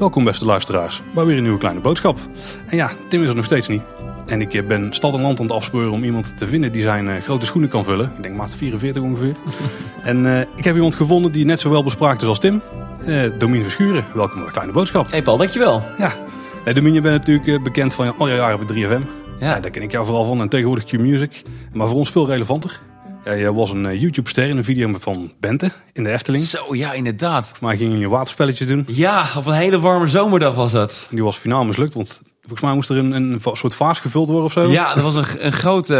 Welkom beste luisteraars, bij weer een nieuwe kleine boodschap. En ja, Tim is er nog steeds niet. En ik ben stad en land aan het afspeuren om iemand te vinden die zijn eh, grote schoenen kan vullen. Ik denk maat 44 ongeveer. en eh, ik heb iemand gevonden die net zo wel bespraakt is als Tim. Uh, Domien Verschuren, welkom bij Kleine Boodschap. Hey Paul, dankjewel. Ja, hey, Domien, je bent natuurlijk bekend van al je jaren bij 3FM. Ja. daar ken ik jou vooral van en tegenwoordig Q-Music. Maar voor ons veel relevanter. Ja, je was een eh, YouTube-ster in een video van Bente in de Efteling. Zo, ja, inderdaad. Maar ging je waterspelletjes doen. Ja, op een hele warme zomerdag was dat. Die was finaal mislukt, want volgens mij moest er een, een soort vaas gevuld worden of zo. Ja, er was een, een grote,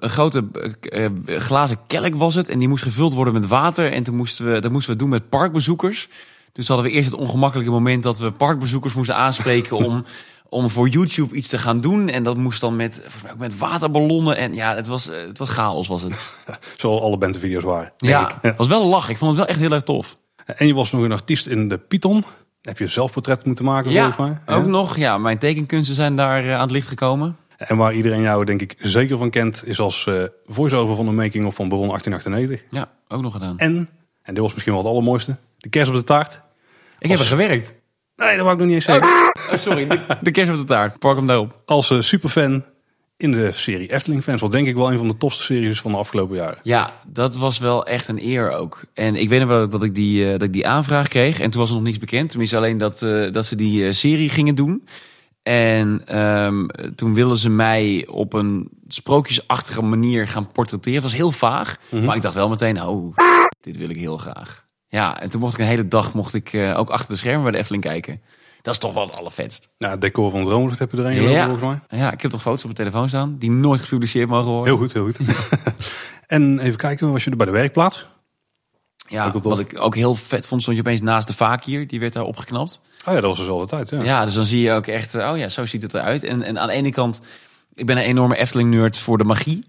een grote uh, glazen kelk was het. En die moest gevuld worden met water. En toen moesten we, dat moesten we doen met parkbezoekers. Dus hadden we eerst het ongemakkelijke moment dat we parkbezoekers moesten aanspreken om om voor YouTube iets te gaan doen. En dat moest dan met, met waterballonnen. En ja, het was, het was chaos was het. Zoals alle bandenvideo's waren. Ja, het was wel een lach. Ik vond het wel echt heel erg tof. En je was nog een artiest in de Python. Heb je een zelfportret moeten maken ja, volgens mij? ook nog. Ja, mijn tekenkunsten zijn daar eh, aan het licht gekomen. En waar iedereen jou denk ik zeker van kent, is als uh, voice-over van de making of van Baron 1898. Ja, ook nog gedaan. En, en dit was misschien wel het allermooiste, de kerst op de taart. Ik heb er gewerkt. Nee, dat wou ik nog niet eens zeggen. Oh, sorry, de, de kerst op de taart. Park hem daarop. Als uh, superfan in de serie Efteling Fans. Wat denk ik wel een van de tofste series van de afgelopen jaren. Ja, dat was wel echt een eer ook. En ik weet nog wel dat ik die, uh, dat ik die aanvraag kreeg. En toen was er nog niets bekend. Tenminste alleen dat, uh, dat ze die serie gingen doen. En um, toen wilden ze mij op een sprookjesachtige manier gaan portretteren. Het was heel vaag. Mm -hmm. Maar ik dacht wel meteen, oh, dit wil ik heel graag. Ja, en toen mocht ik een hele dag mocht ik, uh, ook achter de schermen bij de Efteling kijken. Dat is toch wel het allervetst. Ja, het decor van Droomlucht heb je er een ja. volgens mij. Ja, ik heb toch foto's op mijn telefoon staan die nooit gepubliceerd mogen worden. Heel goed, heel goed. en even kijken, was je er bij de werkplaats? Ja, wat ik ook heel vet vond, stond je opeens naast de vaak hier. Die werd daar opgeknapt. Oh ja, dat was dus al de tijd. Ja. ja, dus dan zie je ook echt, oh ja, zo ziet het eruit. En, en aan de ene kant, ik ben een enorme Efteling-nerd voor de magie.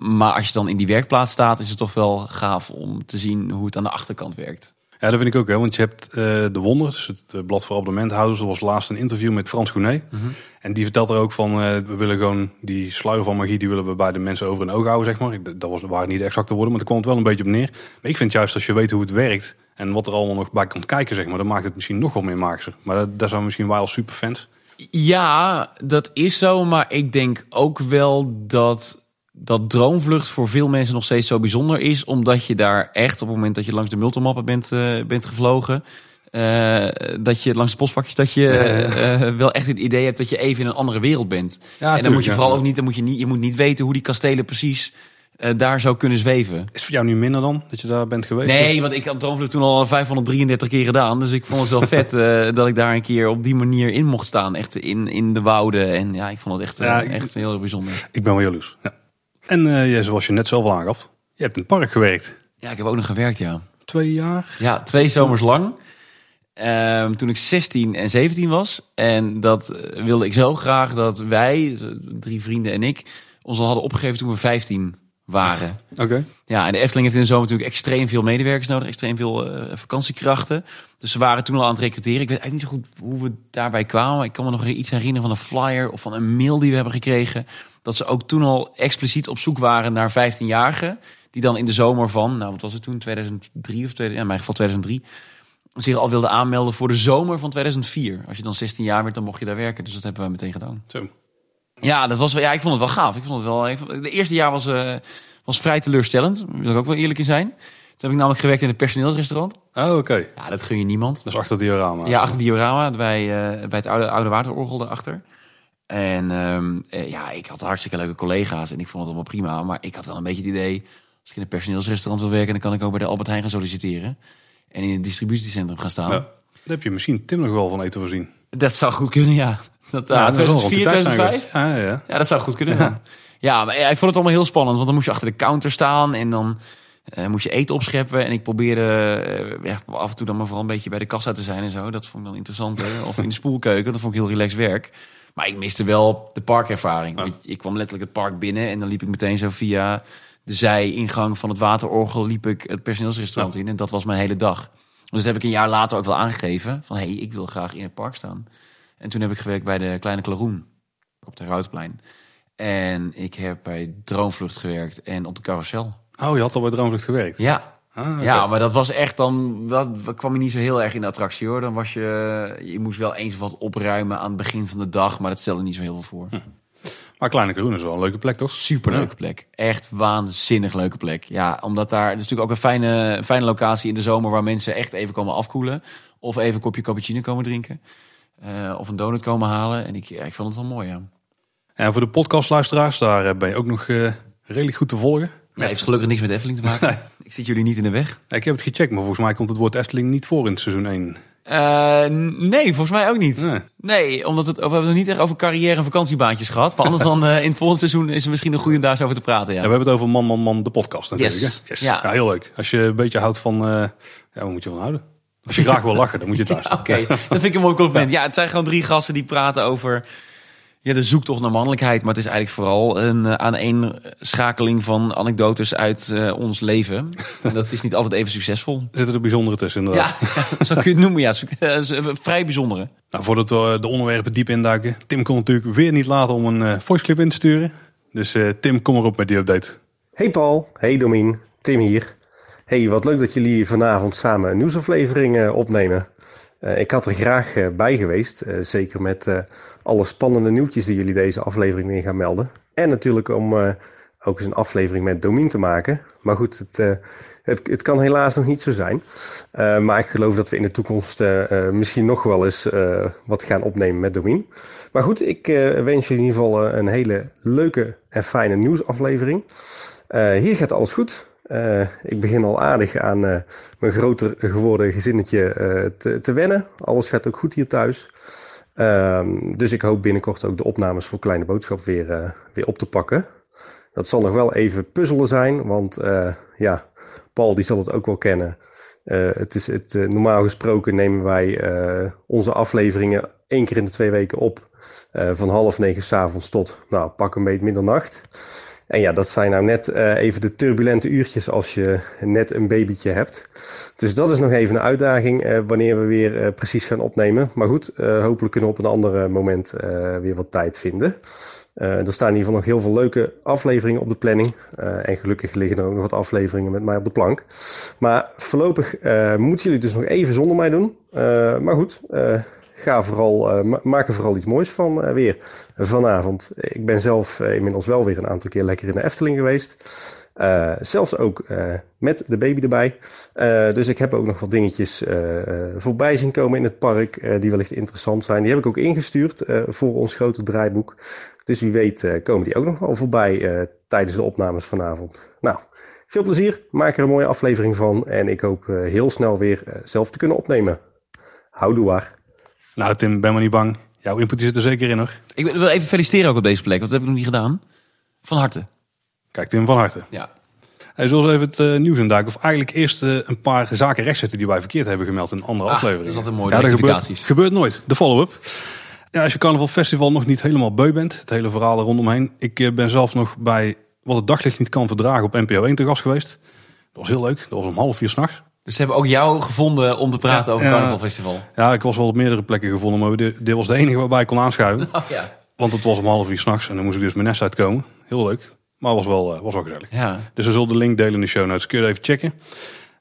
Maar als je dan in die werkplaats staat, is het toch wel gaaf om te zien hoe het aan de achterkant werkt. Ja, dat vind ik ook. Hè, want je hebt uh, De Wonders, het uh, blad voor abonnementhouders. Er was laatst een interview met Frans Gounet. Mm -hmm. En die vertelt er ook van, uh, we willen gewoon die sluier van magie, die willen we bij de mensen over hun oog houden, zeg maar. Dat was, waren niet de exacte woorden, maar daar kwam het wel een beetje op neer. Maar ik vind juist als je weet hoe het werkt en wat er allemaal nog bij komt kijken, zeg maar, dan maakt het misschien nog wel meer magischer. Maar dat, daar zijn misschien wij als superfans. Ja, dat is zo. Maar ik denk ook wel dat dat Droomvlucht voor veel mensen nog steeds zo bijzonder is. Omdat je daar echt op het moment dat je langs de multimappen bent, uh, bent gevlogen. Uh, dat je langs de postvakjes, dat je uh, wel echt het idee hebt dat je even in een andere wereld bent. Ja, en dan moet je vooral ja. ook niet, dan moet je niet, je moet niet weten hoe die kastelen precies daar zou kunnen zweven. Is voor jou nu minder dan dat je daar bent geweest? Nee, want ik had Droomvlucht toen al 533 keer gedaan. Dus ik vond het wel vet dat ik daar een keer op die manier in mocht staan. Echt in, in de wouden. En ja, ik vond het echt, ja, echt heel bijzonder. Ik ben wel jaloers. Ja. En uh, zoals je net zelf al aangaf, je hebt in het park gewerkt. Ja, ik heb ook nog gewerkt, ja. Twee jaar? Ja, twee zomers lang. Um, toen ik 16 en 17 was. En dat wilde ik zo graag dat wij, drie vrienden en ik, ons al hadden opgegeven toen we 15 waren. Oké. Okay. Ja, en de Efteling heeft in de zomer natuurlijk extreem veel medewerkers nodig, extreem veel uh, vakantiekrachten. Dus ze waren toen al aan het recruteren. Ik weet eigenlijk niet zo goed hoe we daarbij kwamen. Ik kan me nog iets herinneren van een flyer of van een mail die we hebben gekregen. Dat ze ook toen al expliciet op zoek waren naar 15-jarigen. Die dan in de zomer van, nou wat was het toen, 2003 of 2000, ja, in mijn geval 2003, zich al wilden aanmelden voor de zomer van 2004. Als je dan 16 jaar werd, dan mocht je daar werken. Dus dat hebben we meteen gedaan. Zo. Ja, dat was, ja, ik vond het wel gaaf. Ik vond het wel, de eerste jaar was, uh, was vrij teleurstellend. Daar wil ik ook wel eerlijk in zijn. Toen heb ik namelijk gewerkt in het personeelsrestaurant. Oh, oké. Okay. Ja, dat gun je niemand. Dat is achter diorama. Ja, achter diorama, bij, uh, bij het oude, oude waterorgel daarachter. En um, ja, ik had hartstikke leuke collega's en ik vond het allemaal prima. Maar ik had wel een beetje het idee, als ik in een personeelsrestaurant wil werken, dan kan ik ook bij de Albert Heijn gaan solliciteren. En in het distributiecentrum gaan staan. Ja, daar heb je misschien Tim nog wel van eten voorzien. Dat zou goed kunnen, ja. Dat, ja, 2004, 2005? Ja, ja. ja, dat zou goed kunnen. Ja. ja, maar ik vond het allemaal heel spannend. Want dan moest je achter de counter staan en dan uh, moest je eten opscheppen. En ik probeerde uh, ja, af en toe dan maar vooral een beetje bij de kassa te zijn en zo. Dat vond ik dan interessanter. of in de spoelkeuken, dat vond ik heel relaxed werk. Maar ik miste wel de parkervaring. Ik kwam letterlijk het park binnen en dan liep ik meteen zo via de zijingang van het waterorgel liep ik het personeelsrestaurant in. En dat was mijn hele dag. Dus dat heb ik een jaar later ook wel aangegeven. Van hé, hey, ik wil graag in het park staan. En toen heb ik gewerkt bij de Kleine Klaroen op de Roodplein. En ik heb bij Droomvlucht gewerkt en op de carousel. Oh, je had al bij Droomvlucht gewerkt? Ja. Ah, Ja, maar dat was echt dan, dat kwam je niet zo heel erg in de attractie hoor. Dan was je, je moest wel eens wat opruimen aan het begin van de dag, maar dat stelde niet zo heel veel voor. Hm. Maar Kleine Groen is wel een leuke plek, toch? Super leuke plek. Echt waanzinnig leuke plek. Ja, omdat daar, het is natuurlijk ook een fijne, fijne locatie in de zomer waar mensen echt even komen afkoelen. Of even een kopje cappuccino komen drinken. Uh, of een donut komen halen. En ik, ja, ik vond het wel mooi, ja. En voor de podcastluisteraars, daar eh, ben je ook nog uh, redelijk goed te volgen. Ja, heeft gelukkig niks met Efteling te maken. ik zit jullie niet in de weg. Ik heb het gecheckt, maar volgens mij komt het woord Efteling niet voor in seizoen 1. Uh, nee, volgens mij ook niet. Nee, omdat het, we hebben het nog niet echt over carrière en vakantiebaantjes gehad. Maar anders dan uh, in het volgende seizoen is er misschien een goede om daar eens over te praten. Ja. ja. we hebben het over Man, Man, Man, de podcast natuurlijk. Yes. yes. Ja. ja. heel leuk. Als je een beetje houdt van, uh, ja, waar moet je van houden? Als je graag wil lachen, dan moet je het luisteren. Oké, okay. dat vind ik een mooi compliment. Ja, het zijn gewoon drie gasten die praten over ja, de zoektocht naar mannelijkheid. Maar het is eigenlijk vooral een uh, aaneenschakeling van anekdotes uit uh, ons leven. En dat is niet altijd even succesvol. Er zitten er bijzondere tussen inderdaad. Ja, zo kun je het noemen. Ja, vrij bijzondere. Nou, voordat we de onderwerpen diep induiken. Tim kon natuurlijk weer niet laten om een uh, voice clip in te sturen. Dus Tim, kom erop met die update. Hey Paul, hey Domien, Tim hier. Hey, wat leuk dat jullie vanavond samen een nieuwsaflevering opnemen. Uh, ik had er graag uh, bij geweest, uh, zeker met alle spannende nieuwtjes die jullie deze aflevering weer gaan melden. En natuurlijk om ook eens een aflevering met Domien te maken. Maar goed, het, het, het, kan helaas nog niet zo zijn. maar ik geloof dat we in de toekomst misschien nog wel eens wat gaan opnemen met Domien. Maar goed, ik wens je in ieder geval een hele leuke en fijne nieuwsaflevering. hier gaat alles goed. Uh, ik begin al aardig aan uh, mijn groter geworden gezinnetje uh, te, te, wennen. Alles gaat ook goed hier thuis. Ehm, dus ik hoop binnenkort ook de opnames voor Kleine Boodschap weer, weer op te pakken. Dat zal nog wel even puzzelen zijn, want ja, Paul die zal het ook wel kennen. het is het, normaal gesproken nemen wij onze afleveringen één keer in de twee weken op. van half negen s'avonds tot, nou, pak een beetje middernacht. En ja, dat zijn nou net uh, even de turbulente uurtjes als je net een babytje hebt. Dus dat is nog even een uitdaging uh, wanneer we weer uh, precies gaan opnemen. Maar goed, hopelijk kunnen we op een ander moment weer wat tijd vinden. er staan in ieder geval nog heel veel leuke afleveringen op de planning. en gelukkig liggen er ook nog wat afleveringen met mij op de plank. Maar voorlopig moeten jullie dus nog even zonder mij doen. maar goed, ga vooral, uh, maak er vooral iets moois van uh, weer vanavond. Ik ben zelf uh, inmiddels wel weer een aantal keer lekker in de Efteling geweest. zelfs ook met de baby erbij. dus ik heb ook nog wat dingetjes voorbij zien komen in het park die wellicht interessant zijn. Die heb ik ook ingestuurd voor ons grote draaiboek. Dus wie weet komen die ook nog wel voorbij tijdens de opnames vanavond. Nou, veel plezier. Maak er een mooie aflevering van. En ik hoop heel snel weer zelf te kunnen opnemen. Houdoe waar. Nou Tim, ben maar niet bang. Jouw input zit er zeker in nog. Ik wil even feliciteren ook op deze plek, want dat heb ik nog niet gedaan. Van harte. Kijk Tim, van harte. Ja. Hij zullen even het uh, nieuws induiken. Of eigenlijk eerst uh, een paar zaken rechtzetten die wij verkeerd hebben gemeld in andere ah, afleveringen. Dat is altijd mooi, ja, dat gebeurt, gebeurt nooit. De follow-up. Ja, als je Carnaval Festival nog niet helemaal beu bent, het hele verhaal er rondomheen. Ik uh, ben zelf nog bij Wat het daglicht niet kan verdragen op NPO 1 te gast geweest. Dat was heel leuk. Dat was om half vier s'nachts. Dus ze hebben ook jou gevonden om te praten over het Carnaval Festival? Ja, ik was wel op meerdere plekken gevonden, maar dit, dit was de enige waarbij ik kon aanschuiven. Oh, ja. Want het was om half uur s'nachts en dan moest ik dus mijn nest uitkomen. Heel leuk, maar was wel, uh, was wel gezellig. Ja. Dus we zullen de link delen in de show notes. Kun je even checken.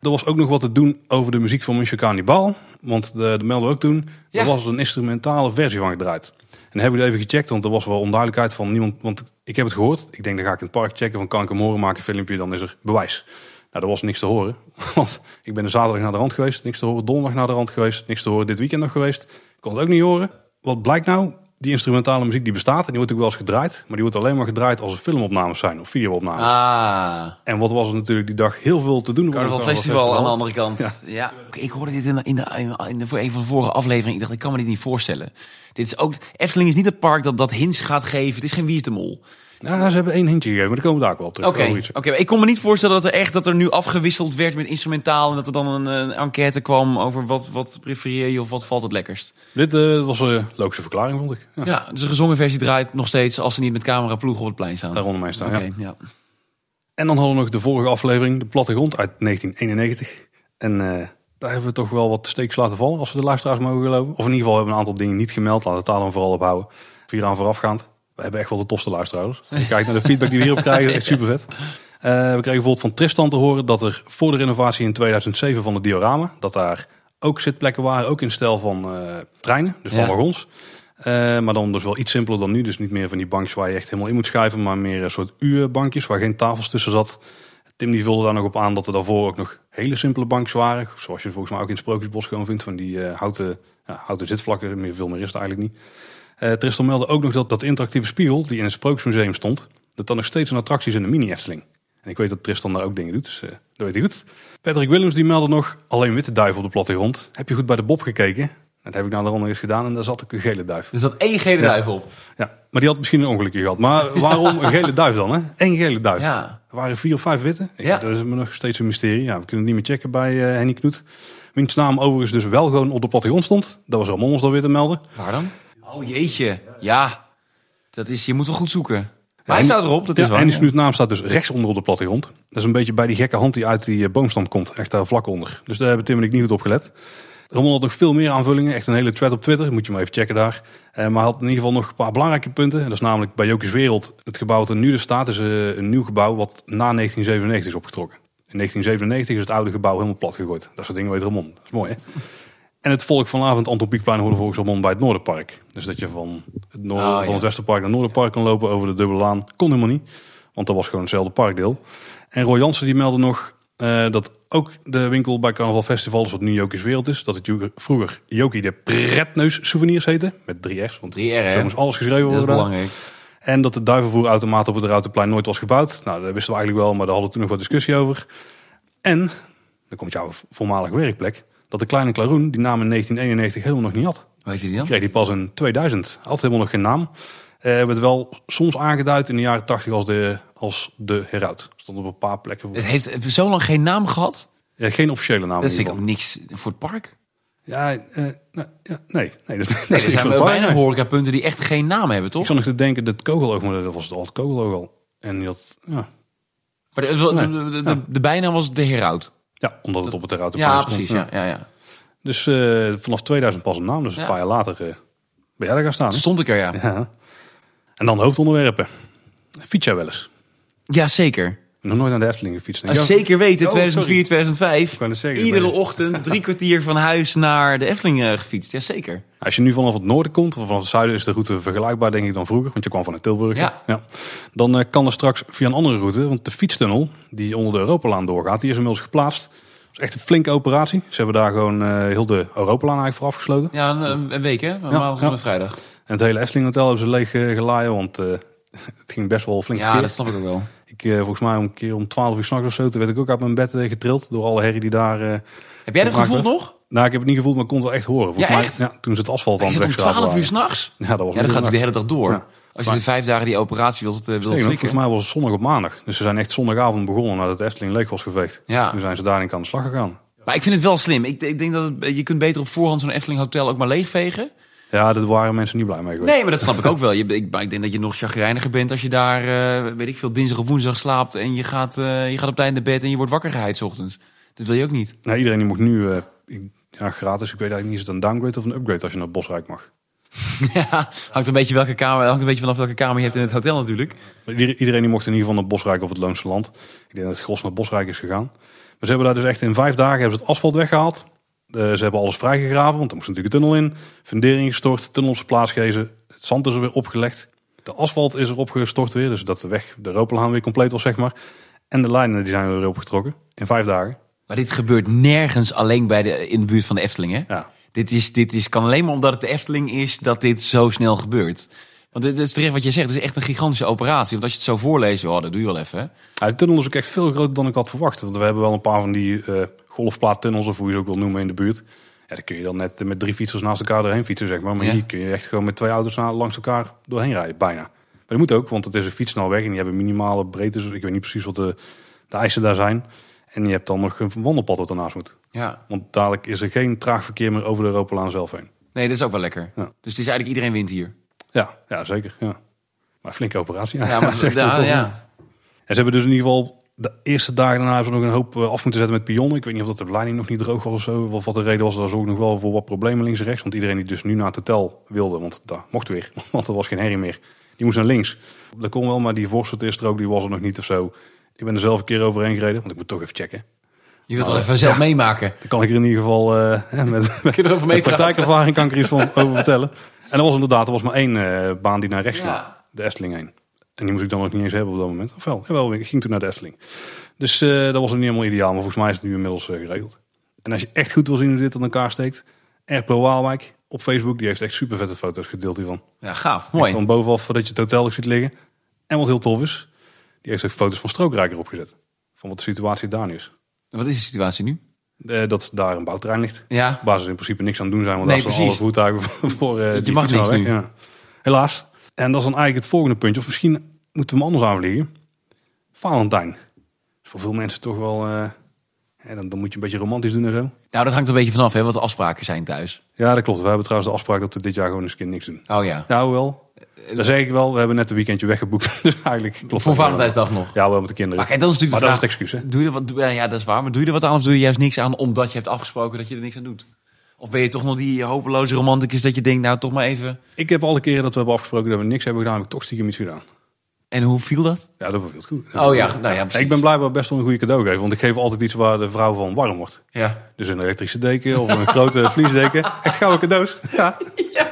Er was ook nog wat te doen over de muziek van Monsieur Cannibal. Want de, de melden we ook toen. Ja. Er was een instrumentale versie van gedraaid. En dan heb ik het even gecheckt, want er was wel onduidelijkheid van niemand. Want ik heb het gehoord. Ik denk, dan ga ik in het park checken van kan ik hem horen, maak een filmpje, dan is er bewijs. Nou, er was niks te horen. Want ik ben de zaterdag naar de rand geweest, niks te horen. Donderdag naar de rand geweest, niks te horen. Dit weekend nog geweest, ik kon het ook niet horen. Wat blijkt nou? Die instrumentale muziek die bestaat en die wordt ook wel eens gedraaid. Maar die wordt alleen maar gedraaid als er filmopnames zijn of videoopnames. Ah. En wat was er natuurlijk die dag heel veel te doen. Carnaval Festival, Festival aan de andere kant. Ja. Ik hoorde dit in de, in, de, in de, voor een van de vorige afleveringen. Ik dacht, ik kan me dit niet voorstellen. Dit is ook, Efteling is niet het park dat, dat hints gaat geven. Het is geen Wie is de Mol. Ja, ze hebben één hintje gegeven, maar daar komen we daar ook wel terug. Oké, oké. ik kon me niet voorstellen dat er echt dat er nu afgewisseld werd met instrumentaal en dat er dan een, een enquête kwam over wat, wat prefereer je of wat valt het lekkerst. Dit uh, was een logische verklaring, vond ik. Ja. ja. dus de gezongen versie draait nog steeds als ze niet met camera ploegen op het plein staan. Daar onder mij staan, okay, ja. En dan hadden we nog de vorige aflevering, de plattegrond uit 1991. En uh, daar hebben we toch wel wat steeks laten vallen, als we de luisteraars mogen geloven. Of in ieder geval hebben we een aantal dingen niet gemeld. Laten we het daar dan vooral op houden. Vier aan voorafgaand. We hebben echt wel de tofste luisteraars. Je kijkt naar de feedback die we hierop krijgen, echt super vet. we kregen bijvoorbeeld van Tristan te horen dat er voor de renovatie in 2007 van het diorama, dat daar ook zitplekken waren, ook in stijl van treinen, dus van wagons. maar dan dus wel iets simpeler dan nu. Dus niet meer van die bankjes waar je echt helemaal in moet schuiven. Maar meer een soort uurbankjes waar geen tafels tussen zat. Tim die vulde daar nog op aan dat er daarvoor ook nog hele simpele bankjes waren. Zoals je volgens mij ook in het Sprookjesbos gewoon vindt. Van die houten, ja, houten zitvlakken. Meer, veel meer is het eigenlijk niet. Uh, Tristan meldde ook nog dat dat interactieve spiegel die in het Sprookjesmuseum stond. Dat dan nog steeds een attractie is in de mini-Efteling. En ik weet dat Tristan daar ook dingen doet, dus uh, dat weet hij goed. Patrick Willems die meldde nog alleen witte duiven op de plattegrond. Heb je goed bij de Bob gekeken? Dat heb ik nou daaronder eens gedaan en daar zat ook een gele duif. Er zat één gele duif op? Ja, maar die had misschien een ongelukje gehad. Maar waarom een gele duif dan? Hè? Eén gele duif. Ja. Er waren vier of vijf witte. Ja. Dat is me nog steeds een mysterie. Ja, we kunnen het niet meer checken bij uh, Henny Knoet. Wiens naam overigens dus wel gewoon op de plattegrond stond. Dat was Ramon ons dan weer te melden. Waar dan? Oh jeetje. Ja, dat is, je moet wel goed zoeken. Maar hij staat erop, dat is waar. En die naam staat dus rechts onder op de plattegrond. Dat is een beetje bij die gekke hand die uit die eh, boomstam komt. Echt daar vlak onder. Dus daar hebben Tim en ik niet goed op gelet. Ramon had nog veel meer aanvullingen. Echt een hele thread op Twitter. Moet je maar even checken daar. Uh, maar had in ieder geval nog een paar belangrijke punten. Dat is namelijk bij Jokies Wereld. Het gebouw wat er nu de staat is uh, een nieuw gebouw wat na 1997 is opgetrokken. In 1997 is het oude gebouw helemaal plat gegooid. Dat soort dingen weet Ramon. Dat is mooi hè? En het volk vanavond Anton Pieckplein hoorde volgens Ramon bij het Noorderpark. Dus dat je van het, noorden, oh, van het Westerpark naar het Noorderpark kan lopen over de dubbele laan. Kon helemaal niet. Want dat was gewoon hetzelfde parkdeel. En Roy Jansen die meldde nog uh, dat ook de winkel bij Carnaval Festivals, wat nu Jokies Wereld is, dat het vroeger Jokie de Pretneus Souvenirs heette. Met drie R's, want 3 R, zo moest alles geschreven worden. Dat is belangrijk. En dat de duivenvoerautomaat op het Routenplein nooit was gebouwd. Nou, dat wisten we eigenlijk wel, maar daar hadden we toen nog wat discussie over. En, dan komt jouw voormalige werkplek, dat de kleine Klaroen die naam in 1991 helemaal nog niet had. Weet je die dan? Kreeg die pas in 2000. Had helemaal nog geen naam. Uh, werd wel soms aangeduid in de jaren 80 als de, als de heruit. Stond op een paar plekken. Het heeft zo lang geen naam gehad? Ja, geen officiële naam. Dat vind ik ook niks voor het park. Ja, uh, nou, ja nee. Nee, dat, nee, er zijn weinig horecapunten die echt geen naam hebben, toch? Ik zat nog te denken, dat kogeloog, maar dat was het al het kogeloog al. En die had, ja. Maar de, de, de, de, bijnaam was de Heroud. Ja, omdat het op het Heroud Ja, precies. Ja, ja, ja. Dus uh, vanaf 2000 pas een naam. Dus een paar jaar later uh, ben jij daar gaan staan. stond ik er, ja. ja. En dan hoofdonderwerpen. Fiets jij wel eens? Ja, zeker. Nog nooit naar de Efteling gefietst. Zeker weten, 2004, 2005. Iedere ochtend drie kwartier van huis naar de Efteling uh, gefietst. Jazeker. Als je nu vanaf het noorden komt, of vanaf het zuiden is de route vergelijkbaar denk ik dan vroeger. Want je kwam vanuit Tilburg. Ja. ja. Dan uh, kan er straks via een andere route. Want de fietstunnel die onder de Europalaan doorgaat, die is inmiddels geplaatst. Dat is echt een flinke operatie. Ze hebben daar gewoon uh, heel de Europalaan eigenlijk voor afgesloten. Ja, een, een week hè? Normaal ja, ja. vrijdag. En het hele Efteling Hotel hebben ze leeg gelaaien, want het ging best wel flink Ja, dat snap ik ook wel. Ik, uh, volgens mij om een keer om 12 uur s'nachts of zo, toen werd ik ook uit mijn bed uh, getrild door alle herrie die daar. Uh, Heb jij dat gevoeld nog? Nou, ik heb het niet gevoeld, maar ik kon het wel echt horen. Volgens ja, mij, ja, toen ze het asfalt aan het om 12 uur s'nachts? Ja, dat was ja, dat gaat de hele dag door. Ja. Als je de vijf dagen die operatie wilt, wilt Zeker, Volgens mij was het zondag op maandag. Dus ze zijn echt zondagavond begonnen nadat het Efteling leeg was geveegd. Ja. Toen zijn ze daarin aan de slag gegaan. Maar ik vind het wel slim. Ik, ik denk dat het, je kunt beter op voorhand zo'n Efteling hotel ook maar leegvegen. Ja, daar waren mensen niet blij mee geweest. Nee, maar dat snap ik ook wel. Je, ik, ik denk dat je nog chagrijniger bent als je daar, uh, weet ik veel, dinsdag of woensdag slaapt en je gaat, uh, je gaat op tijd in de bed en je wordt wakker geheid ochtends. Dat wil je ook niet. Nou, iedereen die mocht nu uh, ja, gratis. Ik weet eigenlijk niet, is het een downgrade of een upgrade als je naar Bosrijk mag? ja, hangt een beetje welke kamer, hangt een beetje vanaf welke kamer je hebt in het hotel natuurlijk. Iedereen die mocht in ieder geval naar Bosrijk of het Loonse Land. Ik denk dat het gros naar Bosrijk is gegaan. Maar ze hebben daar dus echt in vijf dagen hebben ze het asfalt weggehaald. Uh, ze hebben alles vrijgegraven, want er moest natuurlijk een tunnel in. Fundering gestort, tunnels plaats gegeven. Het zand is er weer opgelegd. De asfalt is erop gestort weer, dus dat de weg, de Ropelaan weer compleet was, zeg maar. En de lijnen die zijn er weer opgetrokken in vijf dagen. Maar dit gebeurt nergens alleen bij de, in de buurt van de Efteling, hè? Ja. Dit, is, dit is, kan alleen maar omdat het de Efteling is dat dit zo snel gebeurt. Want dit is terecht wat je zegt. Het is echt een gigantische operatie. Want als je het zo voorleest, oh, dat doe je wel even. Hè? Ja, de tunnel is ook echt veel groter dan ik had verwacht. Want we hebben wel een paar van die uh, golfplaattunnels, of hoe je ze ook wil noemen, in de buurt. Ja, dan kun je dan net met drie fietsers naast elkaar doorheen fietsen, zeg maar. Maar hier kun je echt gewoon met twee auto's langs elkaar doorheen rijden, bijna. Maar dat moet ook, want het is een fietssnelweg en die hebben minimale breedtes. Ik weet niet precies wat de, de eisen daar zijn. En je hebt dan nog een wandelpad wat ernaast moet. Ja. Want dadelijk is er geen traag verkeer meer over de Europalaan zelf heen. Nee, dat is ook wel lekker. Ja. Dus het is eigenlijk iedereen wint hier. Ja, ja zeker. Ja. Maar flinke operatie. Ja, maar zegt ja, ja. En ze hebben dus in ieder geval de eerste dagen daarna hebben ze nog een hoop eh, af moeten zetten met pionnen. Ik weet niet of dat de leiding nog niet droog was of zo. Of wat de reden was. Dat was ook nog wel voor wat problemen links en rechts. Want iedereen die dus nu naar het hotel wilde, want daar mocht weer. Want er was geen herrie meer. Die moest naar links. Dat kon wel, maar die voorste strook die was er nog niet of zo. Ik ben er zelf een keer overheen gereden, want ik moet toch even checken. Je wilt wel even zelf meemaken. Dan kan ik er in ieder geval uh, met, met, erover met praktijkervaring kan ik er iets van over vertellen. En er was inderdaad, er was maar één uh, baan die naar rechts ging. De Efteling heen. En die moest ik dan nog niet eens hebben op dat moment. Of wel? Jawel, ik ging toen naar de Efteling. Dus uh, dat was niet helemaal ideaal, maar volgens mij is het nu inmiddels geregeld. En als je echt goed wil zien hoe dit aan elkaar steekt, Airpro Waalwijk op Facebook, die heeft echt super vette foto's gedeeld hiervan. Ja, gaaf. Mooi. van bovenaf dat je het hotel ziet liggen. En wat heel tof is, die heeft ook foto's van Strookrijker opgezet. Van wat de situatie daar nu is. En wat is de situatie nu? Uh, dat daar een bouwtrein ligt. Ja. Basis in principe niks aan doen zijn, want nee, daar zijn alle voertuigen voor uh, Je mag niks nu. Ja. Helaas. En dat is dan eigenlijk het volgende puntje. Of misschien moeten we hem anders aanvliegen. Valentijn. Is voor veel mensen toch wel... Uh, dan, dan, moet je een beetje romantisch doen en zo. Nou, dat hangt een beetje vanaf, hè, wat de afspraken zijn thuis. Ja, dat klopt. We hebben trouwens de afspraak dat we dit jaar gewoon eens keer niks doen. Oh ja. Ja, wel. Dat zeg ik wel. We hebben net een weekendje weggeboekt. Dus eigenlijk klopt Voor Valentijnsdag nog? Ja, wel met de kinderen. Maar, dat is, maar dat is het excuus, hè? Doe je er wat, ja, dat is waar. Maar doe je er wat aan of doe je juist niks aan omdat je hebt afgesproken dat je er niks aan doet? Of ben je toch nog die hopeloze romanticus dat je denkt, nou toch maar even... Ik heb alle keren dat we hebben afgesproken dat we niks hebben gedaan, heb ik toch stiekem iets gedaan. En hoe viel dat? Ja, dat viel goed. oh ja, nou ja, Ik ben blijkbaar best wel een goede cadeau geven, want ik geef altijd iets waar de vrouw van warm wordt. Ja. Dus een elektrische deken of een grote vliesdeken. Echt gouden cadeaus. Ja. ja.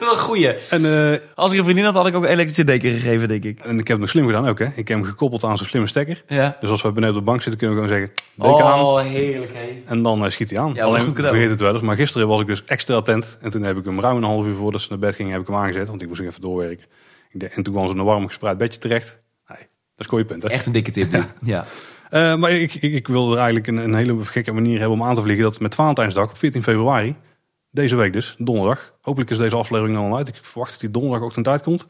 Wel een goeie. En, uh, Als ik een vriendin had, had ik ook een elektrische deken gegeven, denk ik. En ik heb het nog slim gedaan ook, hè. Ik heb hem gekoppeld aan zo'n slimme stekker. Ja. Dus als we beneden op de bank zitten, kunnen we gewoon zeggen, deken oh, aan. Oh, heerlijk, hè. En dan uh, schiet hij aan. Ja, Alleen, vergeet het wel eens. Maar gisteren was ik dus extra attent. En toen heb ik hem ruim een half uur voordat ze naar bed gingen, heb ik hem aangezet. Want ik moest even doorwerken. En toen kwam ze in een warm gespreid bedje terecht. Nee, dat is goeie punt, hè. Echt een dikke tip, ja. ja. Uh, maar ik, ik, ik wil er eigenlijk een, een hele gekke manier hebben om aan te vliegen. Dat met Valentijnsdag, 14 februari, deze week dus, donderdag. Hopelijk is deze aflevering dan al uit. Ik verwacht dat die donderdagochtend uitkomt.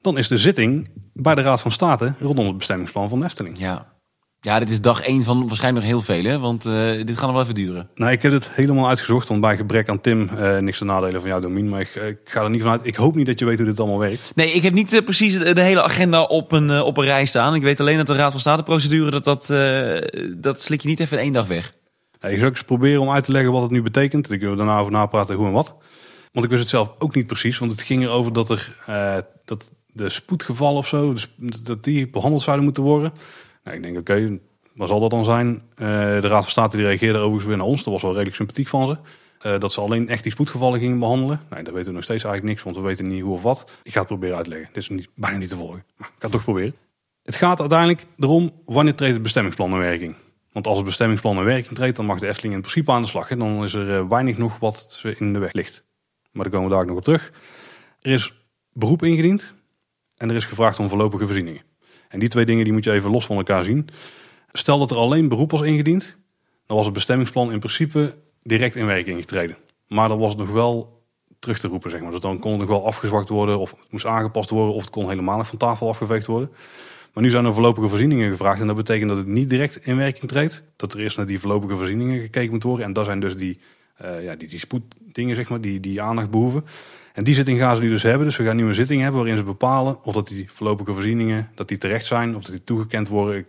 Dan is de zitting bij de Raad van State rondom het bestemmingsplan van de Efteling. Ja, ja dit is dag één van waarschijnlijk nog heel veel, hè? want uh, dit gaat nog wel even duren. Nou, ik heb het helemaal uitgezocht, want bij gebrek aan Tim, uh, niks te nadelen van jouw domein. Maar ik, ik, ga er niet vanuit. Ik hoop niet dat je weet hoe dit allemaal werkt. Nee, ik heb niet uh, precies de hele agenda op een, op een rij staan. Ik weet alleen dat de Raad van State procedure, dat, dat, dat slik je niet even in één dag weg. ik zou eens proberen om uit te leggen wat het nu betekent. Ik wil daarna over napraten hoe en wat. Want ik wist het zelf ook niet precies. Want het ging erover dat er dat de spoedgevallen of zo, dus dat die behandeld zouden moeten worden. Ik denk, oké, wat zal dat dan zijn? Uh, de Raad van State die reageerde overigens weer naar ons. Dat was wel redelijk sympathiek van ze. Uh, dat ze alleen echt die spoedgevallen gingen behandelen. Nee, dat weten we nog steeds eigenlijk niks, want we weten niet hoe of wat. Ik ga het proberen uit te leggen. Dit is niet, bijna niet te volgen. Maar ik ga het toch proberen. Het gaat uiteindelijk erom, wanneer treedt het bestemmingsplan in werking? Want als het bestemmingsplan in werking treedt, dan mag de Efteling in principe aan de slag. En dan is er weinig nog wat in de weg ligt. Maar daar komen we daar nog op terug. Er is beroep ingediend en er is gevraagd om voorlopige voorzieningen. En die twee dingen die moet je even los van elkaar zien. Stel dat er alleen beroep was ingediend, dan was het bestemmingsplan in principe direct in werking getreden. Maar dan was het nog wel terug te roepen, zeg maar. Dus dan kon het nog wel afgezwakt worden, of het moest aangepast worden, of het kon helemaal van tafel afgeveegd worden. Maar nu zijn er voorlopige voorzieningen gevraagd en dat betekent dat het niet direct in werking treedt. Dat er eerst naar die voorlopige voorzieningen gekeken moet worden. En dat zijn dus die, uh, ja, die, die spoeddingen, zeg maar, die, die aandacht behoeven. En die zitting gaan ze nu dus hebben. Dus we gaan nu een zitting hebben waarin ze bepalen of dat die voorlopige voorzieningen dat die terecht zijn, of dat die toegekend worden.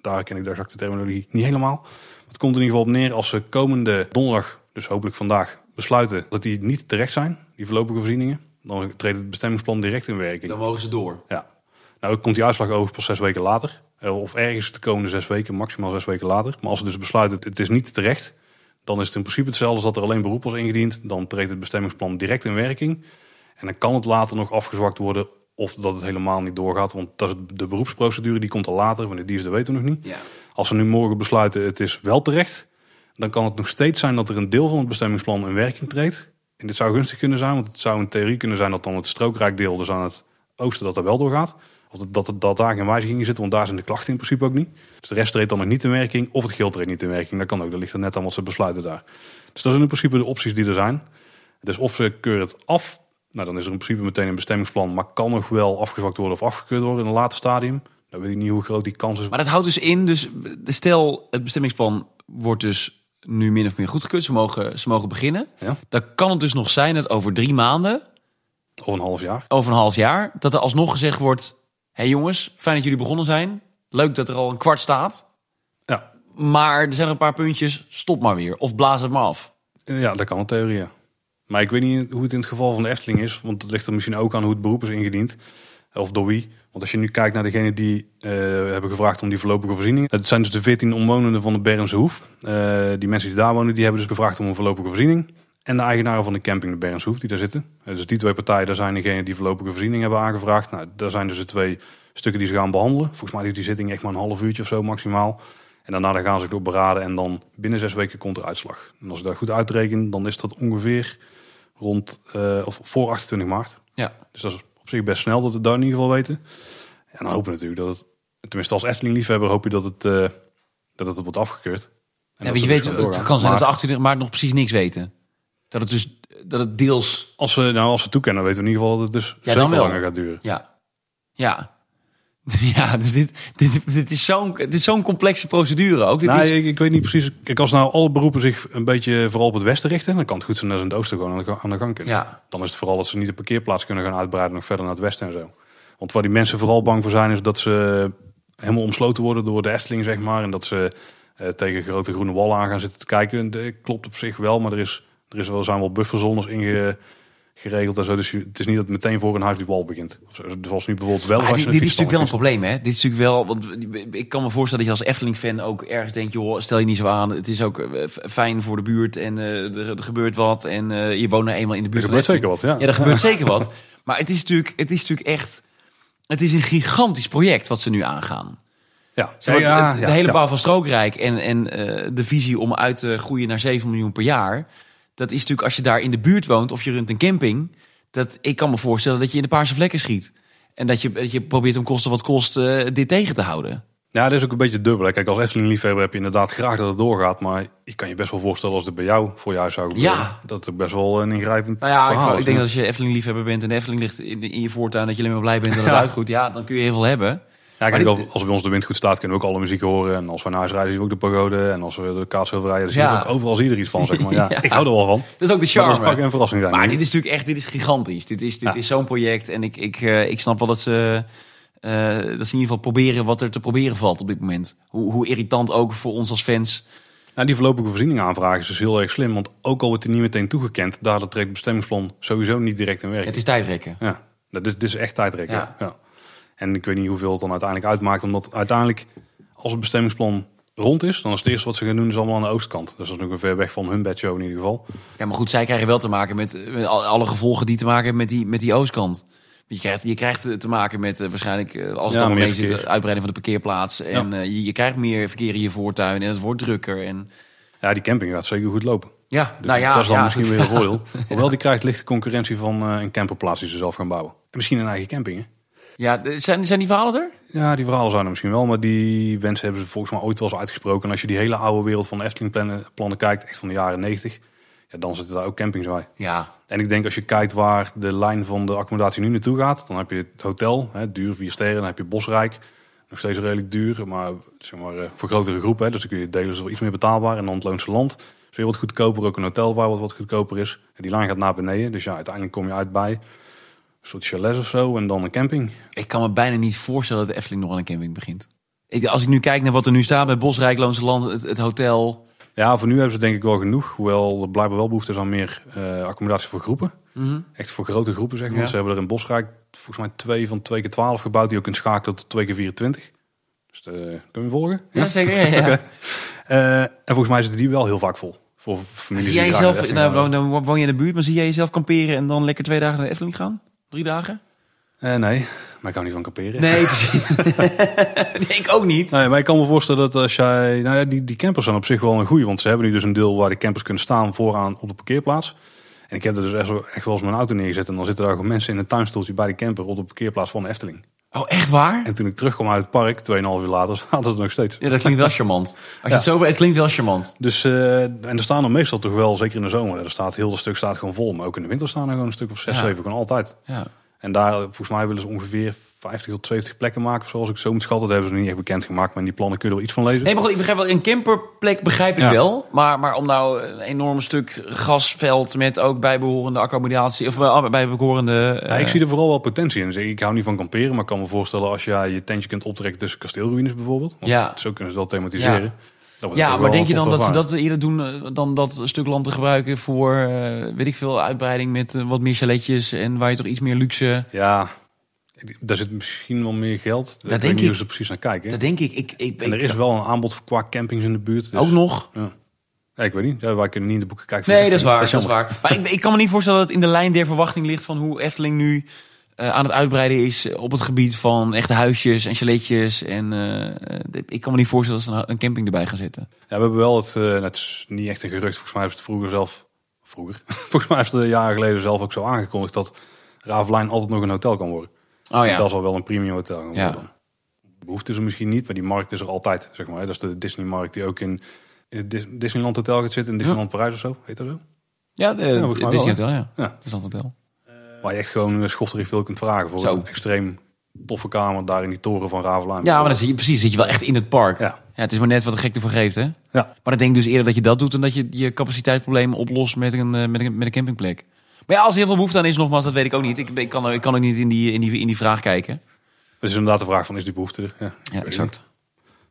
Daar ken ik de exacte terminologie niet helemaal. Het komt in ieder geval op neer als ze komende donderdag, dus hopelijk vandaag, besluiten dat die niet terecht zijn, die voorlopige voorzieningen. Dan treedt het bestemmingsplan direct in werking. Dan mogen ze door. Ja. Nou, komt die uitslag over pas zes weken later. Of ergens de komende zes weken, maximaal zes weken later. Maar als ze dus besluiten, het is niet terecht, dan is het in principe hetzelfde als dat er alleen beroep was ingediend. Dan treedt het bestemmingsplan direct in werking. En dan kan het later nog afgezwakt worden of dat het helemaal niet doorgaat. Want dat is de beroepsprocedure, die komt al later. Wanneer die is, dat weten we nog niet. Ja. Als we nu morgen besluiten het is wel terecht, dan kan het nog steeds zijn dat er een deel van het bestemmingsplan in werking treedt. En dit zou gunstig kunnen zijn, want het zou in theorie kunnen zijn dat dan het strookrijkdeel, dus aan het oosten, dat er wel doorgaat. Of dat, dat, dat daar geen wijzigingen zitten, want daar zijn de klachten in principe ook niet. Dus de rest treedt dan nog niet in werking, of het geheel treedt niet in werking. Dat kan ook, dat ligt er net aan wat ze besluiten daar. Dus dat zijn in principe de opties die er zijn. Dus of ze keuren het af, nou dan is er in principe meteen een bestemmingsplan, maar kan nog wel afgezwakt worden of afgekeurd worden in een later stadium. Dan weet ik niet hoe groot die kans is. Maar dat houdt dus in, dus stel het bestemmingsplan wordt dus nu min of meer goedgekeurd. Ze mogen, ze mogen beginnen. Ja. Dan kan het dus nog zijn dat over drie maanden... Of een half jaar. Over een half jaar. Dat er alsnog gezegd wordt... Hé hey jongens, fijn dat jullie begonnen zijn. Leuk dat er al een kwart staat. Ja. Maar er zijn er een paar puntjes. Stop maar weer. Of blaas het maar af. Ja, dat kan een theorie, ja. Maar ik weet niet hoe het in het geval van de Efteling is. Want het ligt er misschien ook aan hoe het beroep is ingediend. Of door wie. Want als je nu kijkt naar degene die uh, hebben gevraagd om die voorlopige voorziening. Het zijn dus de 14 omwonenden van de Bernse Hoef. Uh, die mensen die daar wonen, die hebben dus gevraagd om een voorlopige voorziening. En de eigenaren van de camping de Bernse Hoef die daar zitten. Uh, dus die twee partijen, daar zijn degenen die voorlopige voorziening hebben aangevraagd. Nou, daar zijn dus de twee stukken die ze gaan behandelen. Volgens mij is die zitting echt maar een half uurtje of zo maximaal. En daarna dan gaan ze door beraden en dan binnen zes weken komt er uitslag. En als ik dat goed uitreken, dan is dat ongeveer rond of voor 28 maart. Ja. Dus dat is op zich best snel dat we daar in ieder geval weten. En dan hopen we natuurlijk dat het, tenminste als Efteling-liefhebber hoop je dat het, uh, dat het wordt afgekeurd. En ja, je weet, het kan zijn dat we 28 maart nog precies niks weten. Dat het dus, dat het deels... Als we, nou, als we toekennen, weten we in ieder geval dat het dus ja, dan wel. langer gaat duren. Ja, ja. Ja, dus dit, dit, dit is zo'n zo'n complexe procedure ook. Dit nou, is... ik, ik, weet niet precies. Ik als nou alle beroepen zich een beetje vooral op het westen richten, dan kan het goed zijn dat ze in het oosten gewoon aan de, aan de gang kunnen. Ja. Dan is het vooral dat ze niet de parkeerplaats kunnen gaan uitbreiden nog verder naar het westen en zo. Want waar die mensen vooral bang voor zijn, is dat ze helemaal omsloten worden door de Efteling, zeg maar. En dat ze uh, tegen grote groene wallen aan gaan zitten te kijken. Dat klopt op zich wel, maar er, is, er is wel, zijn wel bufferzones ingeregeld en zo. Dus het is niet dat meteen voor een huis die wal begint. Zoals nu bijvoorbeeld wel. dit, dit is natuurlijk wel een probleem, hè? Dit is natuurlijk wel, want ik kan me voorstellen dat je als Efteling-fan ook ergens denkt, joh, stel je niet zo aan. Het is ook eh, fijn voor de buurt en uh, er, er, gebeurt wat en uh, je woont nou eenmaal in de buurt. Er gebeurt zeker wat, ja. Ja, er gebeurt zeker wat. Maar het is natuurlijk, het is natuurlijk echt het is een gigantisch project wat ze nu aangaan. Ja, ja, de hele bouw van Strookrijk en, en uh, de visie om uit te groeien naar 7 miljoen per jaar. Dat is natuurlijk als je daar in de buurt woont of je runt een camping. Dat, ik kan me voorstellen dat je in de paarse vlekken schiet. En dat je, dat je probeert om kosten wat kost uh, dit tegen te houden. Ja, dat is ook een beetje dubbel. Kijk, als Efteling-liefhebber heb je inderdaad graag dat het doorgaat. Maar ik kan je best wel voorstellen als het bij jou voor jou zou gebeuren. Ja. Dat het best wel een ingrijpend nou ja, verhaal ik, ik denk dat als je Efteling-liefhebber bent en de Efteling ligt in, in, je voortuin... dat je alleen maar blij bent dat het ja. uitgoed. Ja, dan kun je heel veel hebben. Ja, kijk, als bij ons de wind goed staat, kunnen we ook alle muziek horen. En als we naar huis rijden, zien we ook de pagode. En als we de kaatsheuvel rijden, zien we ook overal zie iets van, zeg maar. Ja, Ik hou er wel van. Dat is ook de charme. Maar dat is een verrassing zijn. Maar dit is natuurlijk echt, dit is gigantisch. Dit is, dit is zo'n project. En ik, ik, uh, ik snap wel dat ze... Uh, dat ze in ieder geval proberen wat er te proberen valt op dit moment. Hoe, hoe irritant ook voor ons als fans. Nou, die voorlopige voorziening aanvragen is dus heel erg slim. Want ook al wordt die niet meteen toegekend, daar treedt het bestemmingsplan sowieso niet direct in werk. Het is tijdrekken. Ja, dat is, dit is echt tijdrekken. Ja. ja. En ik weet niet hoeveel het dan uiteindelijk uitmaakt. Omdat uiteindelijk, als het bestemmingsplan rond is, dan is het eerste wat ze gaan doen is allemaal aan de oostkant. Dus dat is nog een ver weg van hun bedshow in ieder geval. Ja, maar goed, zij krijgen wel te maken met, met alle gevolgen die te maken hebben met die, met die oostkant. Je krijgt, je krijgt te maken met uh, waarschijnlijk, uh, als het ja, allemaal de uitbreiding van de parkeerplaats. En ja. uh, je, je, krijgt meer verkeer in je voortuin en het wordt drukker. En... Ja, die camping gaat zeker goed lopen. Ja, dus nou ja, dat is dan ja, misschien weer een voordeel. Hoewel die krijgt lichte concurrentie van een camperplaats die ze zelf gaan bouwen. En misschien een eigen camping, hè? Ja, zijn, zijn die verhalen er? Ja, die verhalen zijn er misschien wel. Maar die wensen hebben ze volgens mij ooit wel eens uitgesproken. En als je die hele oude wereld van de Efteling plannen, plannen kijkt, echt van de jaren 90 ja, dan zitten daar ook campings bij. Ja. En ik denk als je kijkt waar de lijn van de accommodatie nu naartoe gaat, dan heb je het hotel, hè, duur, vier sterren, dan heb je Bosrijk, nog steeds redelijk duur, maar, zeg maar eh, voor grotere groepen. Hè, dus dan kun je delen ze iets meer betaalbaar. En dan het Loonse Land is weer wat goedkoper, ook een hotel waar wat, wat goedkoper is. En die lijn gaat naar beneden, dus ja, uiteindelijk kom je uit bij soort chalet of zo en dan een camping. Ik kan me bijna niet voorstellen dat de Efteling nog aan een camping begint. Ik, als ik nu kijk naar wat er nu staat bij Bosrijk, Loonse Land, het, het hotel... Ja, voor nu hebben ze denk ik wel genoeg. Hoewel er blijkbaar wel behoefte is aan meer uh, accommodatie voor groepen. Mhm. Echt voor grote groepen, zeg maar. Ja. Ze hebben er in Bosrijk volgens mij twee van 2 keer 12 gebouwd. Die ook in schakelen tot 2 keer 24. Dus de, kun je me volgen? Ja, zeker. Ja, ja. okay. uh, en volgens mij zitten die wel heel vaak vol. Voor families zie jij jezelf, nou, dan woon je in de buurt, maar zie jij jezelf kamperen en dan lekker twee dagen naar de Efteling gaan? Drie dagen? Uh, nee, maar ik hou niet van kamperen. Nee, nee, ik ook niet. Nee, maar ik kan me voorstellen dat als jij... Nou ja, die, die campers zijn op zich wel een goede. Want ze hebben nu dus een deel waar de campers kunnen staan vooraan op de parkeerplaats. En ik heb er dus echt, echt wel eens mijn auto neergezet. En dan zitten daar gewoon mensen in een tuinstoeltje bij de camper op de parkeerplaats van de Efteling. Oh, echt waar? En toen ik terugkwam uit het park, 2,5 uur later, hadden het nog steeds. Ja, dat klinkt wel charmant. Als je ja. het zo het klinkt wel charmant. Dus, uh, en er staan er meestal toch wel, zeker in de zomer, er staat heel het stuk staat gewoon vol. Maar ook in de winter staan er gewoon een stuk of 6, ja. 7, gewoon altijd. Ja. En daar, volgens mij willen ze ongeveer 50 tot 70 plekken maken. Zoals ik zo moet schatten. Dat hebben ze nog niet echt bekend gemaakt. Maar in die plannen kun je er wel iets van lezen. Nee, maar goed, ik begrijp wel. Een camperplek begrijp ik ja. wel. Maar, maar om nou een enorm stuk gasveld met ook bijbehorende accommodatie. Of bijbehorende... Uh... Ja, ik zie er vooral wel potentie in. Ik hou niet van kamperen. Maar ik kan me voorstellen als jij je tentje kunt optrekken tussen kasteelruïnes bijvoorbeeld. Want ja. zo kunnen ze wel thematiseren. Ja. ja, maar denk je dan dat ze dat eerder doen eh, dan dat stuk land te gebruiken voor, uh, weet ik veel, uitbreiding met wat meer chaletjes en waar je toch iets meer luxe... Ja, daar zit misschien wel meer geld. Dat denk ik. Ze precies naar kijken. Dat denk ik. ik, ik en er is wel een aanbod qua campings in de buurt. Dus, Ook nog? Ja. ja. ik weet niet. Ja, wij kunnen niet in de boeken kijken. Nee, dat is waar. Dat is, waar. Maar ik, ik kan me niet voorstellen dat het in de lijn der verwachting ligt van hoe Efteling nu uh, aan het uitbreiden is op het gebied van echte huisjes en chaletjes. En uh, ik kan me niet voorstellen dat ze een camping erbij gaan zitten. Ja, we hebben wel het, uh, het is niet echt een gerucht. Volgens mij heeft het vroeger zelf, vroeger, volgens mij heeft het jaren geleden zelf ook zo aangekondigd dat Ravelijn altijd nog een hotel kan worden. Oh ja. Dat is al wel een premium hotel gaan worden. Ja. Behoefte er misschien niet, maar die markt is er altijd, zeg maar. Dat is de Disney-markt die ook in, in het Disneyland Hotel gaat zitten, in Disneyland Parijs of zo, heet dat zo? Ja, de, ja, Disney Hotel, ja. ja. Disneyland Hotel. Waar je echt gewoon schofterig veel kunt vragen voor een extreem toffe kamer daar in die toren van Ravelijn. Ja, maar dan zie je precies, zit je wel echt in het park. Ja. ja het is maar net wat de gek ervoor geeft, hè? Ja. Maar ik denk dus eerder dat je dat doet dan dat je je capaciteitsprobleem oplost met een, eh, met een, met een campingplek. Maar ja, als er heel veel behoefte aan is, nogmaals, dat weet ik ook niet. Ik, ik, kan, ik kan ook niet in die, in, die, in die vraag kijken. Het is inderdaad de vraag van, is die behoefte er? Ja, ja exact.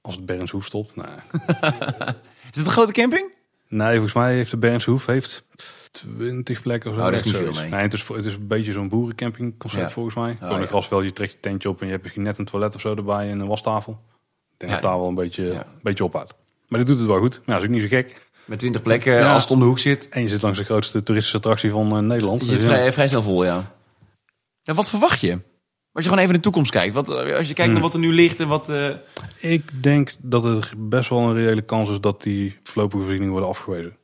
Als het Bernshoef stopt, nee. is het een grote camping? Nee, volgens mij heeft de Bernshoef heeft 20 plekken of zo. Oh, dat is niet veel mee. Nee, het, is, het is een beetje zo'n boerencampingconcept volgens mij. Oh, Gewoon een grasveld, je trekt je tentje op en je hebt misschien net een toilet of zo erbij en een wastafel. Ik denk dat daar wel een beetje, een beetje op uit. Maar dit doet het wel goed. Ja, dat is ook niet zo gek. Met 20 plekken als het om de hoek zit. En je zit langs de grootste toeristische attractie van uh, Nederland. Je zit vrij, vrij snel vol, ja. ja. Wat verwacht je? Als je gewoon even in de toekomst kijkt. Wat, eh, als je kijkt naar hmm. wat er nu ligt en wat... Uh... Ik denk dat er best wel een reële kans is dat die voorlopige voorzieningen worden afgewezen.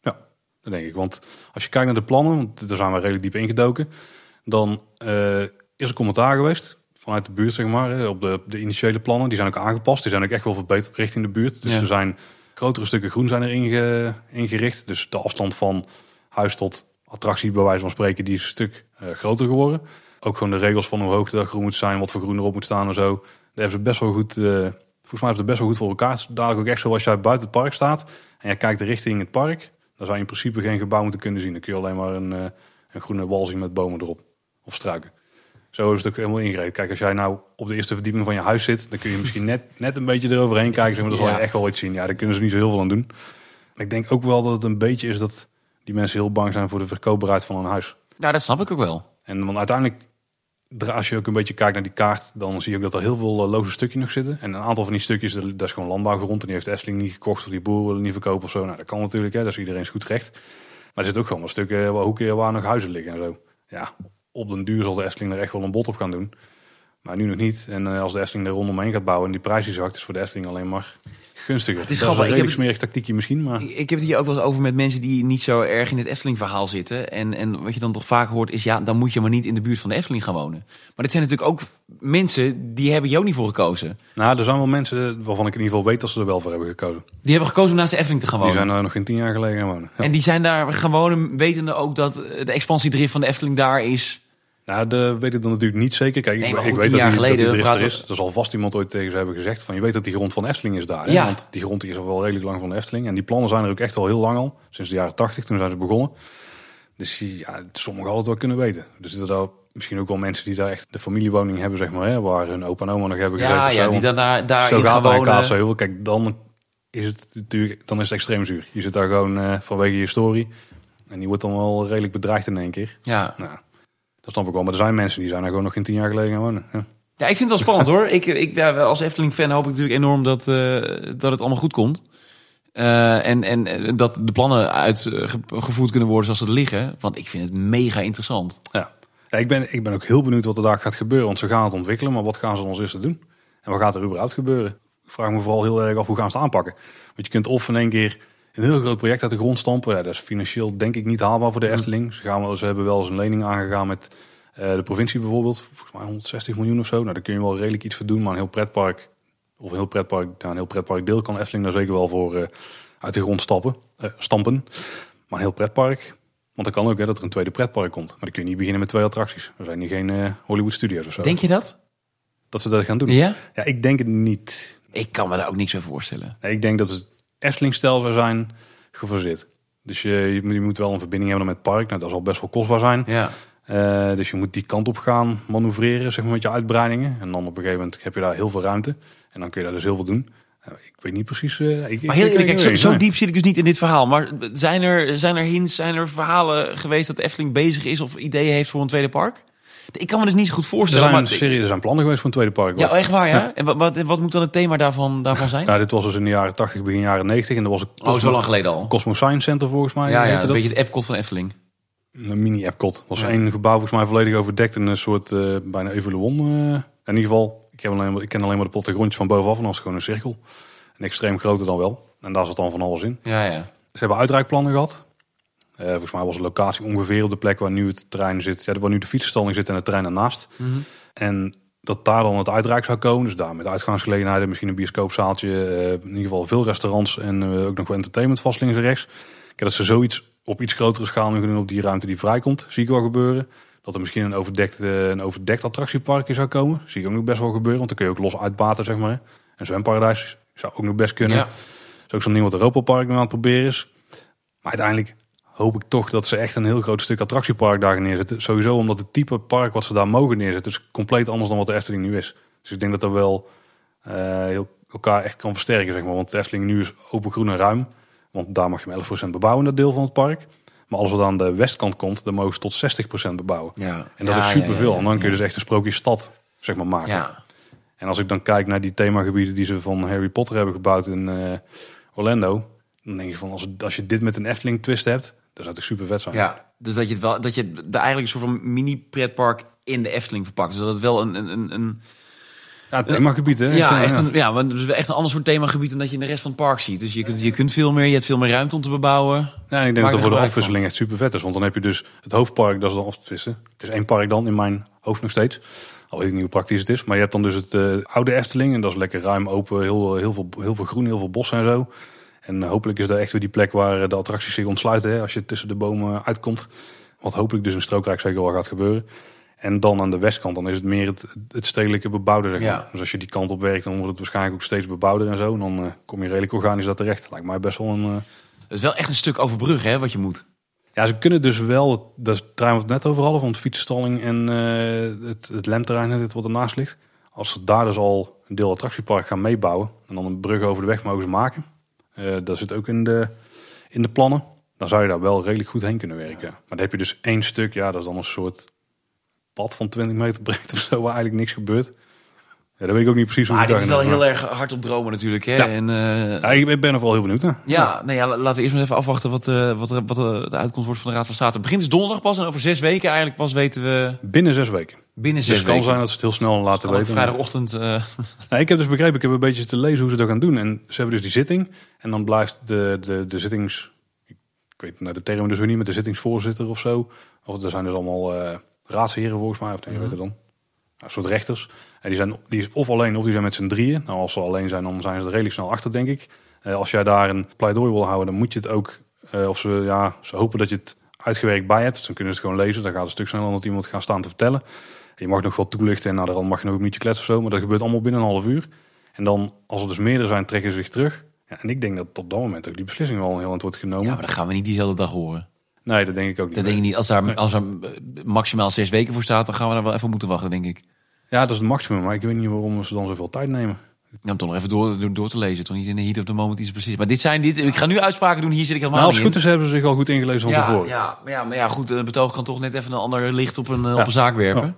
Ja, dat denk ik. Want als je kijkt naar de plannen, want daar zijn we redelijk diep ingedoken. Dan uh, is er commentaar geweest vanuit de buurt, zeg maar. Op de, de initiële plannen. Die zijn ook aangepast. Die zijn ook echt wel verbeterd richting de buurt. Dus er zijn grotere stukken groen zijn er inge, ingericht. Dus de afstand van huis tot attractie, bij wijze van spreken, die is een stuk uh, groter geworden. Ook gewoon de regels van hoe hoog dat groen moet zijn, wat voor groen erop moet staan en zo. Daar hebben ze best wel goed, uh, volgens mij hebben ze best wel goed voor elkaar. Dadelijk ook echt zo als jij buiten het park staat en je kijkt richting het park, dan zou je in principe geen gebouw moeten kunnen zien. Dan kun je alleen maar een, uh, een groene wal zien met bomen erop of struiken. Zo is het ook helemaal ingereden. Kijk, als jij nou op de eerste verdieping van je huis zit, dan kun je misschien net, net een beetje eroverheen kijken. Zeg maar, dan zal je echt wel iets zien. Ja, daar kunnen ze niet zo heel veel aan doen. Ik denk ook wel dat het een beetje is dat die mensen heel bang zijn voor de verkoopbaarheid van een huis. Ja, dat snap ik ook wel. En dan uiteindelijk, als je ook een beetje kijkt naar die kaart, dan zie je ook dat er heel veel eh, loze stukjes nog zitten. En een aantal van die stukjes, dat is gewoon landbouwgrond. En die heeft Efteling niet gekocht of die boeren willen niet verkopen of zo. Nou, dat kan natuurlijk, hè. dat is iedereen's goed recht. Maar er zit ook gewoon een stukken waar hoeken waar nog huizen liggen en zo. Ja, op den duur zal de Efteling er echt wel een bod op gaan doen. Maar nu nog niet. En uh, als de Efteling er rondomheen gaat bouwen en die prijs zakt, is voor de Efteling alleen maar gunstiger. Het is is een redelijk smerig tactiekje misschien. Maar... Ik heb het hier ook wel eens over met mensen die niet zo erg in het Efteling verhaal zitten. En, en wat je dan toch vaak hoort is, ja, dan moet je maar niet in de buurt van de Efteling gaan wonen. Maar dit zijn natuurlijk ook mensen, die hebben jou niet voor gekozen. Nou, er zijn wel mensen waarvan ik in ieder geval weet dat ze er wel voor hebben gekozen. Die hebben gekozen om naast de Efteling te gaan wonen? Die zijn er nog geen tien jaar geleden gaan wonen. En die zijn daar gaan wonen, wetende ook dat de expansiedrift van de Efteling daar is nou, dat weet ik dan natuurlijk niet zeker. Kijk, ik, weet dat, jaar geleden dat die er is. Er zal vast iemand ooit tegen ze hebben gezegd van... je weet dat die grond van Efteling is daar. Ja. Want die grond is al wel redelijk lang van de Efteling. En die plannen zijn er ook echt al heel lang al. Sinds de jaren tachtig, toen zijn ze begonnen. Dus ja, sommigen hadden het wel kunnen weten. Dus er daar misschien ook wel mensen die daar echt de familiewoning hebben, zeg maar. Hè, waar hun opa en oma nog hebben gezeten. Ja, ja die dan daar, daar zo gaat wonen. Kijk, dan is het natuurlijk dan is het extreem zuur. Je zit daar gewoon uh, vanwege je historie. En die wordt dan wel redelijk bedreigd in één keer. Ja. Nou, dat snap ik wel. Maar er zijn mensen die zijn er gewoon nog geen tien jaar geleden gaan wonen. Ja. Ja, ik vind het wel spannend hoor. Ik, ik, ja, als Efteling-fan hoop ik natuurlijk enorm dat, uh, dat het allemaal goed komt. Uh, en, en dat de plannen uitgevoerd kunnen worden zoals ze liggen. Want ik vind het mega interessant. Ja, ja ik, ben, ik ben ook heel benieuwd wat er daar gaat gebeuren. Want ze gaan het ontwikkelen, maar wat gaan ze ons eerst doen? En wat gaat er überhaupt gebeuren? Ik vraag me vooral heel erg af hoe gaan ze het aanpakken. Want je kunt of in één keer een heel groot project uit de grond stampen. Ja, dat is financieel denk ik niet haalbaar voor de Efteling. Ze, gaan wel, ze hebben wel eens een lening aangegaan met uh, de provincie bijvoorbeeld. Volgens mij 160 miljoen of zo. Nou, daar kun je wel redelijk iets voor doen. Maar een heel pretpark, of een heel pretpark, ja, een heel pretpark deel kan Efteling daar zeker wel voor uh, uit de grond stappen, uh, stampen. Maar een heel pretpark, want dan kan ook hè, dat er een tweede pretpark komt. Maar dan kun je niet beginnen met twee attracties. Er zijn hier geen Hollywood Studios of zo. Denk je dat? Dat ze dat gaan doen? Ja? Ja, ik denk het niet. Ik kan me daar ook niks bij voorstellen. Nee, ik denk dat het Efteling-stijl zou zijn gefaseerd. Dus je, je, moet, je moet wel een verbinding hebben met het park. Nou, dat zal best wel kostbaar zijn. Ja. Uh, dus je moet die kant op gaan manoeuvreren zeg maar, met je uitbreidingen. En dan op een gegeven moment heb je daar heel veel ruimte. En dan kun je daar dus heel veel doen. Ik weet niet precies. Uh, ik, maar heel eerlijk, zo, zo, diep zit ik dus niet in dit verhaal. Maar zijn er, zijn er hints, zijn er verhalen geweest dat de Efteling bezig is of ideeën heeft voor een tweede park? Ik kan me dus niet zo goed voorstellen. Er zijn, maar, serie, er zijn plannen geweest voor een tweede park. Ja, echt waar, ja? En wat, wat, wat, moet dan het thema daarvan, daarvan zijn? Nou, dit was dus in de jaren 80, begin jaren 90. En dat was een oh, zo lang geleden al. Cosmo Science Center volgens mij. Ja, ja een beetje het Epcot van Efteling. Een mini Epcot. was één gebouw volgens mij volledig overdekt. En een soort uh, bijna Evoluon. Uh, in ieder geval, ik, heb alleen, ik ken alleen maar de plattegrondjes van bovenaf. En dat is gewoon een cirkel. En extreem groter dan wel. En daar zat dan van alles in. Ja, ja. Ze hebben uitreikplannen gehad. Uh, volgens mij was de locatie ongeveer op de plek waar nu het terrein zit. Ja, waar nu de fietsenstalling zit en het terrein ernaast. Mm En dat daar dan het uitrijk zou komen. Dus daar met uitgaansgelegenheden, misschien een bioscoopzaaltje. Uh, in ieder geval veel restaurants en uh, ook nog wel entertainment vast links en rechts. Kijk, dat ze zoiets op iets grotere schaal nu doen op die ruimte die vrijkomt, zie ik wel gebeuren. Dat er misschien een overdekt, een overdekt attractieparkje zou komen. Zie ik ook nog best wel gebeuren, want dan kun je ook los uitbaten, zeg maar. Een zwemparadijs zou ook nog best kunnen. Ja. Is ook zo'n nieuw wat Europa Park nu aan het proberen is. Maar uiteindelijk hoop ik toch dat ze echt een heel groot stuk attractiepark daar neerzetten. Sowieso omdat het type park wat ze daar mogen neerzetten is compleet anders dan wat de Efteling nu is. Dus ik denk dat dat wel uh, heel, elkaar echt kan versterken, zeg maar. Want de Efteling nu is open, groen en ruim. Want daar mag je met 11% bebouwen, dat deel van het park. Maar alles wat aan de westkant komt, dan mogen ze tot 60% bebouwen. Ja. En dat is superveel. Ja, en dan kun je dus echt een sprookjesstad zeg maar, maken. Ja. En als ik dan kijk naar die themagebieden die ze van Harry Potter hebben gebouwd in uh, Orlando. Dan denk je van, als, als je dit met een Efteling twist hebt, dat zou toch super vet zijn. Ja, dus dat je het wel, dat je de eigenlijk een soort van mini pretpark in de Efteling verpakt. Dus dat het wel een, een, een ja, themagebied, hè? Ja, echt een, ja, maar echt een ander soort themagebied dan dat je in de rest van het park ziet. Dus je kunt, je kunt veel meer, je hebt veel meer ruimte om te bebouwen. Ja, ik denk dat dat voor de afwisseling echt super vet is. Want dan heb je dus het hoofdpark, dat is dan aftussen. Het is één park dan in mijn hoofd nog steeds. Al weet ik niet hoe praktisch het is. Maar je hebt dan dus het uh, oude Efteling. En dat is lekker ruim open, heel, heel, veel, heel veel groen, heel veel bos en zo. En hopelijk is dat echt weer die plek waar de attracties zich ontsluiten. Hè, als je tussen de bomen uitkomt. Wat hopelijk dus in Strookrijk zeker wel gaat gebeuren. En dan aan de westkant, dan is het meer het, het stedelijke bebouwde. Zeg maar. Dus als je die kant op werkt, dan wordt het waarschijnlijk ook steeds bebouwder en zo. En dan uh, kom je redelijk organisch daar terecht. Lijkt mij best wel een... Uh... Het is wel echt een stuk overbruggen, hè, wat je moet. Ja, ze kunnen dus wel, dat is het terrein wat net over hadden, van de fietsstalling en uh, het, het lemterrein, dit wat ernaast ligt. Als ze daar dus al een deel attractiepark gaan meebouwen en dan een brug over de weg mogen ze maken, dat zit ook in de, in de plannen. Dan zou je daar wel redelijk goed heen kunnen werken. Maar dan heb je dus één stuk, ja, dat is dan een soort pad van 20 meter breed of zo, waar eigenlijk niks gebeurt. Ja, dat weet ik ook niet precies hoe maar het is wel heel erg hard op dromen natuurlijk. Hè? Ja. En, uh, ja, ik ben er wel heel benieuwd naar. Ja, Nee, ja, laten we eerst maar even afwachten wat, uh, wat, wat de uitkomst wordt van de Raad van State. Het begint dus donderdag pas en over zes weken eigenlijk pas weten we... Binnen zes weken. Binnen zes dus weken. kan zijn dat ze het heel snel laten weten. Vrijdagochtend... Nee, ik heb dus begrepen, ik heb een beetje te lezen hoe ze dat gaan doen. En ze hebben dus die zitting. En dan blijft de, de, de zittings... Ik weet nou, de term dus weer niet, met de zittingsvoorzitter of zo. Of er zijn dus allemaal raadsheren volgens mij, of nee, -hmm. weet het dan een soort rechters. En die zijn die is of alleen of die zijn met z'n drieën. Nou, als ze alleen zijn, dan zijn ze er redelijk snel achter, denk ik. Uh, als jij daar een pleidooi wil houden, dan moet je het ook. Uh, of ze, ja, ze hopen dat je het uitgewerkt bij hebt. Dus dan kunnen ze het gewoon lezen. Dan gaat het een stuk sneller dan dat iemand gaat staan te vertellen. En je mag nog wel toelichten en nou, dan mag je nog een beetje kletsen of zo. Maar dat gebeurt allemaal binnen een half uur. En dan, als er dus meerdere zijn, trekken ze zich terug. Ja, en ik denk dat op dat moment ook die beslissing wel heel aan wordt genomen. Ja, maar dan gaan we niet diezelfde dag horen. Nee, dat denk ik ook niet. Dat denk ik niet. Als daar, als er maximaal zes weken voor staat, dan gaan we daar wel even moeten wachten, denk ik. Ja, dat is het maximum. Maar ik weet niet waarom ze dan zoveel tijd nemen. Ja, om toch nog even door, door, te lezen. Toch niet in de heat of the moment iets precies. Maar dit zijn dit. Ik ga nu uitspraken doen. Hier zit ik helemaal nou, als goed is, hebben ze zich al goed ingelezen van ja, tevoren. Ja, maar ja, maar ja, goed. Het betoog kan toch net even een ander licht op een, ja. op een zaak werpen.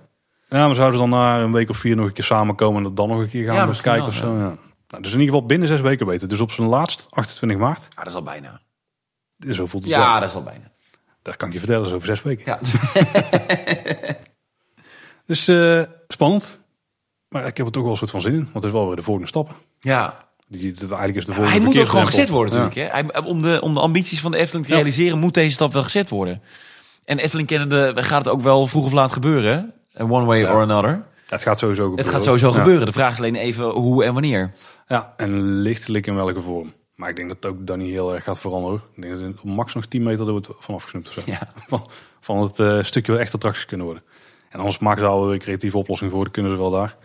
Ja. ja, maar zouden ze dan na een week of vier nog een keer samenkomen en dat dan nog een keer gaan ja, kijken of zo. Ja. Nou, dus in ieder geval binnen zes weken weten. Dus op zijn laatst, 28 maart. Ja, dat is al bijna. Zo voelt het Ja, dat is al bijna. Dat kan ik je vertellen, dat is over zes weken. Ja. dus uh, spannend. Maar ik heb er toch wel een soort van zin in. Want het is wel weer de volgende stappen. Ja. Die, eigenlijk is de volgende Hij moet ook gewoon gezet worden natuurlijk. Hè? Hij, om, de, om de ambities van de Efteling te realiseren... moet deze stap wel gezet worden. En Efteling kennende gaat het ook wel vroeg of laat gebeuren. One way or another. Het gaat sowieso gebeuren. Het gaat sowieso gebeuren. De vraag is alleen even hoe en wanneer. Ja, en lichtelijk in welke vorm. Maar ik denk dat het ook dan niet heel erg gaat veranderen. Ik denk dat het max nog 10 meter er wordt vanaf gesnoept. Of zo. Ja. Van, van het uh, stukje wel echt attracties kunnen worden. En anders maken ze al een creatieve oplossing voor. Dan kunnen ze wel daar.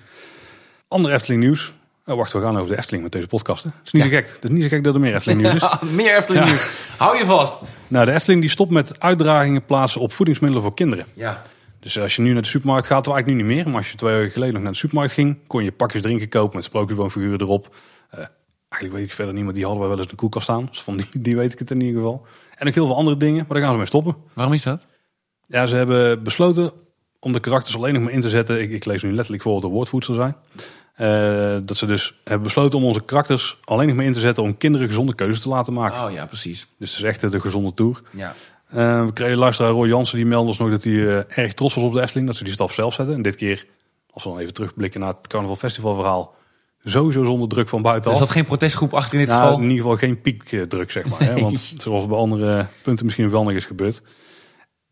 Ander Efteling nieuws. Oh, wacht, we gaan over de Efteling met deze podcast. Het is niet zo gek. Het is niet zo gek dat er meer Efteling nieuws is. meer Efteling nieuws. Hou je vast. Nou, de Efteling die stopt met uitdragingen plaatsen op voedingsmiddelen voor kinderen. Ja. Dus als je nu naar de supermarkt gaat, waar ik nu niet meer. Maar als je twee weken geleden nog naar de supermarkt ging, kon je pakjes drinken kopen met sprookjesboomfiguren erop. Uh, eigenlijk weet ik verder niet, maar die hadden we wel eens in de koelkast staan. Dus van die, die weet ik het in ieder geval. En ook heel veel andere dingen, maar daar gaan ze mee stoppen. Waarom is dat? Ja, ze hebben besloten om de karakters alleen nog maar in te zetten. Ik, ik lees nu letterlijk voor wat de woordvoedsel zijn. Uh, dat ze dus hebben besloten om onze karakters alleen nog maar in te zetten om kinderen gezonde keuzes te laten maken. Oh ja, precies. Dus het is echt de gezonde tour. Ja. Uh, we kregen luisteraar Roy Jansen, die meldde ons nog dat hij uh, erg trots was op de Efteling. Dat ze die stap zelf zetten. En dit keer, als we dan even terugblikken naar het Carnaval Festival verhaal. Sowieso zonder druk van buitenaf. Is dat geen protestgroep achter in dit nou, geval? In ieder geval geen piekdruk, zeg maar. Hè? Want zoals bij andere punten misschien wel nog is gebeurd.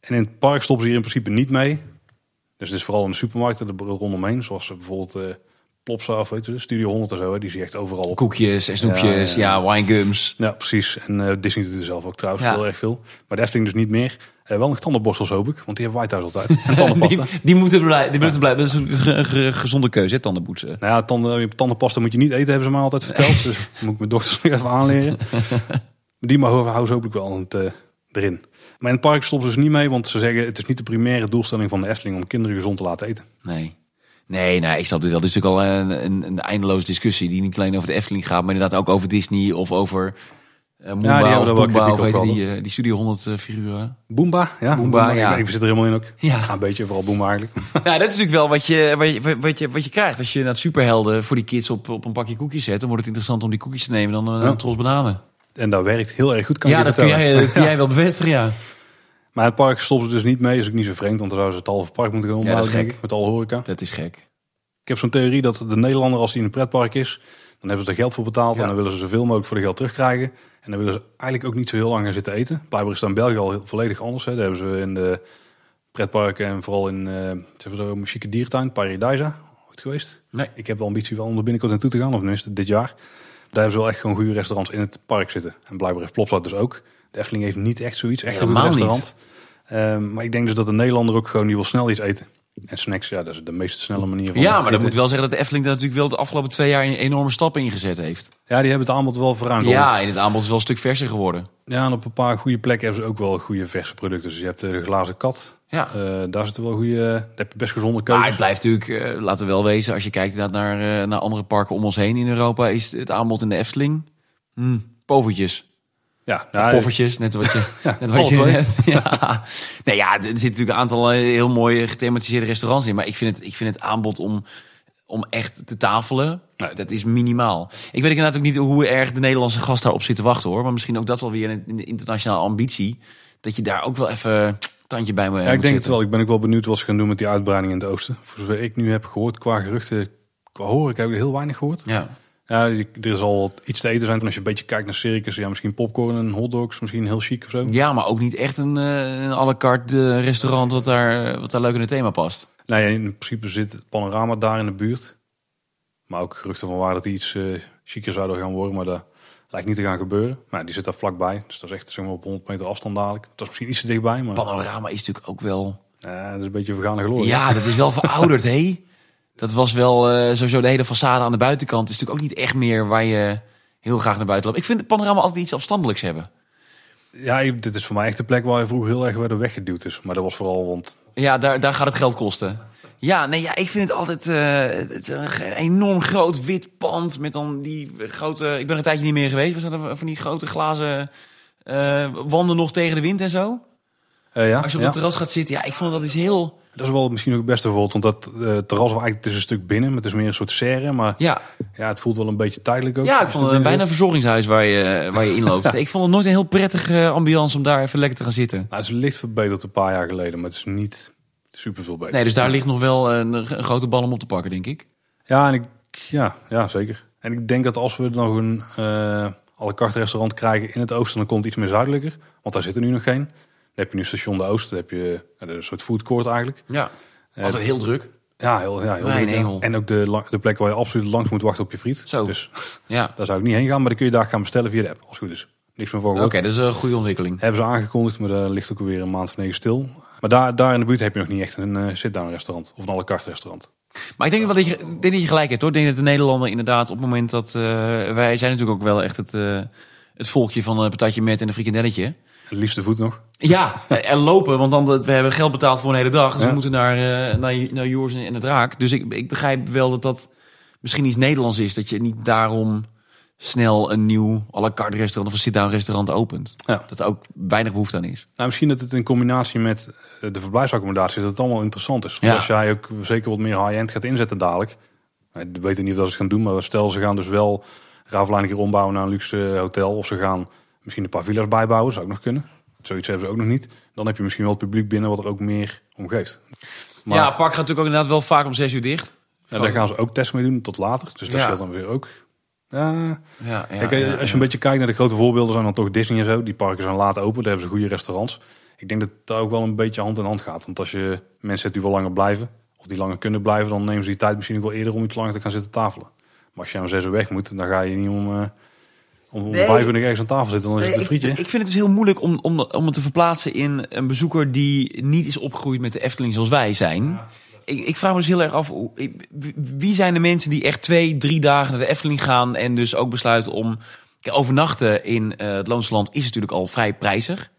En in het park stoppen ze hier in principe niet mee. Dus het is vooral in de supermarkten er rondomheen. Zoals bijvoorbeeld uh, Plopsa of weet je, Studio 100 en zo. Die zie je echt overal op. Koekjes en snoepjes, ja, ja, winegums. Ja, precies. En uh, Disney doet er zelf ook trouwens heel erg veel. Maar de Efteling dus niet meer. Uh, wel nog tandenborstels hoop ik, want die hebben wij thuis altijd. En tandenpasta. die, die, moeten blij, die moeten blijven. Dat is een gezonde keuze, hè, tandenboetsen. Nou ja, tanden, tandenpasta moet je niet eten, hebben ze mij altijd verteld. dus moet ik mijn dochters nog even aanleren. die maar houden ze hopelijk wel het, uh, erin. Maar in het park stoppen ze dus niet mee, want ze zeggen het is niet de primaire doelstelling van de Efteling om kinderen gezond te laten eten. Nee. Nee, nou, ik snap dit wel. Het is natuurlijk al een, een, een eindeloze discussie die niet alleen over de Efteling gaat, maar inderdaad ook over Disney of over uh, Moomba ja, die of Boomba of weet die, uh, die Studio 100 uh, figuren. Boomba, ja. Boomba, ja. Ik, zit er helemaal in ook. Ja. een beetje vooral Boomba eigenlijk. ja, dat is natuurlijk wel wat je, wat, je, wat, je, wat je krijgt. Als je naar superhelden voor die kids op, op een pakje koekjes zet, dan wordt het interessant om die koekjes te nemen dan een, ja. een tros bananen. En dat werkt heel erg goed, kan ja, je dat kun jij, dat kun jij wel bevestigen, ja. Maar het park stopt dus niet mee. is ook niet zo vreemd, want dan zouden ze het halve park moeten gaan onderhouden, ja, denk ik. Met alle horeca. Dat is gek. Ik heb zo'n theorie dat de Nederlander, als hij in een pretpark is, dan hebben ze er geld voor betaald. Ja. En dan willen ze zoveel mogelijk voor de geld terugkrijgen. En dan willen ze eigenlijk ook niet zo heel lang gaan zitten eten. Blijkbaar is dat in België al volledig anders. Hè. Daar hebben ze in de pretparken en vooral in uh, er een chique diertuin, Paradisa, ooit geweest. Nee. Ik heb de ambitie wel om er binnenkort naartoe te gaan, of tenminste dit jaar. Daar hebben ze wel echt gewoon goede restaurants in het park zitten. En blijkbaar heeft Plopsaland dus ook. De Efteling heeft niet echt zoiets, echt een goed restaurant. Um, maar ik denk dus dat de Nederlander ook gewoon, die wil snel iets eten. En snacks, ja, dat is de meest snelle manier van Ja, maar dat moet wel zeggen dat de Efteling daar natuurlijk wel de afgelopen twee jaar een enorme stappen ingezet heeft. Ja, die hebben het aanbod wel verruimd. Ja, en het aanbod is wel een stuk verser geworden. Ja, en op een paar goede plekken hebben ze ook wel goede verse producten. Dus je hebt de glazen kat. Ja. Uh, daar zitten wel goede, daar heb je best gezonde keuzes. Maar het blijft natuurlijk, uh, laten we wel wezen, als je kijkt naar, naar andere parken om ons heen in Europa, is het aanbod in de Efteling, hmm, povertjes. Ja, nou, poffertjes, net wat je, ja, net wat je net. Ja. Nee, ja, er zit natuurlijk een aantal heel mooie gethematiseerde restaurants in. Maar ik vind het, ik vind het aanbod om, om echt te tafelen, dat is minimaal. Ik weet inderdaad ook niet hoe erg de Nederlandse gast daarop zit te wachten hoor. Maar misschien ook dat wel weer in de internationale ambitie. Dat je daar ook wel even tandje bij me Ja, ik denk het wel. Ik ben ook wel benieuwd wat ze gaan doen met die uitbreiding in het oosten. Voor zover ik nu heb gehoord qua geruchten, qua horen, ik heb er heel weinig gehoord. Ja. Ja, er zal iets te eten zijn. En als je een beetje kijkt naar circus, ja, misschien popcorn en hotdogs, misschien heel chic of zo. Ja, maar ook niet echt een, een à la carte restaurant wat daar, wat daar leuk in het thema past. Nee, in principe zit het panorama daar in de buurt. Maar ook geruchten van waar dat iets uh, chiquer zouden gaan worden, maar dat lijkt niet te gaan gebeuren. Maar die zit daar vlakbij, dus dat is echt zeg maar, op 100 meter afstand dadelijk. Dat is misschien iets te dichtbij, maar... Panorama is natuurlijk ook wel... Ja, dat is een beetje vergane glorie. Ja, dat is wel verouderd, hé. Dat was wel uh, sowieso de hele façade aan de buitenkant. is natuurlijk ook niet echt meer waar je heel graag naar buiten loopt. Ik vind het panorama altijd iets afstandelijks hebben. Ja, dit is voor mij echt de plek waar je vroeger heel erg werden weggeduwd is. Maar dat was vooral, want... Ja, daar, daar gaat het geld kosten. Ja, nee, ja, ik vind het altijd uh, een enorm groot wit pand met dan die grote... Ik ben er een tijdje niet meer geweest. Was dat van die grote glazen uh, wanden nog tegen de wind en zo? Uh, ja, Als je op ja. het terras gaat zitten, ja, ik vond dat iets heel... Dat is wel misschien ook het beste voorbeeld, want dat uh, terras was eigenlijk het is een stuk binnen, maar het is meer een soort serre, maar ja. ja, het voelt wel een beetje tijdelijk ook. Ja, ik vond het bijna een verzorgingshuis waar je, waar je inloopt. ik vond het nooit een heel prettige ambiance om daar even lekker te gaan zitten. Nou, het is licht verbeterd een paar jaar geleden, maar het is niet super veel beter. Nee, dus daar ligt nog wel een, een, grote bal om op te pakken, denk ik. Ja, en ik, ja, ja, zeker. En ik denk dat als we nog een uh, à la carte restaurant krijgen in het oosten, dan komt het iets meer zuidelijker, want daar zit er nu nog geen. Dan heb je nu station de Oost, dan heb je een soort food court eigenlijk. Ja, altijd heel druk. Ja, heel, ja, heel druk. En ook de, de plek waar je absoluut langs moet wachten op je friet. Zo. Dus ja. daar zou ik niet heen gaan, maar dan kun je daar gaan bestellen via de app, als het goed is. Niks meer voor Oké, okay, dat is een goede ontwikkeling. Hebben ze aangekondigd, maar daar ligt ook alweer een maand van negen stil. Maar daar, daar in de buurt heb je nog niet echt een uh, sit-down restaurant of een à la carte restaurant. Maar ik denk wel dat je, denk dat je gelijk hebt hoor. Ik denk dat de Nederlander inderdaad op het moment dat... Uh, wij zijn natuurlijk ook wel echt het, uh, het volkje van een patatje met en een frikandelletje. Het liefste voet nog. Ja, en lopen, want dan, we hebben geld betaald voor een hele dag. Dus ja. we moeten naar, uh, naar, naar Joers en de Draak. Dus ik, ik begrijp wel dat dat misschien iets Nederlands is. Dat je niet daarom snel een nieuw à la carte restaurant of een sit-down restaurant opent. Ja. Dat er ook weinig behoefte aan is. Nou, misschien dat het in combinatie met eh, de verblijfsaccommodatie dat het allemaal interessant is. Ja. Als jij ook zeker wat meer high-end gaat inzetten dadelijk. Ik weet niet wat ze gaan doen, maar stel ze gaan dus wel Ravelijn keer ombouwen naar een luxe hotel. Of ze gaan misschien een paar villas bijbouwen, zou ook nog kunnen. Zoiets hebben ze ook nog niet. Dan heb je misschien wel het publiek binnen wat er ook meer om geeft. Maar, ja, het park gaat natuurlijk ook inderdaad wel vaak om zes uur dicht. Ja, daar gaan ze ook tests mee doen tot later. Dus dat scheelt dan weer ook. Ja. Ja, ja, als je een beetje kijkt naar de grote voorbeelden, zijn dan toch Disney en zo. Die parken zijn laat open, daar hebben ze goede restaurants. Ik denk dat het ook wel een beetje hand in hand gaat. Want als je mensen hebt die wel langer blijven, of die langer kunnen blijven, dan nemen ze die tijd misschien ook wel eerder om iets langer te gaan zitten tafelen. Maar als je om zes uur weg moet, dan ga je niet om, uh, om nee. vijf uur ergens aan tafel zitten. Dan is het een frietje. Ik, ik, vind het dus heel moeilijk om, om, om het te verplaatsen in een bezoeker die niet is opgegroeid met de Efteling zoals wij zijn ik, ik, vraag me dus heel erg af, wie zijn de mensen die echt twee, drie dagen naar de Efteling gaan en dus ook besluiten om overnachten in uh, het Loonse Land is natuurlijk al vrij prijzig.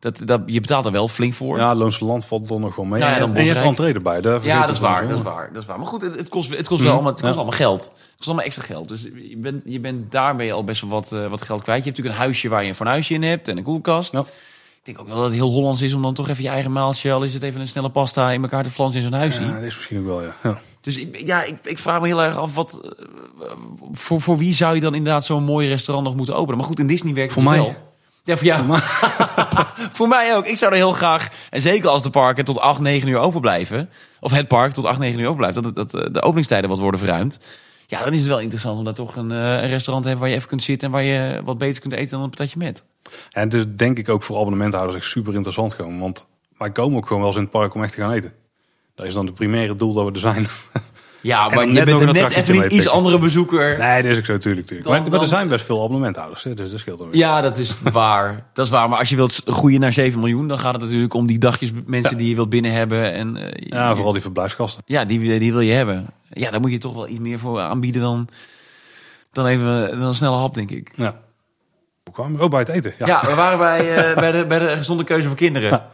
Dat, dat, je betaalt er wel flink voor. Ja, Loonse Land valt er nog wel mee. Ja, en, en je hebt entree erbij. Daar ja, dat is, waar, dat is waar. Dat is waar. Maar goed, het, kost, het kost wel mhm. allemaal, het kost allemaal geld. Het kost allemaal extra geld. Dus je bent, je bent daarmee al best wel wat, uh, wat geld kwijt. Je hebt natuurlijk een huisje waar je een fornuisje in hebt en een koelkast. Ja. Ik denk ook wel dat het heel Hollands is om dan toch even je eigen maaltje, al is het even een snelle pasta in elkaar te flansen in zo'n huisje. Ja, dat is misschien ook wel, ja. ja. Dus ik, ja, ik, ik vraag me heel erg af, wat, uh, voor, voor wie zou je dan inderdaad zo'n mooi restaurant nog moeten openen? Maar goed, in Disney werkt voor mij. wel. Ja, voor jou. voor mij ook. Ik zou er heel graag, en zeker als de parken tot 8, 9 uur open blijven, of het park tot 8, 9 uur open blijft, dat, dat, dat de openingstijden wat worden verruimd. Ja, dan is het wel interessant om daar toch een, uh, een restaurant te hebben waar je even kunt zitten en waar je wat beter kunt eten dan een patatje met. En het is denk ik ook voor abonnementhouders echt super interessant gewoon. Want wij komen ook gewoon wel eens in het park om echt te gaan eten. Dat is dan het primaire doel dat we er zijn. Ja, maar je bent net even niet iets andere bezoeker. Nee, dat is ook zo, natuurlijk. natuurlijk. maar, er zijn best veel abonnementhouders, hè, dus dat scheelt weer. Ja, dat is waar. dat is waar. Maar als je wilt groeien naar 7 miljoen, dan gaat het natuurlijk om die dagjes mensen die je wilt binnen hebben. En, uh, ja, vooral die verblijfskasten. Ja, die, die wil je hebben. Ja, daar moet je toch wel iets meer voor aanbieden dan, dan even dan een snelle hap, denk ik. Ja. Hoe kwam we? Oh, bij het eten. Ja, ja we waren bij, uh, bij, de, bij de gezonde keuze voor kinderen. Ja.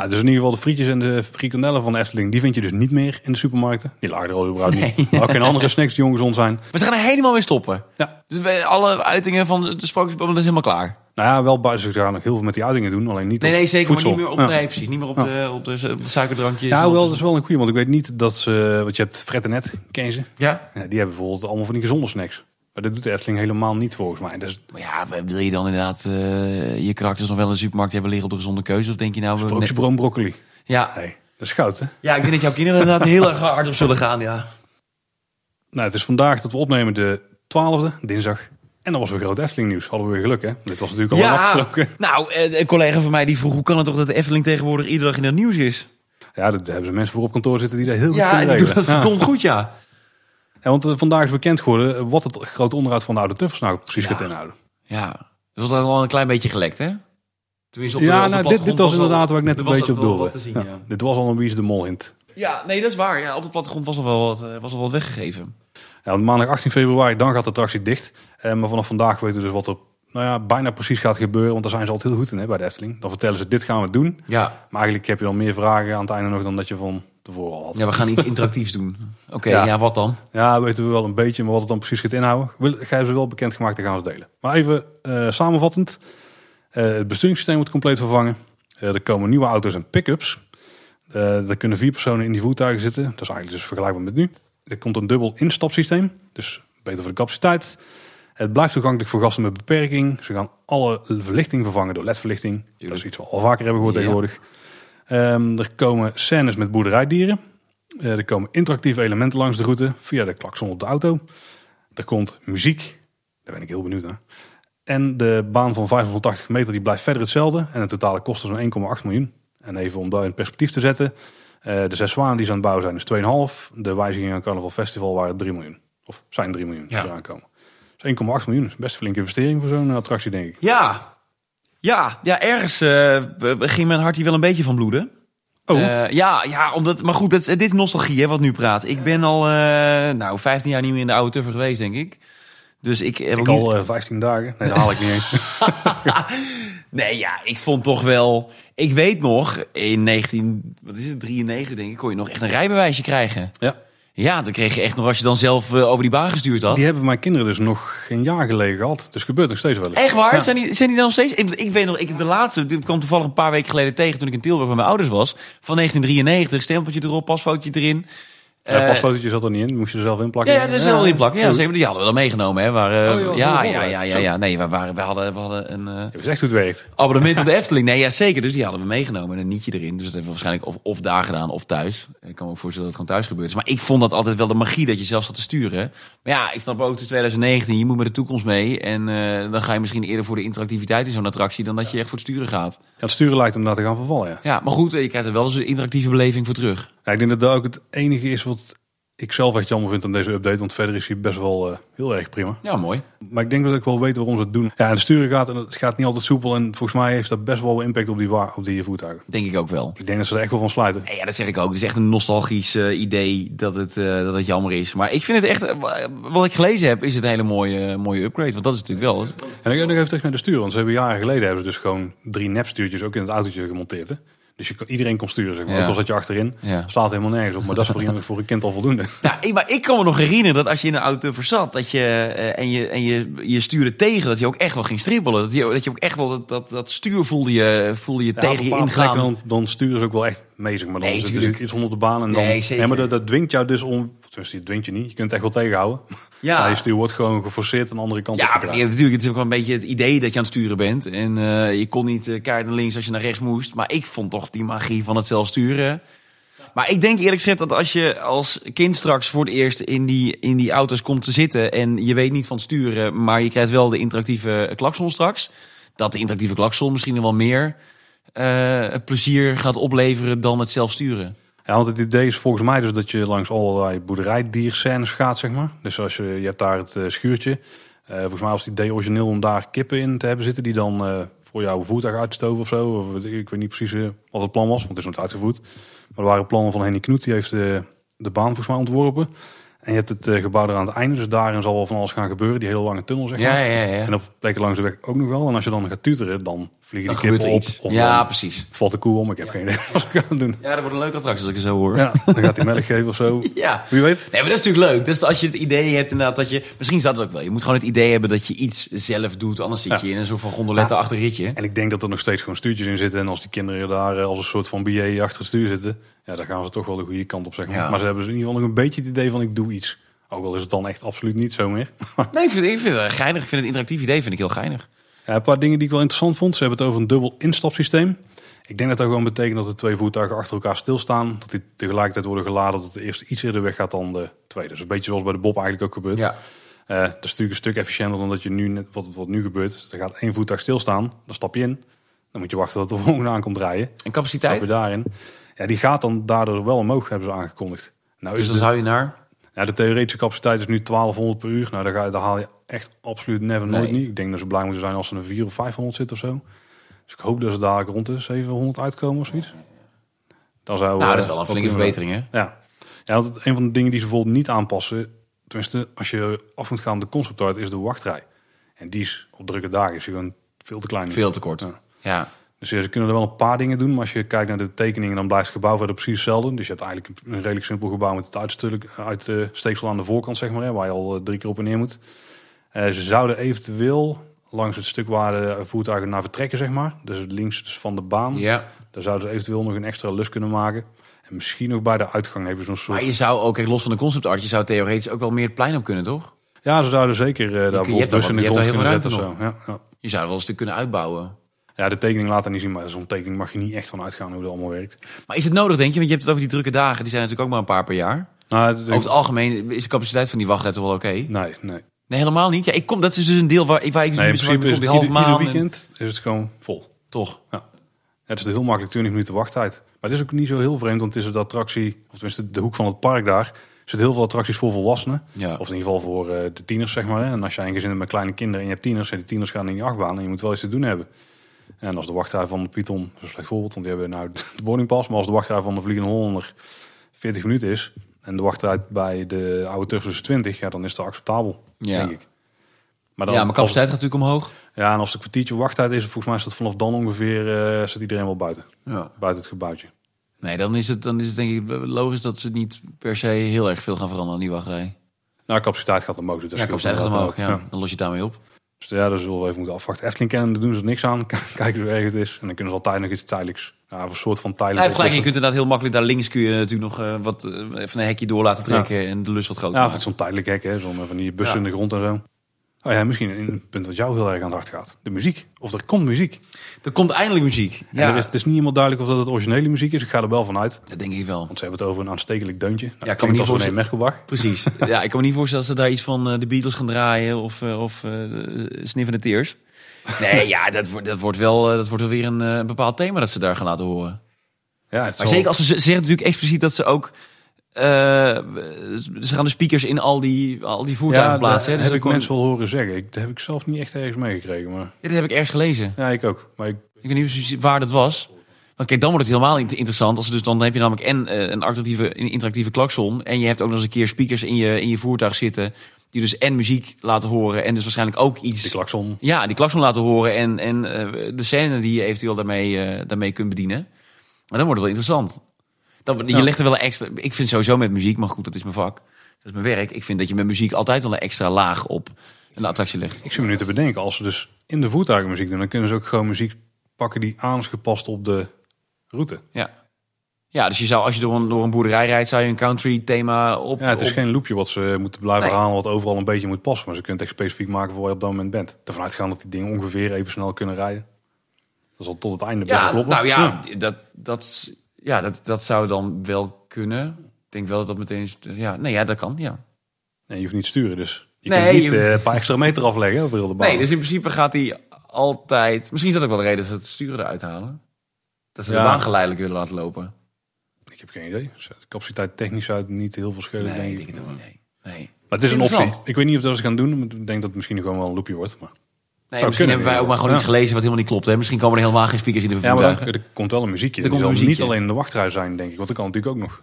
Nou, dus in ieder geval de frietjes en de frikandellen van de Efteling, die vind je dus niet meer in de supermarkten. Die lagen er al überhaupt nee. niet. Maar ook geen andere snacks die ongezond zijn. Maar ze gaan er helemaal mee stoppen. Ja. Dus bij alle uitingen van de sprookjesboom, dat is helemaal klaar. Nou ja, wel buiten. Ze gaan nog heel veel met die uitingen doen, alleen niet Nee, nee, zeker voedsel. niet meer op, ja. nee, precies, niet meer op, de, op, de, op de suikerdrankjes. Ja, wel, dat is wel een goede, want ik weet niet dat ze, wat je hebt, Fred en Net, ken ze? Ja. ja. Die hebben bijvoorbeeld allemaal van die gezonde snacks. Maar dat doet de Efteling helemaal niet volgens mij. Dus... Maar ja, wil je dan inderdaad uh, je karakters nog wel in de supermarkt hebben liggen op de gezonde keuze? Of denk je nou... Sprookjesbroom broccoli. Ja. Hey, dat is goud, hè? Ja, ik denk dat jouw kinderen inderdaad heel erg hard op zullen gaan, ja. Nou, het is vandaag dat we opnemen de 12e, dinsdag. En dan was weer groot Efteling nieuws. Hadden we weer geluk, hè? Dit was natuurlijk al ja, afgelopen. Nou, eh, een collega van mij die vroeg... hoe kan het toch dat de Efteling tegenwoordig iedere dag in het nieuws is? Ja, daar hebben ze mensen voor op kantoor zitten die daar heel goed ja, kunnen regelen. Ja, die doen dat verdomd goed, ja. Ja. Want uh, vandaag is bekend geworden wat het grote onderhoud van de oude tuffers nou precies gaat inhouden. Ja, dat was wel een klein beetje gelekt, hè? ja, nou, dit, dit was inderdaad waar ik net een beetje op doelde. Dit was al een Wie is de Mol hint. Ja, nee, dat is waar. Ja, op de plattegrond was al wel wat, eh, was al wat weggegeven. Ja, maandag 18 februari, dan gaat de attractie dicht. Eh, maar vanaf vandaag weten we dus wat er nou ja, bijna precies gaat gebeuren. Want daar zijn ze altijd heel goed in hè, bij de Efteling. Dan vertellen ze, dit gaan we doen. Ja. Maar eigenlijk heb je dan meer vragen aan het einde nog dan dat je van tevoren al had. Ja, we gaan iets interactiefs doen. Oké, ja. wat dan? Ja, weten we wel een beetje, maar wat het dan precies gaat inhouden. Ga ze wel bekendgemaakt, dan gaan ze delen. Maar even uh, samenvattend. Uh, het besturingssysteem wordt compleet vervangen. Uh, er komen nieuwe auto's en pick-ups. Er kunnen vier personen in die voertuigen zitten. Dat is eigenlijk dus vergelijkbaar met nu. Er komt een dubbel instapsysteem. Dus beter voor de capaciteit. Het blijft toegankelijk voor gasten met beperking. Ze gaan alle verlichting vervangen door LED-verlichting. Dat is iets wat we al vaker hebben gehoord ja. tegenwoordig. Um, er komen scènes met boerderijdieren. Uh, er komen interactieve elementen langs de route via de klakson op de auto. Er komt muziek. Daar ben ik heel benieuwd naar. En de baan van 580 meter die blijft verder hetzelfde. En de totale kosten zo'n 1,8 miljoen. En even om dat in perspectief te zetten. Uh, de zes zwanen die ze aan het bouwen zijn is 2,5. De wijzigingen aan Carnaval Festival waren 3 miljoen. Of zijn 3 miljoen ja. die eraan komen. Dus 1,8 miljoen is best een flinke investering voor zo'n attractie denk ik. Ja, ja, ja ergens uh, ging mijn hart hier wel een beetje van bloeden. Oh. Uh, ja, ja, omdat, maar goed, dit, dit is nostalgie hè, wat nu praat. Ik ben al nou, 15 jaar niet meer in de oude tuffer geweest, denk ik. Dus ik heb ik al uh, 15 dagen. Nee, dat haal ik niet eens. nee, ja, ik vond toch wel. Ik weet nog, in 19, wat is het, 93 denk ik, kon je nog echt een rijbewijsje krijgen. Ja. Ja, dan kreeg je echt nog als je dan zelf uh, over die baan gestuurd had. Die hebben mijn kinderen dus nog geen jaar geleden gehad. Dus gebeurt nog steeds wel eens. Echt waar? Zijn, die, zijn die dan nog steeds? Ik, ik weet nog, ik heb de laatste, die kwam toevallig een paar weken geleden tegen toen ik in Tilburg bij mijn ouders was. Van 1993, stempeltje erop, pasfootje erin. Ja, pasfotootje zat er niet in, moest je er zelf in plakken. Ja, er zelf in plakken. Ja, die hadden we dan meegenomen. Hè, waar, uh, oh, ja, ja, ja, ja, ja, Nee, we, waren, we hadden, we hadden een. Uh, dat is echt het werkt. Abonnement op de Efteling. Nee, ja, zeker. Dus die hadden we meegenomen. En een nietje erin. Dus dat hebben we waarschijnlijk of, of daar gedaan of thuis. Ik kan me ook voorstellen dat het gewoon thuis gebeurt is. Maar ik vond dat altijd wel de magie dat je zelf zat te sturen. Maar ja, ik snap ook, het is 2019. Je moet met de toekomst mee. En uh, dan ga je misschien eerder voor de interactiviteit in zo'n attractie dan dat je echt voor het sturen gaat. Ja, het sturen lijkt hem te gaan vervallen. Ja, ja maar goed, je krijgt er wel eens een interactieve beleving voor terug. Ja, ik denk dat dat ook het enige is wat ik zelf echt jammer vind aan deze update. Want verder is hij best wel uh, heel erg prima. Ja, mooi. Maar ik denk dat ik wel weet waarom ze het doen. Ja, en de sturen gaat en het gaat niet altijd soepel. En volgens mij heeft dat best wel impact op die, op die voertuigen. Denk ik ook wel. Ik denk dat ze er echt wel van sluiten. Ja, dat zeg ik ook. Het is echt een nostalgisch uh, idee dat het, uh, dat het jammer is. Maar ik vind het echt, wat ik gelezen heb, is het een hele mooie, mooie upgrade. Want dat is natuurlijk wel. En ik nog even terug naar de stuur. Want ze hebben jaren geleden hebben ze dus gewoon drie nepstuurtjes ook in het autootje gemonteerd. Hè? Dus je, iedereen kon sturen, zeg maar. Ja. Ook al zat je achterin. Ja. Staat helemaal nergens op. Maar dat is voor, voor een kind al voldoende. Ja, maar ik kan me nog herinneren dat als je in een auto verzat... Dat je, uh, en, je, en je, je stuurde tegen, dat je ook echt wel ging stribbelen. Dat je, dat je ook echt wel... Dat, dat, dat stuur voelde je, voelde je tegen je ingaan. Dan, dan sturen ze ook wel echt mee, zeg maar. Dan nee, zit dus iets onder de baan. En dan, nee, maar dat, dat dwingt jou dus om... Tenminste, dat dwingt je niet. Je kunt het echt wel tegenhouden. Ja. je stuur wordt gewoon geforceerd aan de andere kant ja, op Ja, natuurlijk. Het is ook wel een beetje het idee dat je aan het sturen bent. En uh, je kon niet uh, kaart naar links als je naar rechts moest. Maar ik vond toch die magie van het zelf sturen... Maar ik denk eerlijk gezegd dat als je als kind straks voor het eerst in die, in die auto's komt te zitten en je weet niet van sturen, maar je krijgt wel de interactieve klakson straks, dat de interactieve klakson misschien wel meer uh, plezier gaat opleveren dan het zelf sturen. Ja, want het idee is volgens mij dus dat je langs allerlei boerderijdierscènes gaat, zeg maar. Dus als je, je hebt daar het uh, schuurtje. Uh, volgens mij was het idee origineel om daar kippen in te hebben zitten die dan uh, voor jouw voertuig uitstoven of zo. Of, ik weet niet precies wat het plan was, want het is nog uitgevoerd. Maar er waren plannen van Henny Knoet, die heeft de, de baan volgens mij ontworpen. En je hebt het gebouw er aan het einde, dus daarin zal wel van alles gaan gebeuren. Die hele lange tunnel, zeg maar. Ja, ja, ja. En op plekken langs de weg ook nog wel. En als je dan gaat tuteren, dan vliegen dan die kippen op. Of ja, precies. Valt de koe om, ik heb geen idee wat ik ga doen. Ja, dat wordt een leuke attractie als ik het zo hoor. Ja, dan gaat hij melk geven of zo. ja. Wie weet. Nee, maar dat is natuurlijk leuk. Dus als je het idee hebt inderdaad dat je... Misschien is dat ook wel. Je moet gewoon het idee hebben dat je iets zelf doet. Anders zit je in een soort van achter ritje. En ik denk dat er nog steeds gewoon stuurtjes in zitten. En als die kinderen daar eh, als een soort van BA achter het stuur zitten... Ja, dan gaan ze toch wel de goede kant op, zeg maar. Maar ze hebben dus in ieder geval nog een beetje het idee van ik doe iets. Ook al is het dan echt absoluut niet zo meer. nee, ik vind, ik vind het geinig. Ik vind het interactief idee vind ik heel geinig. Ja, een paar dingen die ik wel interessant vond. Ze hebben het over een dubbel instapsysteem. Ik denk dat dat gewoon betekent dat de twee voertuigen achter elkaar stilstaan. Dat die tegelijkertijd worden geladen. Dat de eerste iets eerder weg gaat dan de tweede. Dus een beetje zoals bij de Bob eigenlijk ook gebeurt. Ja. Uh, dat is natuurlijk een stuk efficiënter dan dat je nu, net, wat, wat nu gebeurt. Dus er gaat één voertuig stilstaan. Dan stap je in. Dan moet je wachten tot de volgende aankomt rijden. En capaciteit? Stap je daarin. Ja, die gaat dan daardoor wel omhoog, hebben ze aangekondigd. Nou, dus dan zou je naar? Ja, de theoretische capaciteit is nu 1200 per uur. Nou, daar, ga, daar haal je echt absoluut never nooit niet. Ik denk dat ze blij moeten zijn als ze een 4 of 500 zit of zo. Dus ik hoop dat ze daar rond de 700 uitkomen of zoiets. Dan zou, nou, dat is wel een flinke verbetering, hè? Ja. ja, een van de dingen die ze bijvoorbeeld niet aanpassen... tenminste, als je af moet gaan de concept is de wachtrij. En die is op drukke dagen is gewoon veel te klein. Veel te kort. ja. Dus ze kunnen er wel een paar dingen doen. Maar als je kijkt naar de tekeningen, dan blijft het gebouw verder precies hetzelfde. Dus je hebt eigenlijk een redelijk simpel gebouw met het uitstuk uit de steeksel aan de voorkant, zeg maar. Hè, waar je al eh, drie keer op en neer moet. Uh, ze zouden eventueel langs het stuk waar de voertuigen naar vertrekken, zeg maar. Dus links dus van de baan. Ja. Daar zouden ze eventueel nog een extra lus kunnen maken. En misschien nog bij de uitgang hebben ze zo'n soort... Maar je zou ook, los van de concept art, je zou theoretisch ook wel meer het plein op kunnen, toch? Ja, ze zouden zeker uh, daarvoor bussen in de grond kunnen zetten. Zo. Ja, ja. Je zou wel een stuk kunnen uitbouwen. Ja, de tekening laat er niet zien, maar zo'n tekening mag je niet echt van uitgaan hoe dat allemaal werkt. Maar is het nodig, denk je? Want je hebt het over die drukke dagen, die zijn natuurlijk ook maar een paar per jaar. Nou, over het algemeen is de capaciteit van die wachtletten wel oké? Nee, nee. Nee, helemaal niet. Ja, ik kom, dat is dus een deel waar, waar ik nee, in principe is het ieder, weekend is het gewoon vol. Toch? Ja. Het is heel makkelijk 20 minuten wachttijd. Maar het is ook niet zo heel vreemd, want het is de attractie, of tenminste de hoek van het park daar, zit heel veel attracties voor volwassenen. Ja. Of in ieder geval voor uh, de tieners, zeg maar. En als jij een gezin hebt met kleine kinderen en je hebt tieners, en die tieners gaan in die achtbaan en je moet wel iets te doen hebben. En als de wachtrij van de Python, een slecht voorbeeld, want die hebben nou de boardingpas. Maar als de wachtrij van de Vliegende Hollander 40 minuten is en de wachtrij bij de oude Turfs 20, ja, dan is dat acceptabel, ja. denk ik. Maar dan, ja, maar capaciteit gaat natuurlijk omhoog. Ja, en als de kwartiertje wachttijd is, volgens mij is dat vanaf dan ongeveer, uh, zit iedereen wel buiten. Ja. Buiten het gebouwtje. Nee, dan is, het, dan is het denk ik logisch dat ze niet per se heel erg veel gaan veranderen aan die wachtrij. Nou, capaciteit gaat omhoog. Dus ja, capaciteit gaat omhoog, ja. ja. Dan los je daarmee op. Dus ja, daar zullen we even moeten afwachten. Efteling kennen, daar doen ze niks aan. Kijken hoe erg het is. En dan kunnen ze altijd nog iets tijdelijks. Ja, een soort van tijdelijk. Ja, gelijk, je kunt inderdaad heel makkelijk daar links kun je natuurlijk nog uh, wat uh, even een hekje door laten trekken en de lust wat groter. Ja, zo'n tijdelijk hek, hè, zo'n van die bussen in de grond en zo. Oh ja, misschien een punt wat jou heel erg aan hart gaat. De muziek. Of er komt muziek. Er komt eindelijk muziek. Ja. Er is, het is niet helemaal duidelijk of dat het originele muziek is. Ik ga er wel vanuit. Dat denk ik wel. Want ze hebben het over een aanstekelijk deuntje. Nou, ja, ik kan me niet voorstellen. Merkelbach. Precies. ja, ik kan me niet voorstellen dat ze daar iets van uh, de Beatles gaan draaien of, uh, of uh, Sniff the Tears. Nee, ja, dat, wordt, dat, wordt wel, dat wordt wel weer een, een bepaald thema dat ze daar gaan laten horen. Ja, maar zal... zeker als ze zeggen natuurlijk expliciet dat ze ook uh, ze gaan de speakers in al die, al die voertuigen ja, plaatsen. Dat dus heb ik mensen wel horen zeggen. Ik, dat heb ik zelf niet echt ergens meegekregen. Maar... Ja, dit heb ik ergens gelezen. Ja, ik ook. Maar ik... ik weet niet precies waar dat was. Want kijk, dan wordt het helemaal interessant. Als dus, dan heb je namelijk en uh, een actieve, interactieve klakson. En je hebt ook nog eens een keer speakers in je, in je voertuig zitten. Die dus en muziek laten horen. En dus waarschijnlijk ook iets. Die klakson. Ja, die klakson laten horen. En, en uh, de scène die je eventueel daarmee, daarmee kunt bedienen. Maar dan wordt het wel interessant. Dat, je legt er wel een extra. Ik vind sowieso met muziek, maar goed, dat is mijn vak. Dat is mijn werk. Ik vind dat je met muziek altijd wel een extra laag op een attractie legt. Ik zit me nu te bedenken, als ze dus in de voertuigen muziek doen, dan kunnen ze ook gewoon muziek pakken die aan is gepast op de route. Ja. Ja, dus je zou, als je door een, door een boerderij rijdt, zou je een country thema op. Ja, het is geen loopje wat ze moeten blijven nee. halen, wat overal een beetje moet passen. Maar ze kunnen het echt specifiek maken voor waar je op dat moment bent. Ervan uitgaan dat die dingen ongeveer even snel kunnen rijden. Dat zal tot het einde best ja, kloppen. Nou ja, dat, dat ja, dat, dat zou dan wel kunnen. Ik denk wel dat dat meteen is. Ja, nee, ja, dat kan, ja. Nee, je hoeft niet te sturen, dus je nee, kunt niet je... uh, een paar extra meter afleggen over de baan. Nee, dus in principe gaat hij altijd... Misschien is dat ook wel de reden dat ze het sturen eruit halen. Dat ze ja. de baan geleidelijk willen laten lopen. Ik heb geen idee. De capaciteit technisch uit niet heel veel schelen, nee, denk ik. Denk nee. Maar het is een optie. Ik weet niet of dat ze gaan doen. Ik denk dat het misschien gewoon wel een loopje wordt. Maar... Nee, misschien hebben wij ook maar gewoon iets gelezen wat helemaal niet klopt. Hè? Misschien komen er helemaal geen speakers in de. Ja, maar er komt wel een muziekje. Er komt een muziekje. niet alleen in de wachtrij zijn, denk ik. Want dat kan natuurlijk ook nog.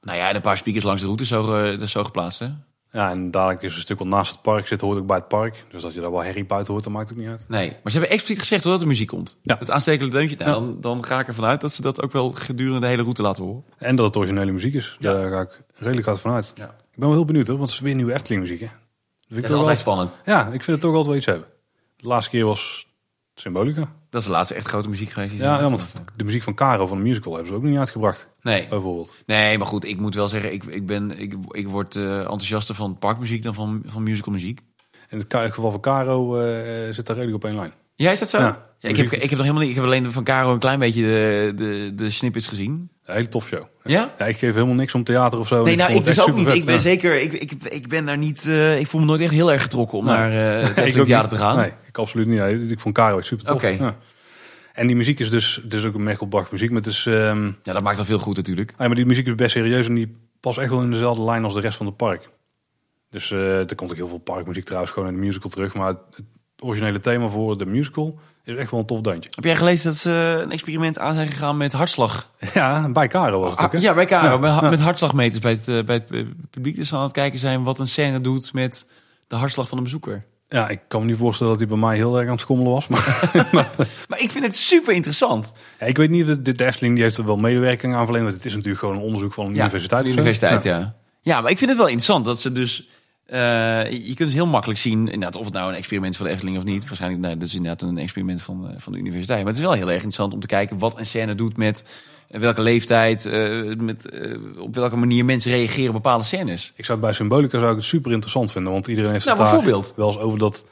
Nou ja, en een paar speakers langs de route zo, uh, zo geplaatst, hè? Ja, en dadelijk is een stuk wat naast het park zit, hoort ook bij het park. Dus dat je daar wel herrie buiten hoort, dat maakt ook niet uit. Nee, maar ze hebben expliciet gezegd hoor, dat er muziek komt. Ja. Het aanstekelijk deuntje. Nou, ja. dan, dan ga ik ervan uit dat ze dat ook wel gedurende de hele route laten horen. En dat het originele muziek is. Ja. Daar ga ik redelijk hard van uit. Ja. Ik ben wel heel benieuwd hoor, want het is weer nieuwe Efteling muziek hè. Dat, dat is altijd spannend. Ja, ik vind het toch altijd wel iets hebben. De laatste keer was Symbolica. Dat is de laatste echt grote muziek geweest. Ja, ja, want de muziek van Caro van de musical hebben ze ook nog niet uitgebracht. Nee. Bijvoorbeeld. Nee, maar goed, ik moet wel zeggen, ik, ik, ben, ik, ik word uh, enthousiaster van parkmuziek dan van, van musicalmuziek. In het geval van Caro uh, zit daar redelijk op één lijn. Ja, is dat zo? Ja. ja ik, heb, ik heb nog helemaal niet. Ik heb alleen van Caro een klein beetje de, de, de snippets gezien. Hele tof show. Ja? ja? Ik geef helemaal niks om theater of zo. Nee, nou, ik dus ook niet. Ik ben zeker. Ik, ik, ik ben daar niet. Uh, ik voel me nooit echt heel erg getrokken om nee. naar uh, het theater te gaan. Nee, ik absoluut niet. Ik vond Caro echt super tof. Oké. Okay. En die muziek is dus, het is ook een Mechelbach muziek, maar het is... Um, ja, dat maakt dan veel goed natuurlijk. Ja, maar die muziek is best serieus en die past echt wel in dezelfde lijn als de rest van het park. Dus uh, er komt ook heel veel parkmuziek trouwens gewoon in de musical terug. Maar het originele thema voor de musical is echt wel een tof deuntje. Heb jij gelezen dat ze een experiment aan zijn gegaan met hartslag? Ja, bij Caro was het ook. Hè? Ja, bij Caro. Ja, met, ja. met hartslagmeters bij het, bij het publiek. Dus aan het kijken zijn wat een scène doet met de hartslag van een bezoeker. Ja, ik kan me niet voorstellen dat hij bij mij heel erg aan het schommelen was. Maar, maar ik vind het super interessant. Ja, ik weet niet, of de, de Efteling die heeft er wel medewerking aan verleend. Want het is natuurlijk gewoon een onderzoek van een ja, universiteit. universiteit, ja. ja. ja. maar ik vind het wel interessant dat ze dus... Uh, je kunt dus heel makkelijk zien, inderdaad, of het nou een experiment van de Efteling of niet. Waarschijnlijk, nee, dat is inderdaad een experiment van, uh, van de universiteit. Maar het is wel heel erg interessant om te kijken wat een scène doet met welke leeftijd, uh, met, op welke manier mensen reageren op bepaalde scènes. Ik zou het bij Symbolica zou ik het super interessant vinden, want iedereen heeft nou, het bijvoorbeeld. wel eens over dat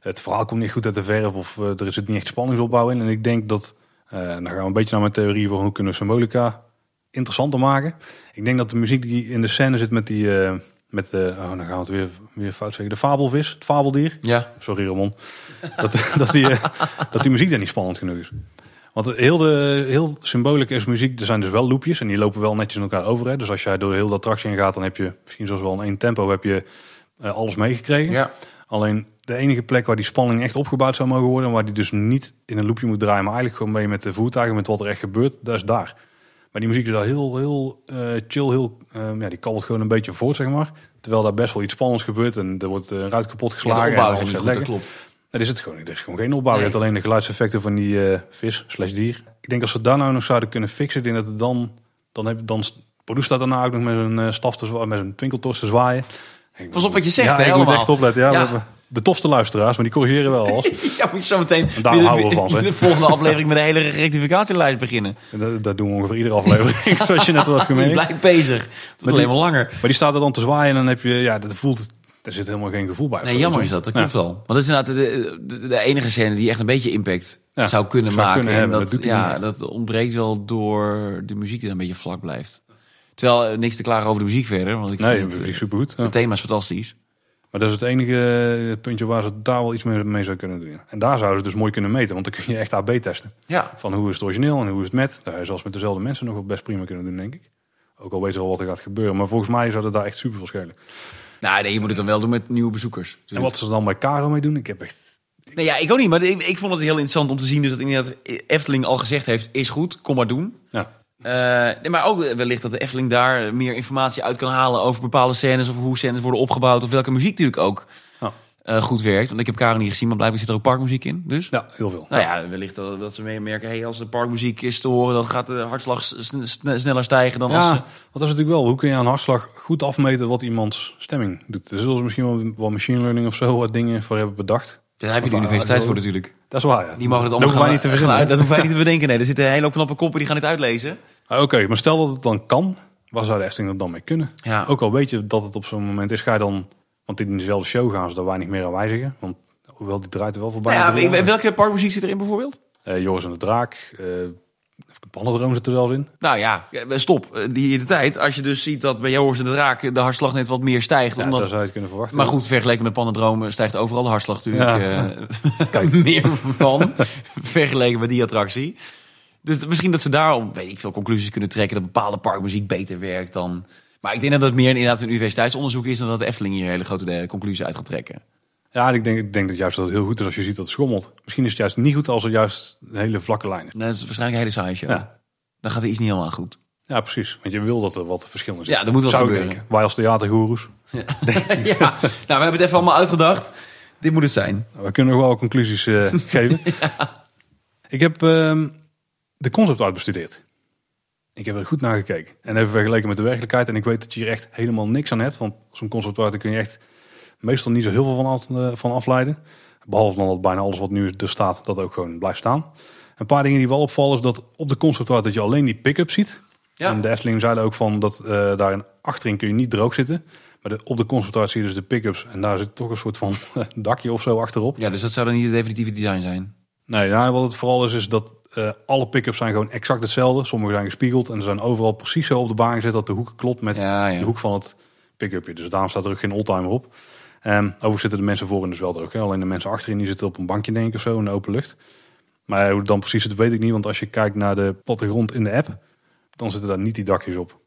het verhaal komt niet goed uit de verf of er zit niet echt spanningsopbouw in. En ik denk dat, dan gaan we een beetje naar mijn theorie van hoe kunnen we symbolica interessanter maken. Ik denk dat de muziek die in de scène zit met die, met de, oh, dan gaan we het weer, weer fout zeggen, de fabelvis, het fabeldier. Ja. Sorry Ramon. dat, dat, die, dat die muziek daar niet spannend genoeg is. Want heel, de, heel symbolisch is muziek, er zijn dus wel loopjes en die lopen wel netjes in elkaar over. Hè. Dus als jij door heel de attractie heen gaat, dan heb je misschien zoals wel in één tempo heb je alles meegekregen. Ja. Alleen de enige plek waar die spanning echt opgebouwd zou mogen worden, waar die dus niet in een loopje moet draaien, maar eigenlijk gewoon mee met de voertuigen, met wat er echt gebeurt, dat is daar. Maar die muziek is al heel, heel uh, chill, heel, uh, ja, die kabbelt gewoon een beetje voort, zeg maar. Terwijl daar best wel iets spannends gebeurt en er wordt een ruit kapot geslagen. Ja, en goed, dat klopt. Dat is het gewoon. Er is gewoon geen opbouw. Nee. Je hebt alleen de geluidseffecten van die uh, vis slash dier. Ik denk als ze daar nou nog zouden kunnen fixen, denk dat het dan Dan, heb, dan Pardoes staat daarna ook nog met een staf te zwaaien, met een te zwaaien. Pas op wat je zegt, ja, hè, ik moet echt opletten. Ja, ja. De tofste luisteraars, maar die corrigeren wel alles. ja, moet je zo meteen daar houden we van, de, de volgende aflevering met een hele rectificatielijst beginnen. Dat, dat, doen we ongeveer iedere aflevering, zoals je net al hebt gemerkt. Je blijft bezig. Dat alleen maar langer. Maar die staat er dan te zwaaien en dan heb je, ja, dat voelt er zit helemaal geen gevoel bij. Nee, jammer is dat. Dat klopt ja. al. Want dat is inderdaad de, de, de, enige scène die echt een beetje impact ja, zou kunnen zou maken. Kunnen en dat, dat ja, dat ontbreekt wel door de muziek die een beetje vlak blijft. Terwijl niks te klagen over de muziek verder. Want ik nee, vind het, supergoed. Het thema is fantastisch. Maar dat is het enige puntje waar ze daar wel iets mee, mee zou kunnen doen. En daar zouden ze dus mooi kunnen meten. Want dan kun je echt AB testen. Ja. Van hoe is het origineel en hoe is het met. Daar zelfs met dezelfde mensen nog wel best prima kunnen doen, denk ik. Ook al weten ze al wat er gaat gebeuren. Maar volgens mij zou dat daar echt super veel schelen. Nou, nee, je moet het dan wel doen met nieuwe bezoekers. Natuurlijk. En wat ze dan bij Caro mee doen, ik heb echt... Nee, ja, ik ook niet. Maar ik, ik vond het heel interessant om te zien dus dat inderdaad Efteling al gezegd heeft, is goed, kom maar doen. Ja. Uh, nee, maar ook wellicht dat de Efteling daar meer informatie uit kan halen over bepaalde scènes of hoe scènes worden opgebouwd of welke muziek natuurlijk ook oh. uh, goed werkt. Want ik heb Karen niet gezien, maar blijkbaar zit er ook parkmuziek in. Dus ja, heel veel. Nou ja, wellicht dat, dat ze meemerken, hey, als de parkmuziek is te horen, dan gaat de hartslag sneller stijgen dan ja, als. Ja, dat is natuurlijk wel. Hoe kun je aan hartslag goed afmeten wat iemands stemming doet? Er zullen ze misschien wel wat machine learning of zo wat dingen voor hebben bedacht. Daar heb je de universiteit voor natuurlijk. Dat is waar, ja. Die mogen het allemaal dat gaan, niet te verzinnen. dat hoeven wij niet te bedenken. Nee, er zitten hele hoop knappe koppen die gaan het uitlezen. Ah, Oké, okay, maar stel dat het dan kan, waar zou de Efteling er dan mee kunnen? Ja. Ook al weet je dat het op zo'n moment is, ga je dan... Want in dezelfde show gaan ze daar weinig meer aan wijzigen. Want hoewel die draait er wel voorbij. Nou ja, welke parkmuziek zit erin bijvoorbeeld? Uh, Joris en de Draak. Uh, Pannendroom zit er zelfs in. Nou ja, stop. Die de tijd. Als je dus ziet dat bij Joris en de Draak de hartslag net wat meer stijgt. Ja, omdat... dat zou je het kunnen verwachten. Maar goed, vergeleken met Pannendroom stijgt overal de hartslag natuurlijk ja. uh, Kijk. meer van. vergeleken met die attractie. Dus misschien dat ze daarom, weet ik veel, conclusies kunnen trekken dat bepaalde parkmuziek beter werkt dan. Maar ik denk dat het meer inderdaad een universiteitsonderzoek is dan dat de Efteling hier hele grote conclusies uit gaat trekken. Ja, ik denk, ik denk dat juist dat het heel goed is als je ziet dat het schommelt. Misschien is het juist niet goed als er juist een hele vlakke lijn is. Nee, dat is waarschijnlijk een hele saaie show. Ja. Dan gaat er iets niet helemaal goed. Ja, precies. Want je wil dat er wat verschillen zijn. Ja, er moet wat Zou gebeuren. Denken. Wij als theatergoeroes. Ja. ja, nou, we hebben het even allemaal uitgedacht. Dit moet het zijn. We kunnen nog wel conclusies uh, geven. ja. Ik heb uh, de concept art bestudeerd. Ik heb er goed naar gekeken. En even vergeleken met de werkelijkheid. En ik weet dat je hier echt helemaal niks aan hebt. Want zo'n concept art kun je echt meestal niet zo heel veel van, uh, van afleiden. Behalve dan dat bijna alles wat nu er staat, dat ook gewoon blijft staan. Een paar dingen die wel opvallen is dat op de concept art dat je alleen die pick-up ziet. Ja. En de Efteling zeiden ook van dat uh, daar achterin kun je niet droog zitten. Maar de, op de concept art zie je dus de pick-ups. En daar zit toch een soort van dakje of zo achterop. Ja, dus dat zou dan niet het definitieve design zijn? Nee, nou, wat het vooral is, is dat uh, alle pick-ups zijn gewoon exact hetzelfde. Sommige zijn gespiegeld en er zijn overal precies zo op de baan gezet dat de hoek klopt met ja, ja. de hoek van het pick-upje. Dus daarom staat er ook geen oldtimer op. Um, overigens zitten de mensen voorin dus wel droog. Hè? Alleen de mensen achterin die zitten op een bankje denk ik of zo in de open lucht. Maar hoe het dan precies zit weet ik niet. Want als je kijkt naar de plattegrond in de app, dan zitten daar niet die dakjes op.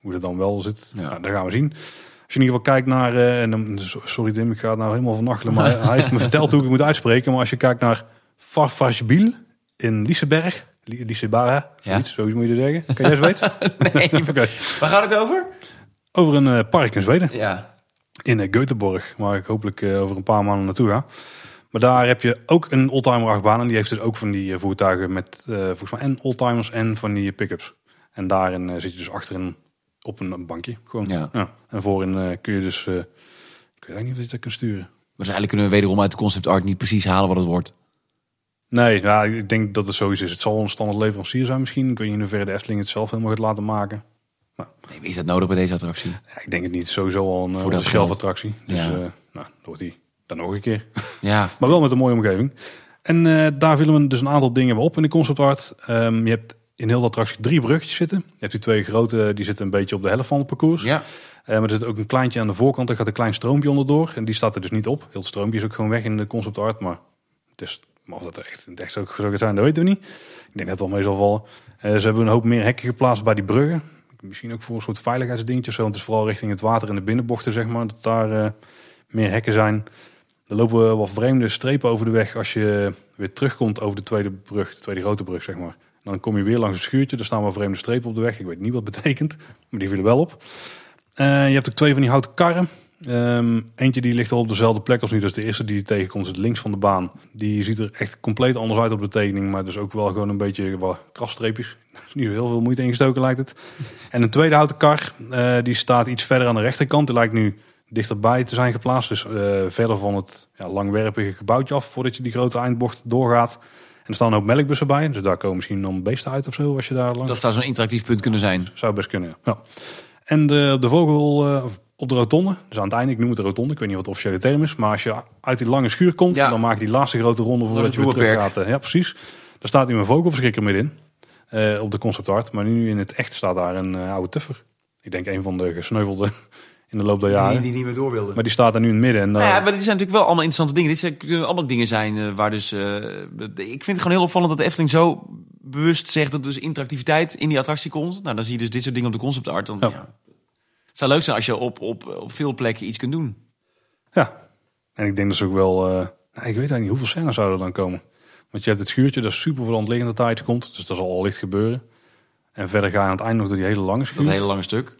Hoe dat dan wel zit, Ja. nou, dat gaan we zien. Als je in ieder geval kijkt naar, uh, en dan, sorry Tim, ik ga het nou helemaal vanachtelen, maar hij heeft me verteld hoe ik het moet uitspreken. Maar als je kijkt naar Farfashbil in Liseberg, Liseberg, zoiets, zoiets moet je zeggen. Kan jij Zweeds? nee, Oké. waar gaat het over? Over een uh, park in Zweden Ja. In uh, Göteborg, waar ik hopelijk uh, over een paar maanden naartoe ga. Maar daar heb je ook een oldtimer achtbaan en die heeft dus ook van die voertuigen met volgens mij en oldtimers en van die pick-ups. En daarin zit je dus achterin op een bankje. Gewoon. Ja. En voorin kun je dus, ik weet eigenlijk niet of je dat kunt sturen. Dus eigenlijk kunnen we wederom uit de concept art niet precies halen wat het wordt. Nee, ja, ik denk dat het sowieso is. Het zal een standaard leverancier zijn misschien. Ik weet niet in hoeverre de Efteling het zelf helemaal gaat laten maken. Nee, is dat nodig bij deze attractie? Ja, ik denk het niet. Sowieso al een, Voor dat een shelf-attractie. Dus Ja. ja. nou, dan wordt die dan nog een keer. Ja, Maar wel met een mooie omgeving. En eh, daar vielen we dus een aantal dingen op in de concept art. Ehm, je hebt in heel de attractie drie bruggetjes zitten. Je hebt die twee grote, die zitten een beetje op de helft van het parcours. ja. Eh, maar er zit ook een kleintje aan de voorkant. Daar gaat een klein stroompje onderdoor. En die staat er dus niet op. Heel het stroompje is ook gewoon weg in de concept art. Maar dus, maar of dat er echt, echt zo zou zijn, dat weten we niet. Ik denk dat het wel mee zal vallen. Eh, ze hebben een hoop meer hekken geplaatst bij die bruggen. Misschien ook voor een soort veiligheidsdingetje zo. Want het is vooral richting het water en de binnenbochten, zeg maar. Dat daar eh, meer hekken zijn. Er lopen wat vreemde strepen over de weg als je weer terugkomt over de tweede brug. De tweede grote brug, zeg maar. Dan kom je weer langs een schuurtje. Er staan wel vreemde strepen op de weg. Ik weet niet wat het betekent, maar die vielen wel op. Eh, je hebt ook twee van die houten karren. Ehm, eentje die ligt al op dezelfde plek als nu. Is de eerste die je tegenkomt, is links van de baan. Die ziet er echt compleet anders uit op de tekening. Maar dus ook wel gewoon een beetje wat krasstreepjes. Er is niet zo heel veel moeite ingestoken lijkt het. En een tweede houten kar, uh, die staat iets verder aan de rechterkant. Die lijkt nu dichterbij te zijn geplaatst. Dus uh, verder van het ja, langwerpige gebouwtje af voordat je die grote eindbocht doorgaat. En er staan ook melkbussen bij. Dus daar komen misschien dan beesten uit of zo als je daar langs... Dat zou zo'n interactief punt kunnen zijn. Zou best kunnen, ja. En de, de vogel uh, op de rotonde, dus aan het einde, ik noem het de rotonde, ik weet niet wat de officiële term is. Maar als je uit die lange schuur komt, ja. dan maak je die laatste grote ronde voordat je weer terug gaat. Uh, ja, precies. Daar staat nu een vogelverschrikker middenin. Uh, op de concept art. Maar nu in het echt staat daar een oude tuffer. Ik denk een van de gesneuvelde in de loop der jaren. Die, die niet meer door wilde. Maar die staat er nu in het midden. En, nou ja, maar dit zijn natuurlijk wel allemaal interessante dingen. Dit kunnen allemaal dingen zijn uh, waar dus... Uh, ik vind het gewoon heel opvallend dat de Efteling zo bewust zegt dat dus interactiviteit in die attractie komt. Nou, dan zie je dus dit soort dingen op de concept art. Dan, ja. ja. Zou leuk zijn als je op, op, op veel plekken iets kunt doen. Ja, en ik denk dat ze ook wel... Uh, ik weet eigenlijk niet hoeveel scènes zouden er dan komen. Want je hebt het schuurtje, dat super veel ontliggende tijd komt. Dus dat zal al licht gebeuren. En verder ga je aan het eind nog door die hele lange schuur. Dat hele lange stuk.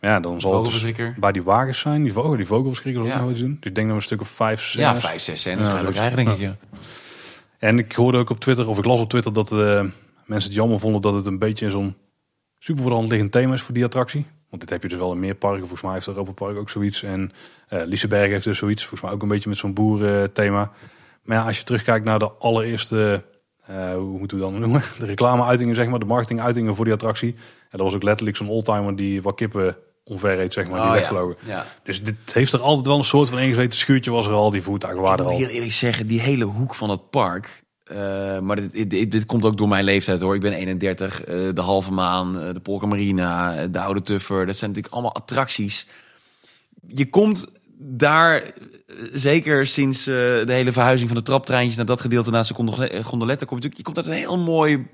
Ja, dan zal het bij die wagens zijn, die, vogel, die vogelverschrikker ja. ook nog iets doen. Dus ik denk dat we een stuk of vijf, zes. Ja, vijf, zes scènes ja, we krijgen, denk ik. Ja. En ik hoorde ook op Twitter, of ik las op Twitter, dat de eh, mensen het jammer vonden dat het een beetje zo'n super voor de hand liggend thema is voor die attractie. Want dit heb je dus wel in meer parken. Volgens mij heeft Europa Park ook zoiets. En uh, Liseberg heeft dus zoiets. Volgens mij ook een beetje met zo'n boerenthema. Maar ja, als je terugkijkt naar de allereerste, uh, hoe moeten we dan noemen? De reclameuitingen, zeg maar. De marketinguitingen voor die attractie. En dat was ook letterlijk zo'n oldtimer die wat kippen onver reed, zeg maar, die oh, wegvlogen. Ja. Dus dit heeft er altijd wel een soort van ingezeten schuurtje was er al, die voertuigen waren er al. Ik heel eerlijk zeggen, die hele hoek van het park, uh, maar dit, dit, dit, komt ook door mijn leeftijd hoor. Ik ben 31, uh, de halve maan, uh, de Polka Marina, de oude Tuffer. Dat zijn natuurlijk allemaal attracties. Je komt daar, zeker sinds de hele verhuizing van de traptreintjes naar dat gedeelte naast de gondoletten, komt je komt uit een heel mooi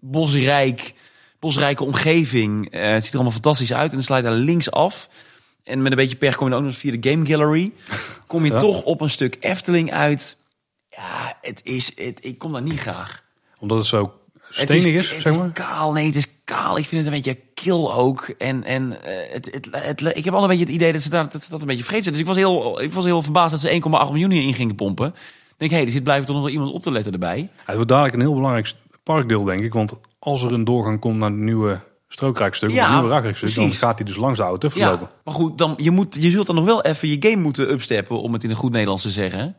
bosrijk bosrijke omgeving. Het ziet er allemaal fantastisch uit. En dan sluit daar links af. En met een beetje pech kom je ook nog via de Game Gallery. Kom je toch op een stuk Efteling uit. Ja, het is, het, ik kom daar niet graag. Omdat het zo stenig is, het zeg maar? is kaal. Nee, het is kaal. Ik vind het een beetje kil ook. En, en uh, het, het, het, ik heb al een beetje het idee dat ze dat, dat, ze dat een beetje vergeten Dus ik was heel, ik was heel verbaasd dat ze 1,8 miljoen hierin gingen pompen. Ik denk, hé, hey, er zit blijven toch nog wel iemand op te letten erbij. Ja, het wordt dadelijk een heel belangrijk parkdeel, denk ik. Want als er een doorgang komt naar de nieuwe strookrijkstuk, ja, of nieuwe stuk, dan gaat hij dus langs de auto verlopen. Ja, maar goed, dan, je, moet, je zult dan nog wel even je game moeten upsteppen, om het in een goed Nederlands te zeggen.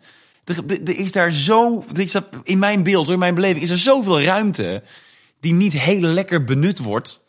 Er, is daar zo, is dat, in mijn beeld, in mijn beleving, is er zoveel ruimte die niet heel lekker benut wordt.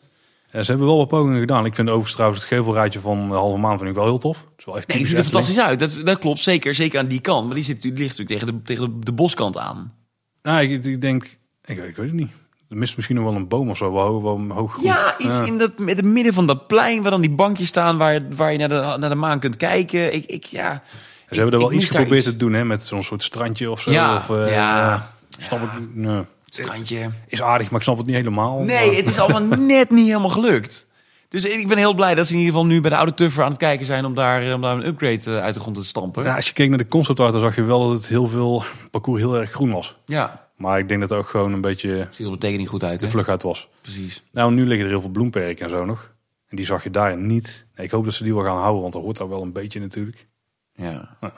Ja, ze hebben wel wat pogingen gedaan. Ik vind overigens trouwens het gevelrijtje van de halve maan vind ik wel heel tof. Het, is wel echt nee, het ziet er fantastisch uit. Dat, dat klopt, zeker, zeker aan die kant. Maar die, zit, die ligt natuurlijk tegen de, tegen de, boskant aan. Nou, ik, ik denk, ik, ik weet het niet. Er mist misschien nog wel een boom of zo, wel, wel hoog groen. Ja, iets in dat, met het midden van dat plein waar dan die bankjes staan waar, waar je naar de, naar de maan kunt kijken. Ik, ik, ja, Ze hebben er wel iets geprobeerd te doen, hè, met zo'n soort strandje of zo. Ja, of, uh, ja. Snap ik, nee. Strandje. Is aardig, maar ik snap het niet helemaal. Nee, het is allemaal net niet helemaal gelukt. Dus ik ben heel blij dat ze in ieder geval nu bij de oude Tuffer aan het kijken zijn om daar, om daar een upgrade eh, uit de grond te stampen. Ja, als je keek naar de concept art, dan zag je wel dat het heel veel parcours heel erg groen was. Ja. Maar ik denk dat het ook gewoon een beetje... Ziet er op tekening goed uit, De vlug uit was. Precies. Nou, nu liggen er heel veel bloemperken en zo nog. En die zag je daar niet. Nee, ik hoop dat ze die wel gaan houden, want dat hoort daar wel een beetje natuurlijk. Ja. Nou,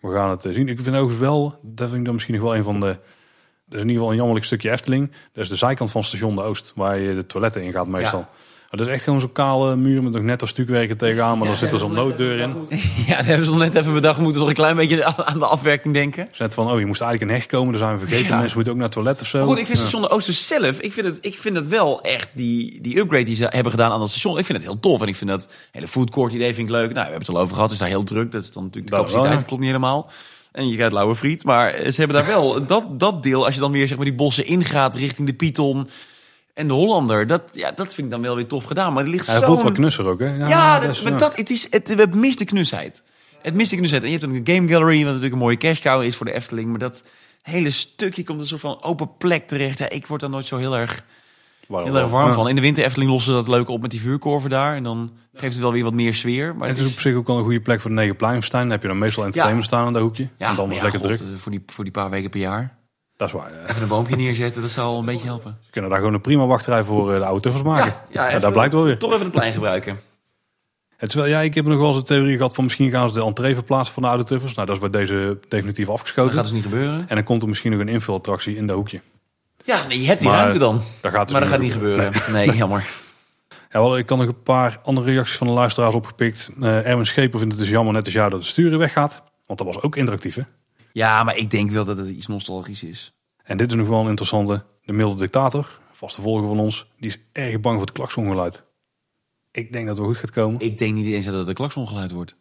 we gaan het eh, zien. Ik vind overigens wel, dat vind ik dan misschien nog wel een van de... Dat is in ieder geval een jammerlijk stukje Efteling. Dat is de zijkant van station de Oost, waar je de toiletten in gaat meestal. Ja. Dat is echt gewoon zo'n kale muur met nog net als stukwerken tegenaan, maar dan zit er zo'n nooddeur in. Ja, dat hebben ze nog net even bedacht. We moeten nog een klein beetje aan de afwerking denken. Zet van, oh, je moest eigenlijk een heg komen, dan zijn we vergeten. Mensen moeten ook naar het toilet of zo. goed, ik vind station de Ooster zelf, ik vind, het, ik vind het wel echt, die, die upgrade die ze hebben gedaan aan dat station, ik vind het heel tof. En ik vind dat hele foodcourt idee vind ik leuk. Nou, we hebben het al over gehad, het is daar heel druk. Dat is dan natuurlijk de capaciteit, dat klopt niet helemaal. En je gaat lauwe friet. Maar ze hebben daar wel dat, dat deel, als je dan weer zeg maar die bossen ingaat richting de Python en de Hollander, dat, ja, dat vind ik dan wel weer tof gedaan. Maar het ligt ja, zo... voelt wel knusser ook, hè? Ja, ja dat, maar dat, het, is, het, het mist de knusheid. Het mist de knusheid. En je hebt een game gallery, wat natuurlijk een mooie cash cow is voor de Efteling. Maar dat hele stukje komt een soort van open plek terecht. Ja, ik word daar nooit zo heel erg, heel erg warm van. In de winter Efteling lossen ze dat leuk op met die vuurkorven daar. En dan geeft het wel weer wat meer sfeer. Maar het, is, op zich ook wel een goede plek voor de negen Dan heb je dan meestal entertainment staan aan dat hoekje. Ja, en dan is lekker druk. Eh, voor die, voor die paar weken per jaar. Dat is waar. Even een boompje neerzetten, dat zal een beetje helpen. Ze kunnen daar gewoon een prima wachtrij voor eh, de auto's maken. Ja, ja, daar blijkt wel weer. Toch even een plein gebruiken. Het is wel, ja, ik heb nog wel eens een theorie gehad van misschien gaan ze de entree verplaatsen van de oude tuffers. Nou, dat is bij deze definitief afgeschoten. Dat gaat dus niet gebeuren. En dan komt er misschien nog een invullattractie in de hoekje. Ja, nee, je hebt die ruimte dan. Dat gaat dus maar dat gaat niet gebeuren. Nee, jammer. Ja, wel, ik kan nog een paar andere reacties van de luisteraars opgepikt. Uh, Erwin Scheper vindt het dus jammer net als jou dat de sturen weggaat. Want dat was ook interactief, hè? Ja, maar ik denk wel dat het iets nostalgisch is. En dit is nog wel een interessante. De milde dictator, vaste volger van ons, die is erg bang voor het klaksongeluid. Ik denk dat het wel goed gaat komen. Ik denk niet eens dat het een klaksongeluid wordt.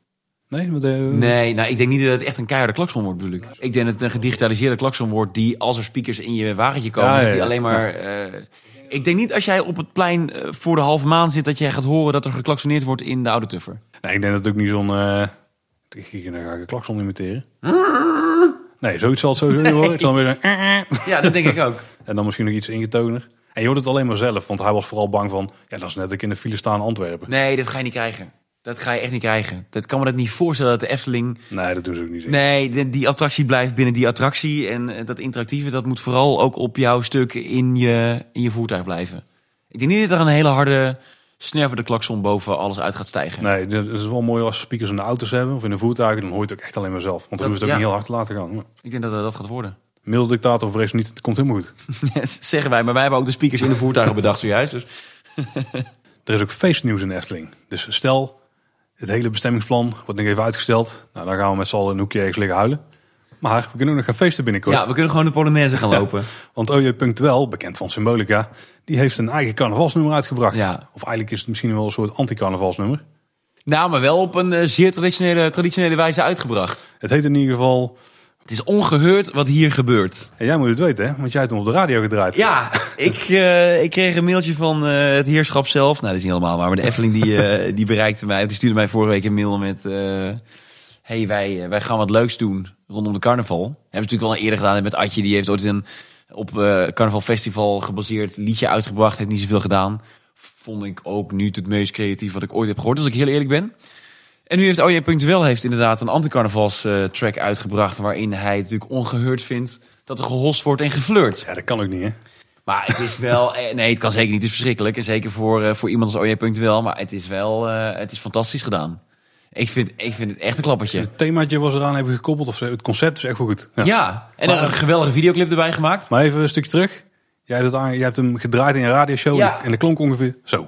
Nee, maar de... nee nou, ik denk niet dat het echt een keiharde klakson wordt, bedoel ik. Ik denk dat het een gedigitaliseerde klakson wordt die als er speakers in je wagentje komen, ja, dat die alleen maar... Uh, ik denk niet als jij op het plein eh, voor de halve maan zit dat jij gaat horen dat er geklaksoneerd wordt in de oude tuffer. Nee, ik denk dat het ook niet zo'n... Uh, ik ga een klakson imiteren. Nee, zoiets zal het sowieso niet worden. Ik zal weer Ja, dat denk ik ook. En dan misschien nog iets ingetoner. En je hoort het alleen maar zelf, want hij was vooral bang van... Ja, dat is net ik in de file staan Antwerpen. Nee, dat ga je niet krijgen. Dat ga je echt niet krijgen. Dat kan me dat niet voorstellen dat de Efteling... Nee, dat doen ze ook niet. Nee, die attractie blijft binnen die attractie. En eh, dat interactieve, dat moet vooral ook op jouw stuk in je, in je voertuig blijven. Ik denk niet dat er een hele harde snerpende klakson boven alles uit gaat stijgen. Nee, het is wel mooi als speakers in de auto's hebben of in de voertuigen. Dan hoor je het ook echt alleen maar zelf. Want dan hoeft het ook niet heel hard te laten gaan. Ik denk dat dat gaat worden. Milde dictator vrees niet, het komt helemaal goed. zeggen wij, maar wij hebben ook de speakers in de voertuigen bedacht zojuist. Dus. er is ook feestnieuws in Efteling. Dus stel, het hele bestemmingsplan wordt nog even uitgesteld. Nou, dan gaan we met z'n allen in een hoekje ergens liggen huilen. Maar we kunnen ook nog gaan feesten binnenkort. Ja, we kunnen gewoon de Polonaise gaan lopen. Want OJ Punctuel, bekend van Symbolica, die heeft een eigen carnavalsnummer uitgebracht. Ja. Of eigenlijk is het misschien wel een soort anti-carnavalsnummer. Nou, maar wel op een uh, zeer traditionele, traditionele wijze uitgebracht. Het heet in ieder geval het is ongeheurd wat hier gebeurt. En jij moet het weten, hè? Want jij hebt hem op de radio gedraaid. Ja, ik, uh, ik kreeg een mailtje van uh, het heerschap zelf. Nou, dat is niet helemaal maar de Efteling die, die bereikte mij. Die stuurde mij vorige week een mail met... hey, wij, wij gaan wat leuks doen rondom de carnaval. Hebben we natuurlijk wel eerder gedaan met Adje. Die heeft ooit een op Carnaval Festival gebaseerd liedje uitgebracht. Heeft niet zoveel gedaan. Vond ik ook niet het meest creatief wat ik ooit heb gehoord. Als ik heel eerlijk ben. En nu heeft OJ Punctueel heeft inderdaad een anticarnavals uh, track uitgebracht... waarin hij natuurlijk ongeheurd vindt dat er gehost wordt en geflirt. Ja, dat kan ook niet, hè? Maar het is wel... Eh, nee, het kan zeker niet. Het is verschrikkelijk. En zeker voor, uh, voor iemand als OJ Punctueel. Maar het is wel... het is fantastisch gedaan. Ik vind, ik vind het echt een klappertje. Het themaatje was eraan hebben gekoppeld. Of het concept is echt wel goed. Ja, ja. en maar, een geweldige videoclip erbij gemaakt. Maar even een stukje terug. Jij hebt, het aan, jij hebt hem gedraaid in een radioshow. Ja. En de klonk ongeveer zo.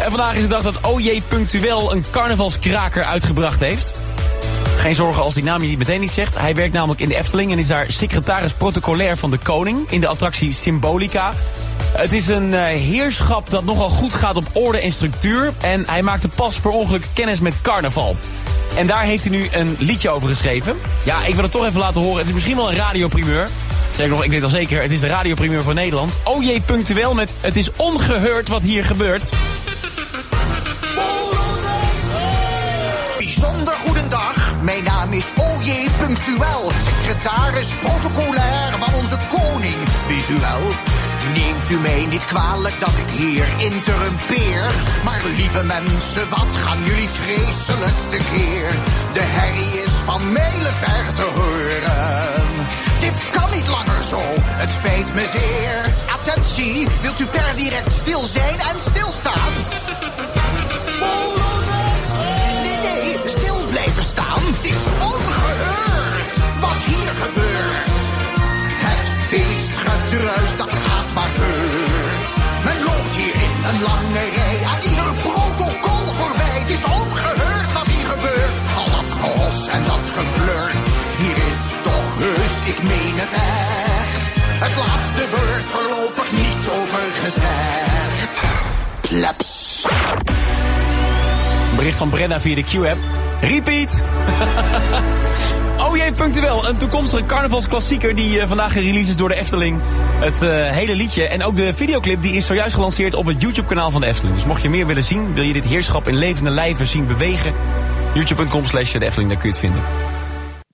En vandaag is de dag dat OJ Punctueel een carnavalskraker uitgebracht heeft. Geen zorgen als die naam je niet meteen niet zegt. Hij werkt namelijk in de Efteling en is daar secretaris protocolair van de koning in de attractie Symbolica. Het is een uh, heerschap dat nogal goed gaat op orde en structuur. En hij maakte pas per ongeluk kennis met carnaval. En daar heeft hij nu een liedje over geschreven. Ja, ik wil het toch even laten horen. Het is misschien wel een radioprimeur. Zeg nog, ik weet al zeker, het is de radioprimeur van Nederland. OJ Punctueel met Het is ongeheurd wat hier gebeurt. Mijn naam is OJ Punctueel, secretaris protocolair van onze koning. Weet wel? Neemt u mij niet kwalijk dat ik hier interrumpeer. Maar lieve mensen, wat gaan jullie vreselijk tekeer? De herrie is van mijlenver te horen. Dit kan niet langer zo, het spijt me zeer. Attentie, wilt u per direct stil zijn en stilstaan? Het is ongehoord Bericht van Brenna via de Q-app. Repeat! oh jee, punctueel. Een toekomstige carnavalsklassieker die uh, vandaag gereleased is door de Efteling. Het uh, hele liedje en ook de videoclip die is zojuist gelanceerd op het YouTube kanaal van de Efteling. Dus mocht je meer willen zien, wil je dit heerschap in levende lijven zien bewegen. YouTube.com slash de Efteling, daar kun je het vinden.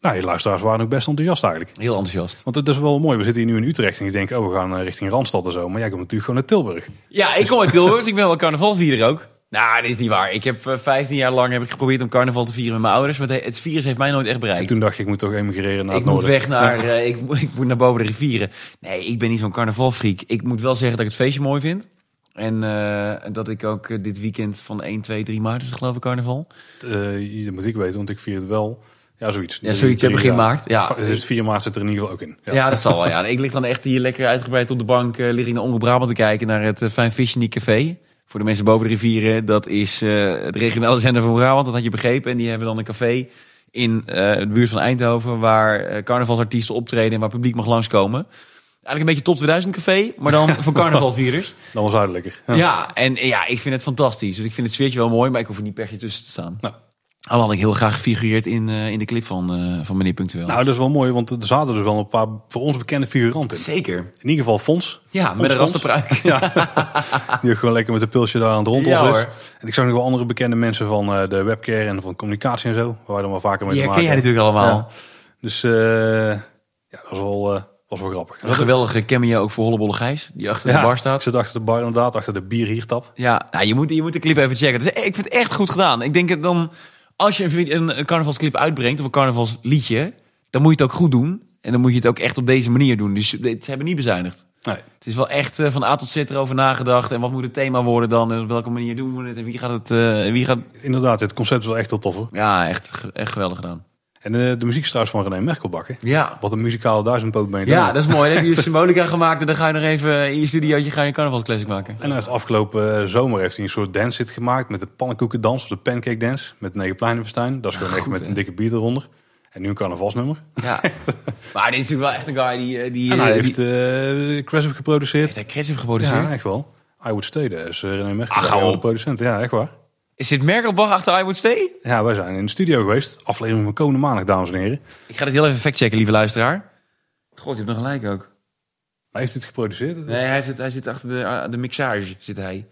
Nou, je luisteraars waren ook best enthousiast eigenlijk. Heel enthousiast. Want het is wel mooi. We zitten hier nu in Utrecht en je denkt, oh, we gaan eh, richting Randstad en zo. Maar jij komt natuurlijk gewoon naar Tilburg. Ja, ik kom uit Tilburg, dus ik ben wel carnavalvierder ook. Nou, dat is niet waar. Ik heb 15 eh, jaar lang heb ik geprobeerd om carnaval te vieren met mijn ouders. Maar het virus heeft mij nooit echt bereikt. En toen dacht je, ik moet toch emigreren naar ik het moet weg naar, uh, ik, ik, moet naar boven de rivieren. Nee, ik ben niet zo'n carnavalfreak. Ik moet wel zeggen dat ik het feestje mooi vind. En dat ik ook dit weekend van 1, 2, 3 maart is het geloof ik carnaval. Dat moet ik weten, want ik vier het wel. Ja, zoiets. Ja, zoiets begin ja. maart. Ja. Dus 4 maart zit er in ieder geval ook in. Ja, ja dat zal wel. Ja. Ik lig dan echt hier lekker uitgebreid op de bank, uh, lig in de Omroep Brabant te kijken naar het uh, Fijn Fishing Café. Voor de mensen boven de rivieren, dat is uh, het regionale zender van Brabant, dat had je begrepen. En die hebben dan een café in de buurt van Eindhoven, waar carnavalsartiesten optreden en waar publiek mag langskomen. Eigenlijk een beetje top 2000 café, maar dan voor carnavalvirus. Dan was duidelijker. Ja. ja. en ja, ik vind het fantastisch. Dus ik vind het sfeertje wel mooi, maar ik hoef er niet per se tussen te staan. Nou. Al had ik heel graag gefigureerd in, uh, in de clip van, uh, van meneer Punctueel. Nou, dat is wel mooi, want er zaten dus wel een paar voor ons bekende figuranten. Zeker. In ieder geval Fons. Ja, met een rasterpruik. ja. Die gewoon lekker met een pilsje daar aan het rondel ja, hoor. En ik zag nog wel andere bekende mensen van uh, de webcare en van communicatie en zo. Waar we dan wel vaker mee ja, te maken ken jij natuurlijk allemaal. Ja. Dus ja, dat was wel was wel grappig. Een geweldige cameo ook voor Hollebolle Gijs, die achter de bar staat. Ik zit achter de bar inderdaad, achter de bier hier tap. Ja, nou, je, moet, je moet de clip even checken. Dus, ik vind het echt goed gedaan. Ik denk het dan als je een, een carnavalsclip uitbrengt of een carnavalsliedje, dan moet je het ook goed doen. En dan moet je het ook echt op deze manier doen. Dus ze hebben niet bezuinigd. Nee. Het is wel echt uh, van A tot Z erover nagedacht. En wat moet het thema worden dan? En op welke manier doen we het? En wie gaat het... Uh, wie gaat... Inderdaad, het concept is wel echt heel tof hoor. Ja, echt, echt geweldig gedaan. En uh, de muziek is trouwens van René Merkelbakken. Ja. Wat een muzikale duizendpoot ben je Ja, dat is mooi. Dan heb je symbolica gemaakt en dan ga je nog even in je studiootje ga je carnavalsclassic maken. En hij heeft afgelopen uh, zomer heeft hij een soort dance zit gemaakt met de pannenkoekendans of de pancake dance met Negen Pleinenverstein. Dat is gewoon echt met een dikke beat eronder. En nu een carnavalsnummer. Ja. maar dit is natuurlijk wel echt een guy die... Eh, die en hij heeft uh, Cressive geproduceerd. Heeft hij Cressive geproduceerd? Ja, echt wel. I Would Stay, dat is René Merkelbakken. Ach, de producent. Ja, echt waar. Is dit Merkelbach achter I Would Stay? Ja, wij zijn in de studio geweest. Aflevering van komende maandag, dames en heren. Ik ga dit heel even factchecken, lieve luisteraar. God, je hebt nog gelijk ook. Maar heeft het geproduceerd? Nee, hij, heeft het, hij zit achter de, ah, de mixage, zit hij.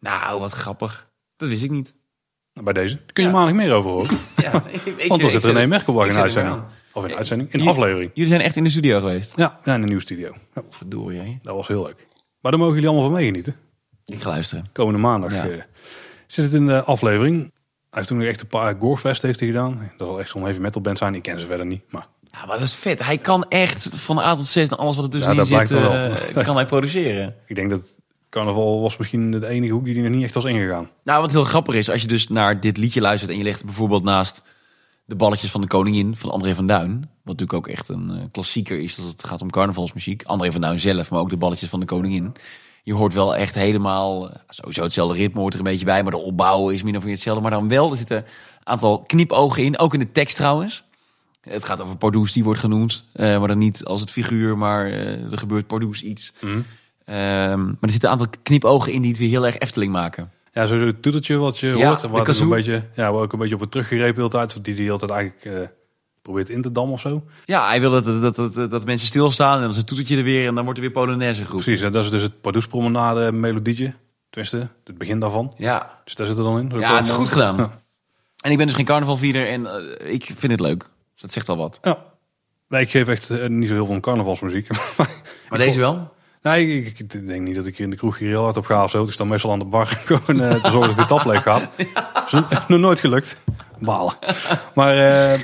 Nou, wat grappig. Dat wist ik niet. Nou, bij deze. Kun je ja. maandag meer over horen. ja, ik, Want dan zit René Merkelbach in uitzending. Of in uitzending, in aflevering. Jullie zijn echt in de studio geweest? Ja, ja in een nieuwe studio. Ja. Verdorie, Dat was heel leuk. Maar daar mogen jullie allemaal van meegenieten. Ik ga luisteren. Komende maandag. Ja. Uh, zit het in de aflevering. Hij heeft toen nog echt een paar Gorefest heeft hij gedaan. Dat zal echt zo'n heavy metal band zijn. Ik ken ze verder niet, maar... Ja, maar dat is vet. Hij kan echt van A tot Z en alles wat er tussenin ja, zit, uh, kan hij produceren. Ik denk dat carnaval was misschien de enige hoek die hij nog niet echt was ingegaan. Nou, wat heel grappig is, als je dus naar dit liedje luistert en je legt bijvoorbeeld naast de balletjes van de koningin van André van Duin. Wat natuurlijk ook echt een uh, klassieker is als het gaat om carnavalsmuziek. André van Duin zelf, maar ook de balletjes van de koningin je hoort wel echt helemaal, eh, sowieso hetzelfde ritme hoort er een beetje bij, maar de opbouw is min of meer hetzelfde. Maar dan wel, er zitten een aantal knipogen in, ook in de tekst trouwens. Het gaat over Pardoes, die wordt genoemd. Uh, maar dan niet als het figuur, maar uh, er gebeurt Pardoes iets. Mm. Um, maar er zitten een aantal knipogen in die het weer heel erg Efteling maken. Ja, zo'n toeteltje wat je ja, hoort. Waar ook een beetje, ja, waar ook een beetje op het teruggegrepen altijd. Die die altijd eigenlijk probeert in te dammen of zo. Ja, hij wil dat, dat, dat, dat, mensen stilstaan en dan is het toetertje er weer en dan wordt er weer Polonaise groep. Precies, en dat is dus het Pardoes promenade melodietje. Tenminste, het begin daarvan. Ja. Dus daar zit er dan in. Ja, het is goed gedaan. En ik ben dus geen carnavalvierder en uh, ik vind het leuk. Dus dat zegt al wat. Ja. Nee, ik geef echt uh, niet zo heel veel carnavalsmuziek. maar deze wel? Nee, ik, ik, denk niet dat ik in de kroeg hier heel hard op ga of zo. Dus dan meestal aan de bar gewoon uh, te zorgen dat dit tap leeg gaat. ja. is nog nooit gelukt. Balen. Maar uh,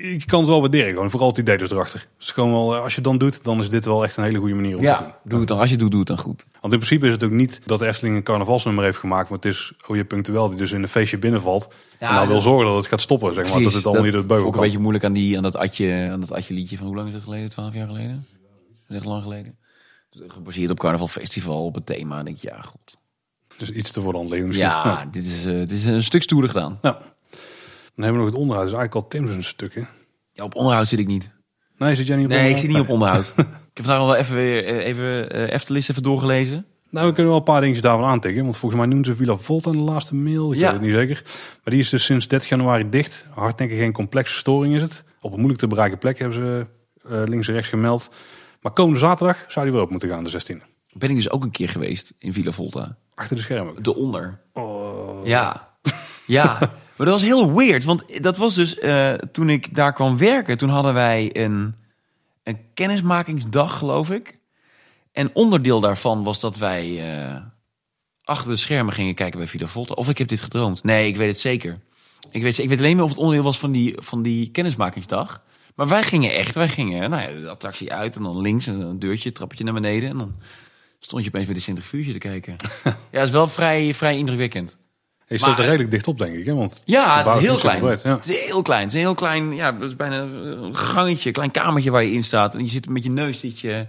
ik kan het wel waarderen. Gewoon vooral het idee dus erachter. Dus gewoon wel, eh, als je het dan doet, dan is dit wel echt een hele goede manier om ja, te doen. Doe het dan. Als je het doet, doe het dan goed. Want in principe is het ook niet dat de Efteling een carnavalsnummer heeft gemaakt. Maar het is oh je punctueel die dus in een feestje binnenvalt. Ja, en nou wil zorgen dat het gaat stoppen. Zeg maar. Dat het allemaal niet het boven kan. een beetje moeilijk aan, die, aan, dat atje, aan dat atje liedje van hoe lang is het geleden? Twaalf jaar geleden? Dat echt lang geleden. Gebaseerd op Carnaval Festival, op het thema. En denk ik, ja, god. Dus iets te worden misschien. Ja, Dit, is, uh, dit is een stuk stoerder gedaan. Ja. Dan hebben we nog het onderhoud. Dus eigenlijk al Tim's een stukje op onderhoud zit ik niet. Nee, zit jij niet op nee, ik zit niet op onderhoud. ik heb vandaag wel even weer eh, even uh, Eftelis even doorgelezen. Nou, we kunnen wel een paar dingetjes daarvan aantikken. Want volgens mij noemen ze Villa Volta in de laatste mail. Ik ja. weet het niet zeker. Maar die is dus sinds 30 januari dicht. Harddenken geen complexe storing is het. Op een moeilijk te bereiken plek hebben ze uh, links en rechts gemeld. Maar komende zaterdag zou die weer op moeten gaan, de 16e. Ben ik dus ook een keer geweest in Villa Volta. Achter de schermen? De onder. Oh. Ja. Ja. Maar dat was heel weird, want dat was dus uh, toen ik daar kwam werken. Toen hadden wij een, een kennismakingsdag, geloof ik. En onderdeel daarvan was dat wij uh, achter de schermen gingen kijken bij Vida Volta. Of ik heb dit gedroomd. Nee, ik weet het zeker. Ik weet, ik weet alleen meer of het onderdeel was van die, van die kennismakingsdag. Maar wij gingen echt, wij gingen nou ja, de attractie uit en dan links en een deurtje, een trappetje naar beneden. En dan stond je opeens bij de centrifuge te kijken. ja, is wel vrij, vrij indrukwekkend. Je staat er redelijk dicht op, denk ik. Hè? Want ja, het is heel klein. ja. Het is heel klein. Het is een heel klein, ja, het is bijna een gangetje, een klein kamertje waar je in staat. En je zit met je neus zit je,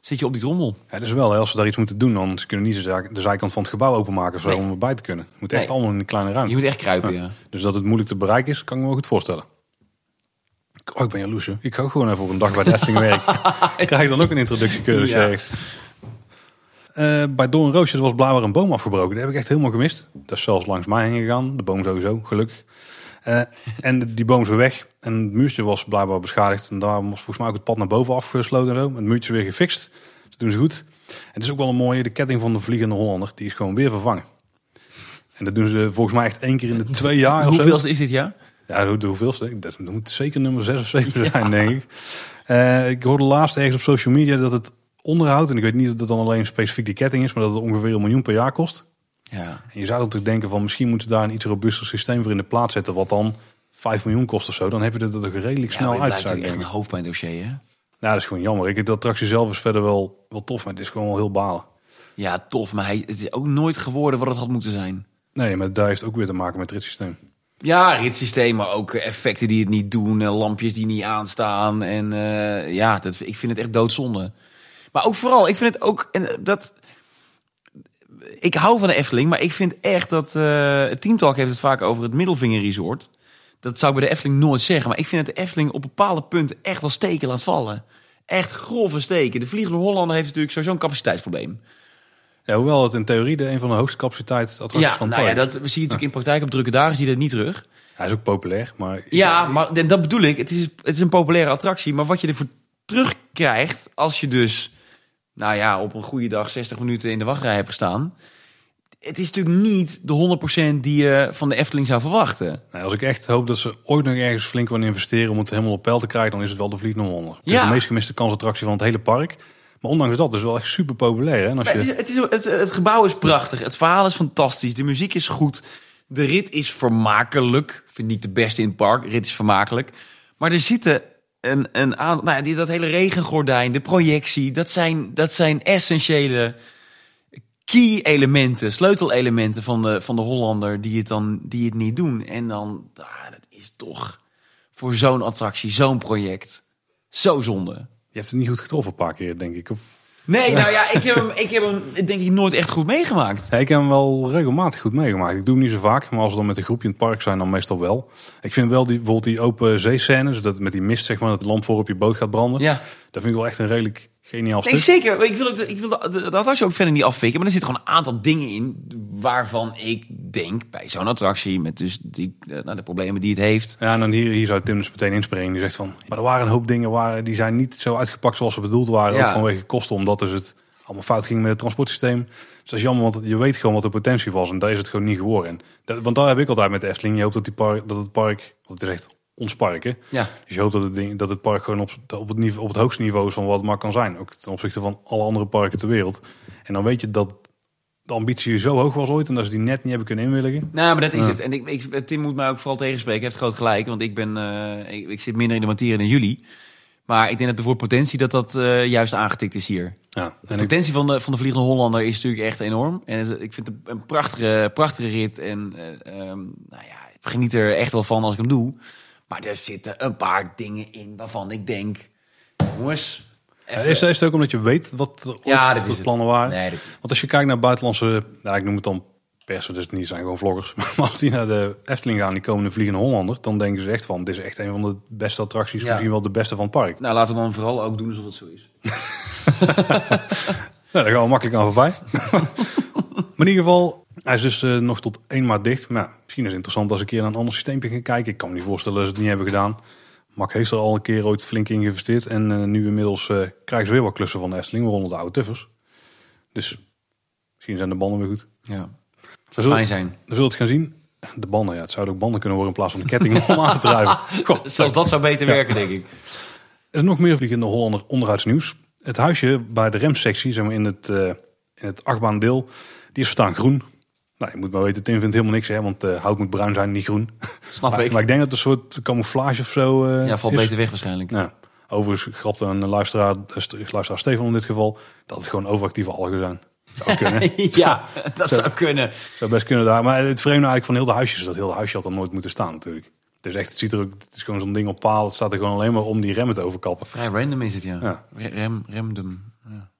zit je op die trommel. Ja, dus wel, hè, als we daar iets moeten doen, dan kunnen we niet de zijkant van het gebouw openmaken zo, om erbij te kunnen. Het moet echt allemaal in een kleine ruimte. Je moet echt kruipen, ja. Dus dat het moeilijk te bereiken is, kan ik me wel goed voorstellen. Oh, ik ben jaloers. Ik ga gewoon even voor een dag bij de Efteling werken. ik krijg dan ook een introductiecursus. Ja. Uh, bij Doorn Roosjes was blijkbaar een boom afgebroken. Dat heb ik echt helemaal gemist. Dat is zelfs langs mij heen gegaan. De boom sowieso, gelukkig. Uh, en die boom is weer weg. En het muurtje was blijkbaar beschadigd. En daar was volgens mij ook het pad naar boven afgesloten en zo. Het muurtje weer gefixt. Dat doen ze goed. En het is ook wel een mooie, de ketting van de Vliegende Hollander. Die is gewoon weer vervangen. En dat doen ze volgens mij echt één keer in de twee jaar Hoeveel is dit jaar? Ja, de hoeveelste? Dat moet zeker nummer 6 of 7 zijn, denk ik. Uh, ik hoorde laatst ergens op social media dat het onderhoud, en ik weet niet of dat dan alleen specifiek die ketting is, maar dat het ongeveer een miljoen per jaar kost. Ja. En je zou toch denken van misschien moeten ze daar een iets robuuster systeem voor in de plaats zetten, wat dan 5 miljoen kost of zo. Dan heb je er toch redelijk snel uit. Ja, echt een hoofdpijndossier, hè? Ja, dat is gewoon jammer. Ik, de attractie zelf is verder wel, wel tof, maar het is gewoon wel heel balen. Ja, tof, maar hij, het is ook nooit geworden wat het had moeten zijn. Nee, maar daar heeft ook weer te maken met het systeem. Ja, ritssysteem, maar ook effecten die het niet doen, eh, lampjes die niet aanstaan. En uh, ja, dat, ik vind het echt doodzonde. Maar ook vooral, ik vind het ook en dat. Ik hou van de Efteling, maar ik vind echt dat. Uh, Team Talk heeft het vaak over het Middelvinger Resort. Dat zou ik bij de Efteling nooit zeggen. Maar ik vind dat de Efteling op bepaalde punten echt wel steken laat vallen. Echt grove steken. De Vliegende Hollander heeft natuurlijk sowieso een capaciteitsprobleem. Ja, hoewel het in theorie de een van de hoogste capaciteit attracties ja, van het nou ja, dat zie je natuurlijk in praktijk op drukke dagen zie je dat niet terug. Hij is ook populair, maar... Ja, maar dat bedoel ik. Het is, het is een populaire attractie, maar wat je ervoor terugkrijgt als je dus nou ja, op een goede dag 60 minuten in de wachtrij hebt gestaan. Het is natuurlijk niet de 100% die je van de Efteling zou verwachten. Nou, als ik echt hoop dat ze ooit nog ergens flink willen investeren om het helemaal op peil te krijgen, dan is het wel de Vliet onder. Het ja. is de meest gemiste kansattractie van het hele park. Maar ondanks dat is het wel echt super populair. Hè? En als je... het, is, het, is, het, het gebouw is prachtig, het verhaal is fantastisch, de muziek is goed, de rit is vermakelijk. Ik vind niet de beste in het park, rit is vermakelijk. Maar er zitten een, een aantal, nou, die, dat hele regengordijn, de projectie, dat zijn, dat zijn essentiële key elementen, sleutelelementen van de, van de Hollander die het dan die het niet doen. En dan, ah, dat is toch voor zo'n attractie, zo'n project, zo zonde. Je hebt het niet goed getroffen een paar keer, denk ik. Of Nee, nou ja, ik heb hem, ik heb hem denk ik nooit echt goed meegemaakt. ik heb hem wel regelmatig goed meegemaakt. Ik doe hem niet zo vaak, maar als we dan met een groepje in het park zijn, dan meestal wel. Ik vind wel die, bijvoorbeeld die open zeescènes, dat met die mist, zeg maar, dat de lamp voor op je boot gaat branden. Ja. Dat vind ik wel echt een redelijk geniaal nee, zeker. Ik wil, ik wil dat attractie ook verder niet afvikken. Maar er zitten gewoon een aantal dingen in waarvan ik denk bij zo'n attractie met dus die, nou, de problemen die het heeft. Ja, en dan hier, hier zou Tim dus meteen inspringen. Die zegt van, maar er waren een hoop dingen waar die zijn niet zo uitgepakt zoals ze bedoeld waren. Ja. Ook vanwege kosten, omdat dus het allemaal fout ging met het transportsysteem. Dus dat is jammer, want je weet gewoon wat de potentie was. En daar is het gewoon niet geworden. En want daar heb ik altijd met de Efteling. Je hoopt dat, die park, dat het park, wat het is echt ons park. Hè? Ja. Dus je hoopt dat het, ding, dat het park gewoon op, op, het niveau, op het hoogste niveau is van wat het maar kan zijn. Ook ten opzichte van alle andere parken ter wereld. En dan weet je dat de ambitie zo hoog was ooit en dat ze die net niet hebben kunnen inwilligen. Nou, maar dat is het. En ik, ik, Tim moet mij ook vooral tegenspreken. Hij heeft groot gelijk, want ik ben, uh, ik, ik, zit minder in de materie in juli. Maar ik denk dat de voor potentie dat dat uh, juist aangetikt is hier. Ja, de potentie van de, van de Vliegende Hollander is natuurlijk echt enorm. En ik vind het een prachtige, prachtige rit. En uh, um, nou ja, ik geniet er echt wel van als ik hem doe. Maar er zitten een paar dingen in waarvan ik denk, jongens. Even... Is, het ook omdat je weet wat de ja, de plannen waren? Nee, Want als je kijkt naar buitenlandse, nou, ik noem het dan persen, dus niet zijn gewoon vloggers. Maar als die naar de Efteling gaan, die komende Vliegende Hollander, dan denken ze echt van, dit is echt een van de beste attracties, misschien wel de beste van het park. Nou, laten we dan vooral ook doen alsof het zo is. nou, daar gaan we makkelijk aan voorbij. maar in ieder geval, hij is dus uh, nog tot 1 maart dicht. Maar ja, misschien is het interessant als ik een keer naar een ander systeem gaan kijken. Ik kan me niet voorstellen dat ze het niet hebben gedaan. Mak heeft er al een keer ooit flink in geïnvesteerd. En uh, nu inmiddels uh, krijgen ze weer wat klussen van de Efteling, waaronder de oude tuffers. Dus misschien zijn de banden weer goed. Ja, zou fijn zijn. We zullen het gaan zien. De banden, ja, het zouden ook banden kunnen worden in plaats van de ketting om aan te drijven. Zelfs dat zou beter werken, denk ik. Er is nog meer vliegende Hollander onderhoudsnieuws. Het huisje bij de remsectie, zeg maar in het, uh, in het achtbaandeel, die is vertaan groen. Nou, je moet maar weten, Tim vindt helemaal niks, hè, want uh, hout moet bruin zijn, niet groen. Snap maar, ik. Maar ik denk dat het een soort camouflage of zo uh, Ja, valt beter weg waarschijnlijk. Nou, Overigens grapte een luisteraar, luisteraar Stefan in dit geval, dat het gewoon overactieve algen zijn. Zou kunnen. ja, dat zou, kunnen. Zou best kunnen daar. Maar het vreemde eigenlijk van heel de huisjes is dat heel de huisje had dan nooit moeten staan natuurlijk. Dus echt, het ziet er ook, het is gewoon zo'n ding op paal. Het staat er gewoon alleen maar om die remmen te overkappen. Vrij random is het, ja. ja. Rem, remdom. Ja.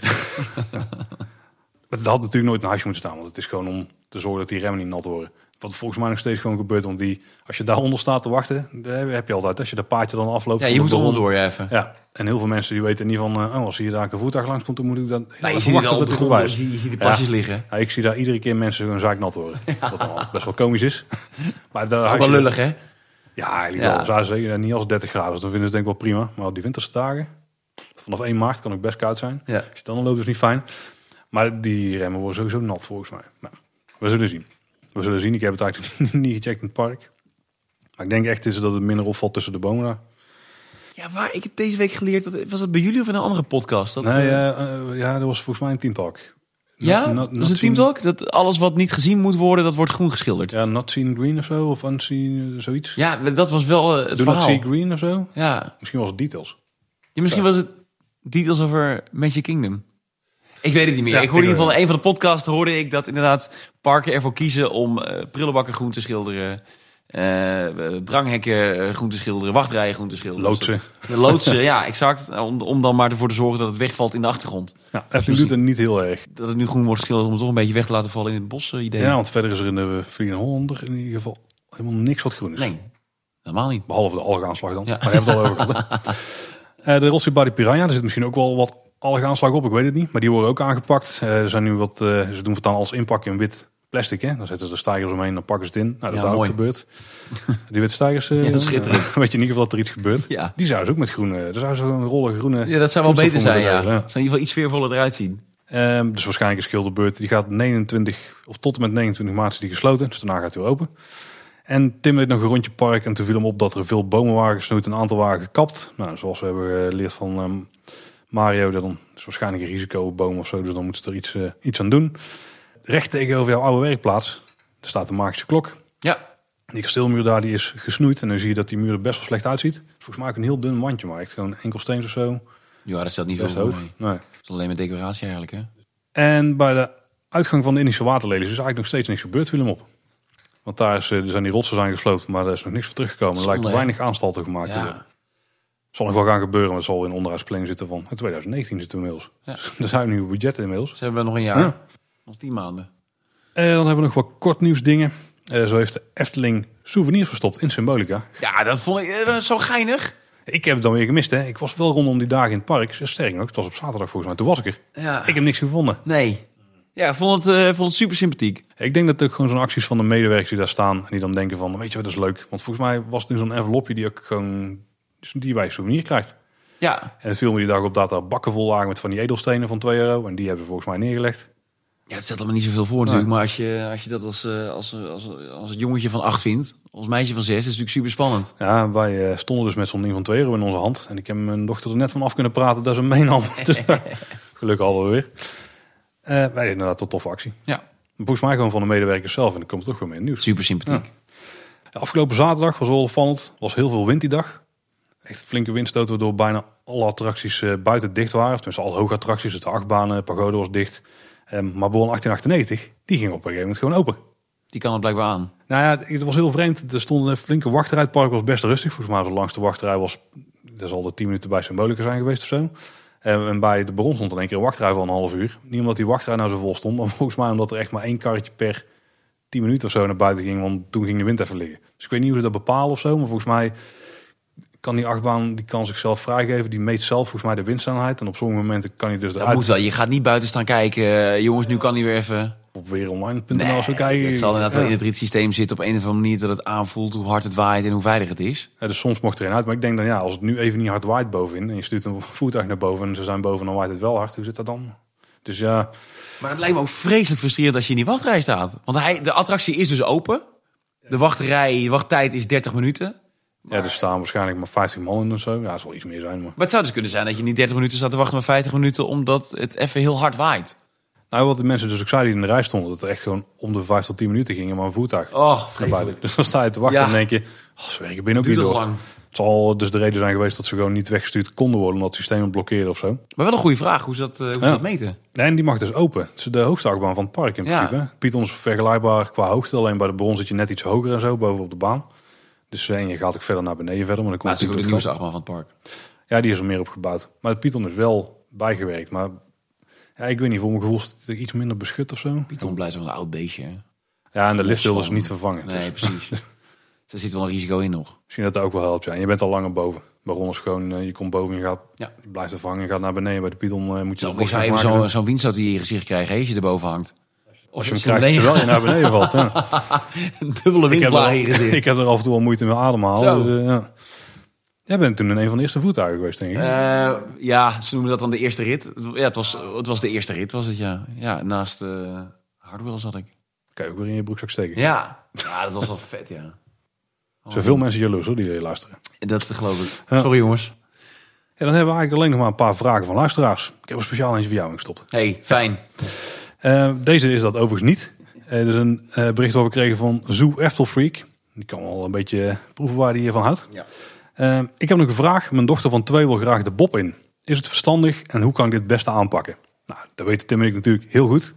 het had natuurlijk nooit een huisje moeten staan, want het is gewoon om te zorgen dat die remmen niet nat worden. Wat volgens mij nog steeds gewoon gebeurt, want die, als je daaronder staat te wachten, heb je altijd. Als je dat paardje dan afloopt. Ja, je moet onderdoor even. Ja, en heel veel mensen die weten niet van, uh, oh, als hier daar een voertuig langs komt, dan moet ik dan. Nou, je ziet het al op de grond, je ziet die pasjes liggen. Ja, ik zie daar iedere keer mensen gewoon zaaknat worden. Wat dan best wel komisch is. maar daar ook wel lullig, hè? Ja, eigenlijk ja. wel. Zou niet als 30 graden, dus dan vinden ze denk ik wel prima. Maar op die winterse dagen, vanaf 1 maart kan ook best koud zijn. Ja. Als je dan loopt, is niet fijn. Maar die remmen worden sowieso nat volgens mij. Nou, we zullen zien. We zullen zien. Ik heb het eigenlijk niet gecheckt in het park. Maar ik denk echt is dat het minder opvalt tussen de bomen daar. Ja, waar ik heb deze week geleerd, dat, was het bij jullie of in een andere podcast? Dat, nee, uh, ja, dat was volgens mij een Team Talk. Ja, not, not dat is een Team Talk? Dat alles wat niet gezien moet worden, dat wordt groen geschilderd. Ja, not seen green of zo, of unseen, zoiets. Ja, dat was wel het Do verhaal. not see green of zo? Ja. Misschien was het details. Ja, misschien was het details over Magic Kingdom. Ik weet het niet meer. ik hoorde in ieder geval in een van de podcasts hoorde ik dat inderdaad parken ervoor kiezen om uh, prullenbakken groen te schilderen. Uh, dranghekken groen te schilderen, wachtrijen groen te schilderen. Loodsen. Loodsen, ja, exact. Om, om dan maar ervoor te zorgen dat het wegvalt in de achtergrond. Ja, Efteling doet het niet heel erg. Dat het nu groen wordt geschilderd om het toch een beetje weg te laten vallen in het bos idee. Ja, want verder is er in de Vliegende Hollander in ieder geval helemaal niks wat groen is. Nee, helemaal niet. Behalve de algaanslag dan. Ja. Maar je hebt het al over gehad. Uh, de Rossi Body Piranha, er zit misschien ook wel wat algaanslag op, ik weet het niet. Maar die worden ook aangepakt. Uh, er zijn nu wat, uh, ze doen het dan als inpak in wit plastic. Hè? Dan zetten ze de stijgers omheen, dan pakken ze het in. Nou, dat ja, is ook gebeurd. Die witte stijgers, uh, ja, schitterend. weet je in ieder geval dat er iets gebeurt. Ja. Die zou ze ook met groene, er zou zo'n rollen groene... Ja, dat zou wel beter zijn, ja. ja. Zou in ieder geval iets sfeervoller eruit zien. Um, dus waarschijnlijk een schilderbeurt. Die gaat 29, of tot en met 29 maart is die gesloten. Dus daarna gaat hij weer open. En Tim deed nog een rondje park en toen viel hem op dat er veel bomen waren gesnoeid en een aantal waren gekapt. Nou, zoals we hebben geleerd van um, Mario, dan is waarschijnlijk een risicoboom of zo, dus dan moeten ze er iets, uh, iets aan doen. Recht tegenover jouw oude werkplaats, daar staat de magische klok. Ja. Die kasteelmuur daar die is gesnoeid en dan zie je dat die muur er best wel slecht uitziet. Volgens mij ook een heel dun wandje, maar echt gewoon enkel steen of zo. Ja, dat stelt niet veel hoog. Nee. nee. Dat is alleen met decoratie eigenlijk, hè? En bij de uitgang van de Indische waterlelies is eigenlijk nog steeds niks gebeurd, viel hem op. Want daar is, er zijn die rotsen zijn gesloten, maar er is nog niks voor teruggekomen. Er lijkt weinig aanstalten gemaakt ja. te Zal nog wel gaan gebeuren, maar het zal in onderhuidsplanning zitten van 2019 zitten we inmiddels. Ja. Dus er zijn nu budgetten inmiddels. Ze hebben nog een jaar. Ja. Nog tien maanden. En dan hebben we nog wat kort nieuws dingen. Uh, zo heeft de Efteling souvenirs verstopt in Symbolica. Ja, dat vond ik uh, zo geinig. Ik heb het dan weer gemist, hè. Ik was wel rondom die dagen in het park. Sterk nog, het was op zaterdag volgens mij. Toen was ik er. Ja. Ik heb niks gevonden. Nee. Ja, ik vond het, uh, vond het super sympathiek. Ik denk dat het ook gewoon zo'n acties van de medewerkers die daar staan. En die dan denken van, weet je wat, dat is leuk. Want volgens mij was het in zo'n envelopje die ook gewoon, die bij souvenir krijgt. Ja. En het viel me die dag op dat er bakken vol lagen met van die edelstenen van 2 euro. En die hebben ze volgens mij neergelegd. Ja, het stelt allemaal niet zoveel voor natuurlijk. Maar als je, als je dat als, eh, als, als, als een jongetje van acht vindt, als meisje van zes, is het natuurlijk super spannend. Ja, wij stonden dus met zo'n ding van 2 euro in onze hand. En ik heb mijn dochter er net van af kunnen praten dat ze meenam. dus, gelukkig alweer. weer. Uh, wij inderdaad tot toffe actie. Ja. Volgens mij gewoon van de medewerkers zelf. En dan komt toch gewoon mee in nieuws. Super sympathiek. Ja. afgelopen zaterdag was wel opvallend. was heel veel wind die dag. Echt flinke windstoten waardoor bijna alle attracties uh, buiten dicht waren. Tenminste, al hoge attracties. Dus de achtbanen, pagode was dicht. Um, maar Boon 1898, die ging op een gegeven moment gewoon open. Die kan er blijkbaar aan. Nou ja, het was heel vreemd. Er stond een flinke wachtrij. Het park was best rustig. Volgens mij was de langste wachtrij was... Er zal de 10 minuten bij Symbolica zijn geweest of zo. Ehm, en bij de Baron stond in één keer een wachtrij van een half uur. Niet omdat die wachtrij nou zo vol stond, maar volgens mij omdat er echt maar één karretje per 10 minuten of zo naar buiten ging. Want toen ging de wind even liggen. Dus ik weet niet hoe ze dat bepalen of zo, maar volgens mij kan die achtbaan die kan zichzelf vrijgeven. Die meet zelf volgens mij de windsnelheid. En op sommige momenten kan hij dus eruit. Dat moet wel. Je gaat niet buiten staan kijken. Jongens, nu kan hij weer even... Op weeronline.nl nee, zo kijken. Het zal inderdaad wel in het rietsysteem zitten op een of andere manier dat het aanvoelt hoe hard het waait en hoe veilig het is. Ja, dus soms mocht er een uit. Maar ik denk dan ja, als het nu even niet hard waait bovenin en je stuurt een voertuig naar boven en ze zijn boven, dan waait het wel hard. Hoe zit dat dan? Dus ja. Maar het lijkt me ook vreselijk frustrerend als je in die wachtrij staat. Want hij, de attractie is dus open. De wachtrij, de wachttijd is 30 minuten. Ja, er staan waarschijnlijk maar 50 man in of zo. Ja, het zal iets meer zijn. Maar. maar het zou dus kunnen zijn dat je niet 30 minuten staat te wachten, maar 50 minuten, omdat het even heel hard waait. Nou, wat de mensen dus ook zeiden die in de rij stonden, dat er echt gewoon om de 5 tot 10 minuten gingen, maar een voertuig oh, buiten. Dus dan sta je te wachten en denk je, oh, ze werken binnen ook niet door. Lang. Het zal dus de reden zijn geweest dat ze gewoon niet weggestuurd konden worden omdat het systeem blokkeerde of zo. Maar wel een goede vraag hoe ze dat, hoe ze dat meten. Nee, en die mag dus open. Het is de hoogste achtbaan van het park in principe. Ja. Vergelijkbaar qua hoogte. Alleen bij de bron zit je net iets hoger en zo, boven op de baan. Dus en je gaat ook verder naar beneden verder. Maar dan komt het is de nieuwste achtbaan van het park. Ja, die is er meer op gebouwd. Maar de Python is wel bijgewerkt. Maar ja, ik weet niet, voor mijn gevoel is het iets minder beschut of zo. Python blijft wel een oud beestje. Ja, en de lift ze niet vervangen. Nee, dus. precies. Er zit wel een risico in nog. Misschien dat dat ook wel helpt. Ja. En je bent al langer boven. Waarom is gewoon, uh, je komt boven en gaat, ja. je blijft er vangen en gaat naar beneden. Bij de Python uh, moet je zo even zo'n zo winst in je gezicht krijgen als je erboven hangt. Of je hem krijgt terwijl je naar beneden valt. Ja. een dubbele windvlaag in je gezicht. Ik heb er af en toe wel moeite met ademhalen. Dus, uh, ja. Jij bent toen in een van de eerste voertuigen geweest, denk ik. Uh, ja, ze noemen dat dan de eerste rit. Ja, het was, het was de eerste rit, was het ja. Ja, naast uh, Hardwell zat ik. Kijk, ook weer in je broekzak steken. Ja, ja dat was wel vet, ja. Zoveel mensen jaloers hoor, die luisteren. Dat geloof ik. Sorry jongens. En dan hebben we eigenlijk alleen nog maar een paar vragen van luisteraars. Ik heb er speciaal eens voor jou ingestopt. Hey, fijn. Uh, deze is dat overigens niet. Uh, er is een uh, bericht wat we kregen van Zoo Freak. Die kan wel een beetje proeven waar hij hiervan houdt. Ja. ik heb nog een vraag. Mijn dochter van twee wil graag de bob in. Is het verstandig en hoe kan ik dit het beste aanpakken? Nou, dat weten Tim en ik natuurlijk heel goed.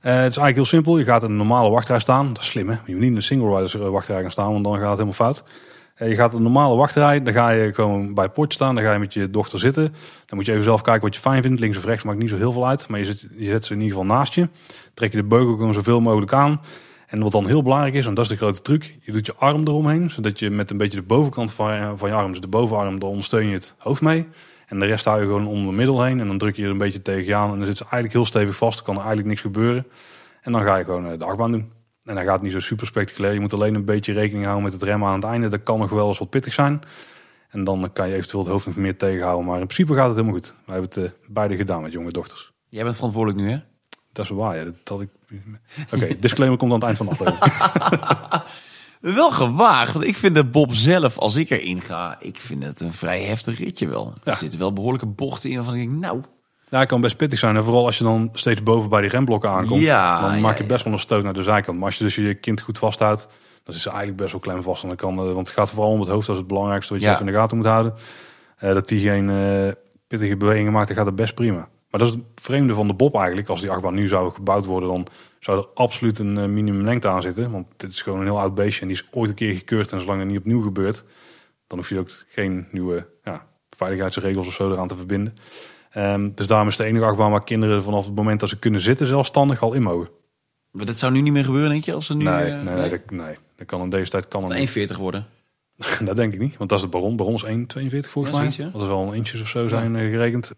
Het is eigenlijk heel simpel. Je gaat in een normale wachtrij staan. Dat is slim hè. Je moet niet in een single rider eh, wachtrij gaan staan, want dan gaat het helemaal fout. Uh, je gaat een normale wachtrij. Dan ga je gewoon bij het potje staan. Dan ga je met je dochter zitten. Dan moet je even zelf kijken wat je fijn vindt. Links of rechts maakt niet zo heel veel uit. Maar je zet, je zet ze in ieder geval naast je. Trek je de beugel gewoon zoveel mogelijk aan. En wat dan heel belangrijk is, en dat is de grote truc. Je doet je arm eromheen. Zodat je met een beetje de bovenkant van, van je arm, dus de bovenarm, dan ondersteun je het hoofd mee. En de rest hou je gewoon om de middel heen. En dan druk je er een beetje tegen je aan. En dan zit ze eigenlijk heel stevig vast. Kan er eigenlijk niks gebeuren. En dan ga je gewoon eh, de achtbaan doen. En dan gaat niet zo super spectaculair. Je moet alleen een beetje rekening houden met het remmen aan het einde. Dat kan nog wel eens wat pittig zijn. En dan kan je eventueel het hoofd nog meer tegenhouden. Maar in principe gaat het helemaal goed. We hebben het uh, beide gedaan met jonge dochters. Jij bent verantwoordelijk nu, hè? Dat is waar, ja. Dat, ik... Oké, disclaimer komt aan het eind van de aflevering. wel gewaagd. Want ik vind de Bob zelf, als ik erin ga, ik vind het een vrij heftig ritje wel. Er zitten wel behoorlijke bochten in waarvan ik denk, nou... Ja, het kan best pittig zijn. En vooral als je dan steeds boven bij die remblokken aankomt. Ja, dan maak je best wel een stoot naar de zijkant. Maar als je dus je kind goed vasthoudt, dan is ze eigenlijk best wel klem vast. En dan kan, want het gaat vooral om het hoofd als het belangrijkste wat je even in de gaten moet houden. Uh, dat die geen uh, pittige bewegingen maakt, dan gaat het best prima. Maar dat is het vreemde van de Bob eigenlijk. Als die achtbaan nu zou gebouwd worden, dan zou er absoluut een uh, minimum lengte aan zitten. Want dit is gewoon een heel oud beestje en die is ooit een keer gekeurd. En zolang het niet opnieuw gebeurt, dan hoef je ook geen nieuwe ja, veiligheidsregels of zo eraan te verbinden. Um, dus daarom is de enige achtbaan waar kinderen vanaf het moment dat ze kunnen zitten zelfstandig al in mogen. Maar dat zou nu niet meer gebeuren, denk je? Als ze nu, nee, uh, nee, nee, dat, nee, dat kan in deze tijd kan het 1,40 worden. dat denk ik niet, want dat is de baron. Baron is 1,42 volgens ja, mij. Dat is wel een inches of zo zijn ja. Eh, gerekend.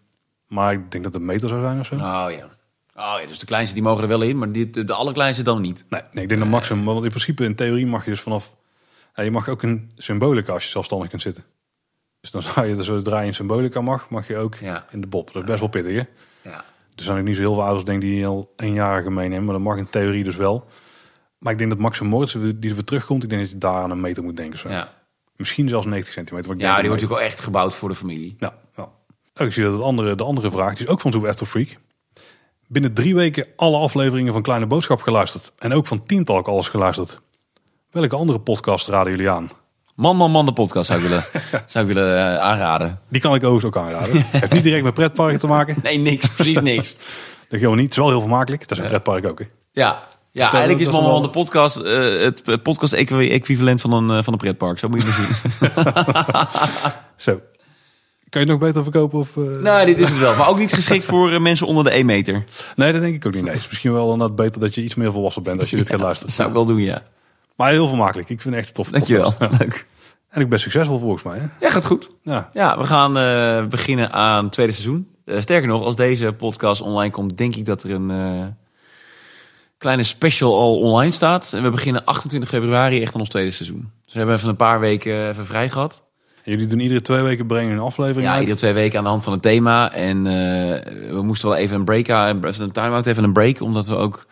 Maar ik denk dat het een meter zou zijn of zo. Oh ja. Oh ja, dus de kleinste die mogen er wel in, maar die, de, de allerkleinste dan niet. Nee, nee ik denk dat maximum. Want in principe, in theorie mag je dus vanaf... Ja, je mag ook een symbolica als je zelfstandig kunt zitten. Dus dan zou je, zodra je een symbolica mag, mag je ook in de bob. Dat is best wel pittig, hè? Ja. Er zijn ook niet zo heel veel ouders denk die al eenjarige meenemen. Maar dat mag in theorie dus wel. Maar ik denk dat Max Moritz, die er weer terugkomt, ik denk dat je daar aan een meter moet denken. Zo. Ja. Misschien zelfs 90 centimeter. ja, die wordt natuurlijk wel echt gebouwd voor de familie. Ja, ja. Oh, ik zie dat het andere, de andere vraag, die is ook van Zoo After Freak. Binnen drie weken alle afleveringen van Kleine Boodschap geluisterd. En ook van Tientalk alles geluisterd. Welke andere podcast raden jullie aan? Man, man, man, de podcast zou ik willen, zou ik willen uh, aanraden. Die kan ik overigens ook aanraden. Heeft niet direct met pretparken te maken. Nee, niks. Precies niks. dat gewoon niet. Het is wel heel vermakelijk. Dat is een pretpark ook. Hè? Ja, ja, Stel, eigenlijk is Man, man, de podcast uh, het podcast equivalent van een, uh, van een pretpark. Zo moet je het zien. Zo. Kan je nog beter verkopen? Of, uh... Nou, dit is het wel. Maar ook niet geschikt voor mensen onder de 1 meter. Nee, dat denk ik ook niet. Nee, het is misschien wel inderdaad beter dat je iets meer volwassen bent als je dit gaat luisteren. Dat zou ik wel doen, ja. Maar heel vermakelijk. Ik vind het echt een tof. Dankjewel. Leuk. En ik ben succesvol volgens mij. Hè? Ja, gaat goed. Ja, ja we gaan uh, beginnen aan het tweede seizoen. Uh, sterker nog, als deze podcast online komt, denk ik dat er een uh, kleine special al online staat. En we beginnen 28 februari echt aan ons tweede seizoen. Dus we hebben even een paar weken even vrij gehad. En jullie doen iedere twee weken brengen een aflevering Ja, uit? iedere twee weken aan de hand van het thema. En we moesten wel even een break, een time-out, even een break, omdat we ook...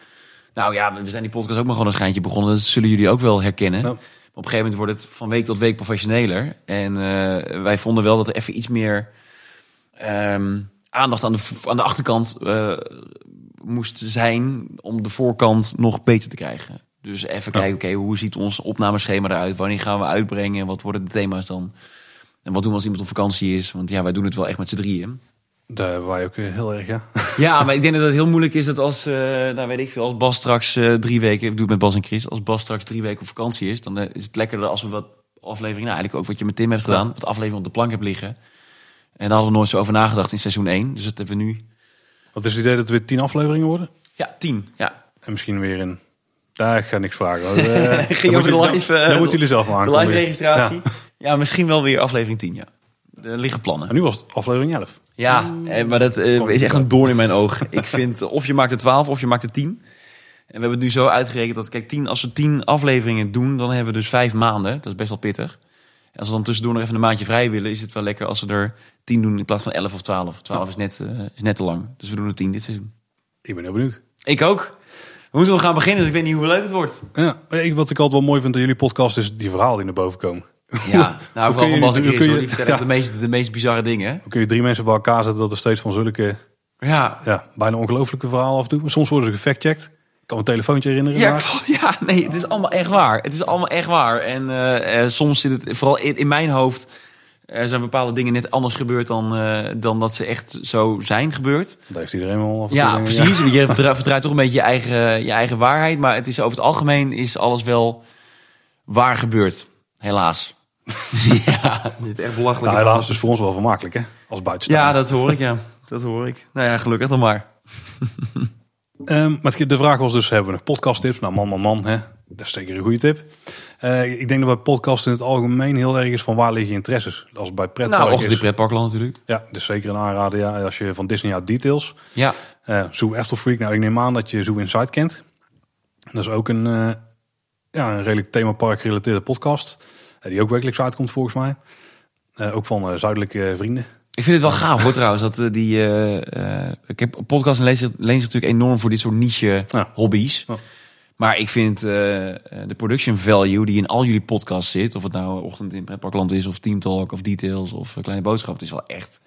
Nou ja, we zijn die podcast ook maar gewoon een schijntje begonnen. Dat zullen jullie ook wel herkennen. Op een gegeven moment wordt het van week tot week professioneler. En uh, wij vonden wel dat er even iets meer um, aandacht aan de, aan de achterkant uh, moest zijn om de voorkant nog beter te krijgen. Dus even kijken, oké, hoe ziet ons opnameschema eruit? Wanneer gaan we uitbrengen? Wat worden de thema's dan? En wat doen we als iemand op vakantie is? Want ja, wij doen het wel echt met z'n drieën. Daar hebben wij ook heel erg, ja. Ja, maar ik denk dat het heel moeilijk is dat als, uh, nou weet ik veel, als Bas straks drie weken, ik doe het met Bas en Chris, als Bas straks drie weken op vakantie is, dan is het lekkerder als we wat afleveringen, nou eigenlijk ook wat je met Tim hebt gedaan, wat afleveringen op de plank hebt liggen. En daar hadden we nooit zo over nagedacht in seizoen 1. Dus dat hebben we nu. Wat is het idee dat het weer tien afleveringen worden? Ja, tien. Ja. En misschien weer een. Daar ga ik niks vragen. Uh, Ging over de live. Dan, dan moeten jullie zelf maken. De live registratie. Ja. misschien wel weer aflevering 10, ja. Er liggen plannen. En nu was het aflevering 11. Ja, eh, maar dat uh, is echt een doorn in mijn oog. ik vind of je maakt het 12 of je maakt het 10. En we hebben het nu zo uitgerekend dat, kijk, 10, als we 10 afleveringen doen, dan hebben we dus vijf maanden. Dat is best wel pittig. Als we dan tussendoor nog even een maandje vrij willen, is het wel lekker als we er 10 doen in plaats van 11 of 12. 12 is net, uh, is net te lang. Dus we doen er 10 dit seizoen. Ik ben heel benieuwd. Ik ook. We moeten nog gaan beginnen, dus ik weet niet hoe leuk het wordt. Ja, ik, wat ik altijd wel mooi vind aan jullie podcast is die verhalen die naar boven komen. Ja, nou vooral van Bas en Chris, die vertellen de, meest, de meest bizarre dingen. Dan kun je drie mensen bij elkaar zetten dat er steeds van zulke ja. Ja, bijna ongelooflijke verhalen af en toe. Soms worden ze gefactcheckt kan een telefoontje herinneren. Ja, ja, nee, het is allemaal echt waar. Het is allemaal echt waar. En uh, soms zit het vooral in, in, mijn hoofd. Er zijn bepaalde dingen net anders gebeurd dan, uh, dan dat ze echt zo zijn gebeurd. Daar heeft iedereen wel. Ja, precies. Ja. Je vertrouwt toch een beetje je eigen, je eigen waarheid. Maar het is over het algemeen is alles wel waar gebeurd. Helaas. ja, dit echt belachelijk. Nou, helaas is voor ons wel vermakelijk, hè? Als buitenstaander. Ja, dat hoor ik, ja. Dat hoor ik. Nou ja, gelukkig dan maar. Um, maar de vraag was dus, hebben we nog podcasttips? Nou, man, man, man, hè? dat is zeker een goede tip. Uh, ik denk dat bij podcast in het algemeen heel erg is van waar liggen je interesses. Als bij pretpark nou, of de pretparkland natuurlijk. Ja, dus zeker een aanrader. Ja, als je van Disney houdt details. Ja. Uh, Zoo After Freak, nou ik neem aan dat je Zoo Inside kent. Dat is ook een, uh, ja, een redelijk themapark gerelateerde podcast. Die ook wekelijks uitkomt volgens mij. ook van Zuidelijke Vrienden. Ik vind het wel gaaf hoor trouwens. Dat, uh, die, uh, ik heb podcast en lees, lees natuurlijk enorm voor dit soort niche hobby's. Maar ik vind de production value die in al jullie podcasts zit, of het nou Ochtend in Pretparkland is, of Team Talk, of Details, of Kleine Boodschap, het is wel echt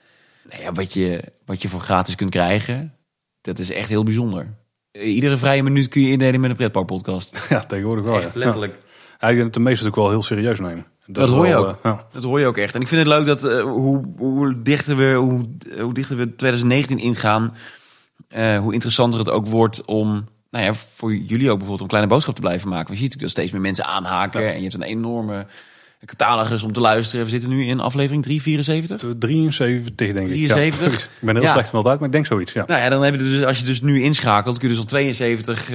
nou ja, wat, je, wat je voor gratis kunt krijgen. Dat is echt heel bijzonder. Iedere vrije minuut kun je indelen met een pretparkpodcast. Ja, tegenwoordig wel. Echt, letterlijk. Ja. ik de meeste ook wel heel serieus nemen. Dat, hoor je ook. Uh, Dat hoor je ook echt. En ik vind het leuk dat uh, hoe, hoe, dichter we, hoe, hoe dichter we 2019 ingaan, uh, hoe interessanter het ook wordt om, nou ja, voor jullie ook bijvoorbeeld, om kleine boodschap te blijven maken. We zien natuurlijk dat steeds meer mensen aanhaken ja. en je hebt een enorme catalogus om te luisteren. We zitten nu in aflevering 374? 73 denk ik. 73? Ja, ik ben heel slecht van uit, maar ik denk zoiets. Ja. Nou ja, dan heb je dus, als je dus nu inschakelt, kun je dus al 72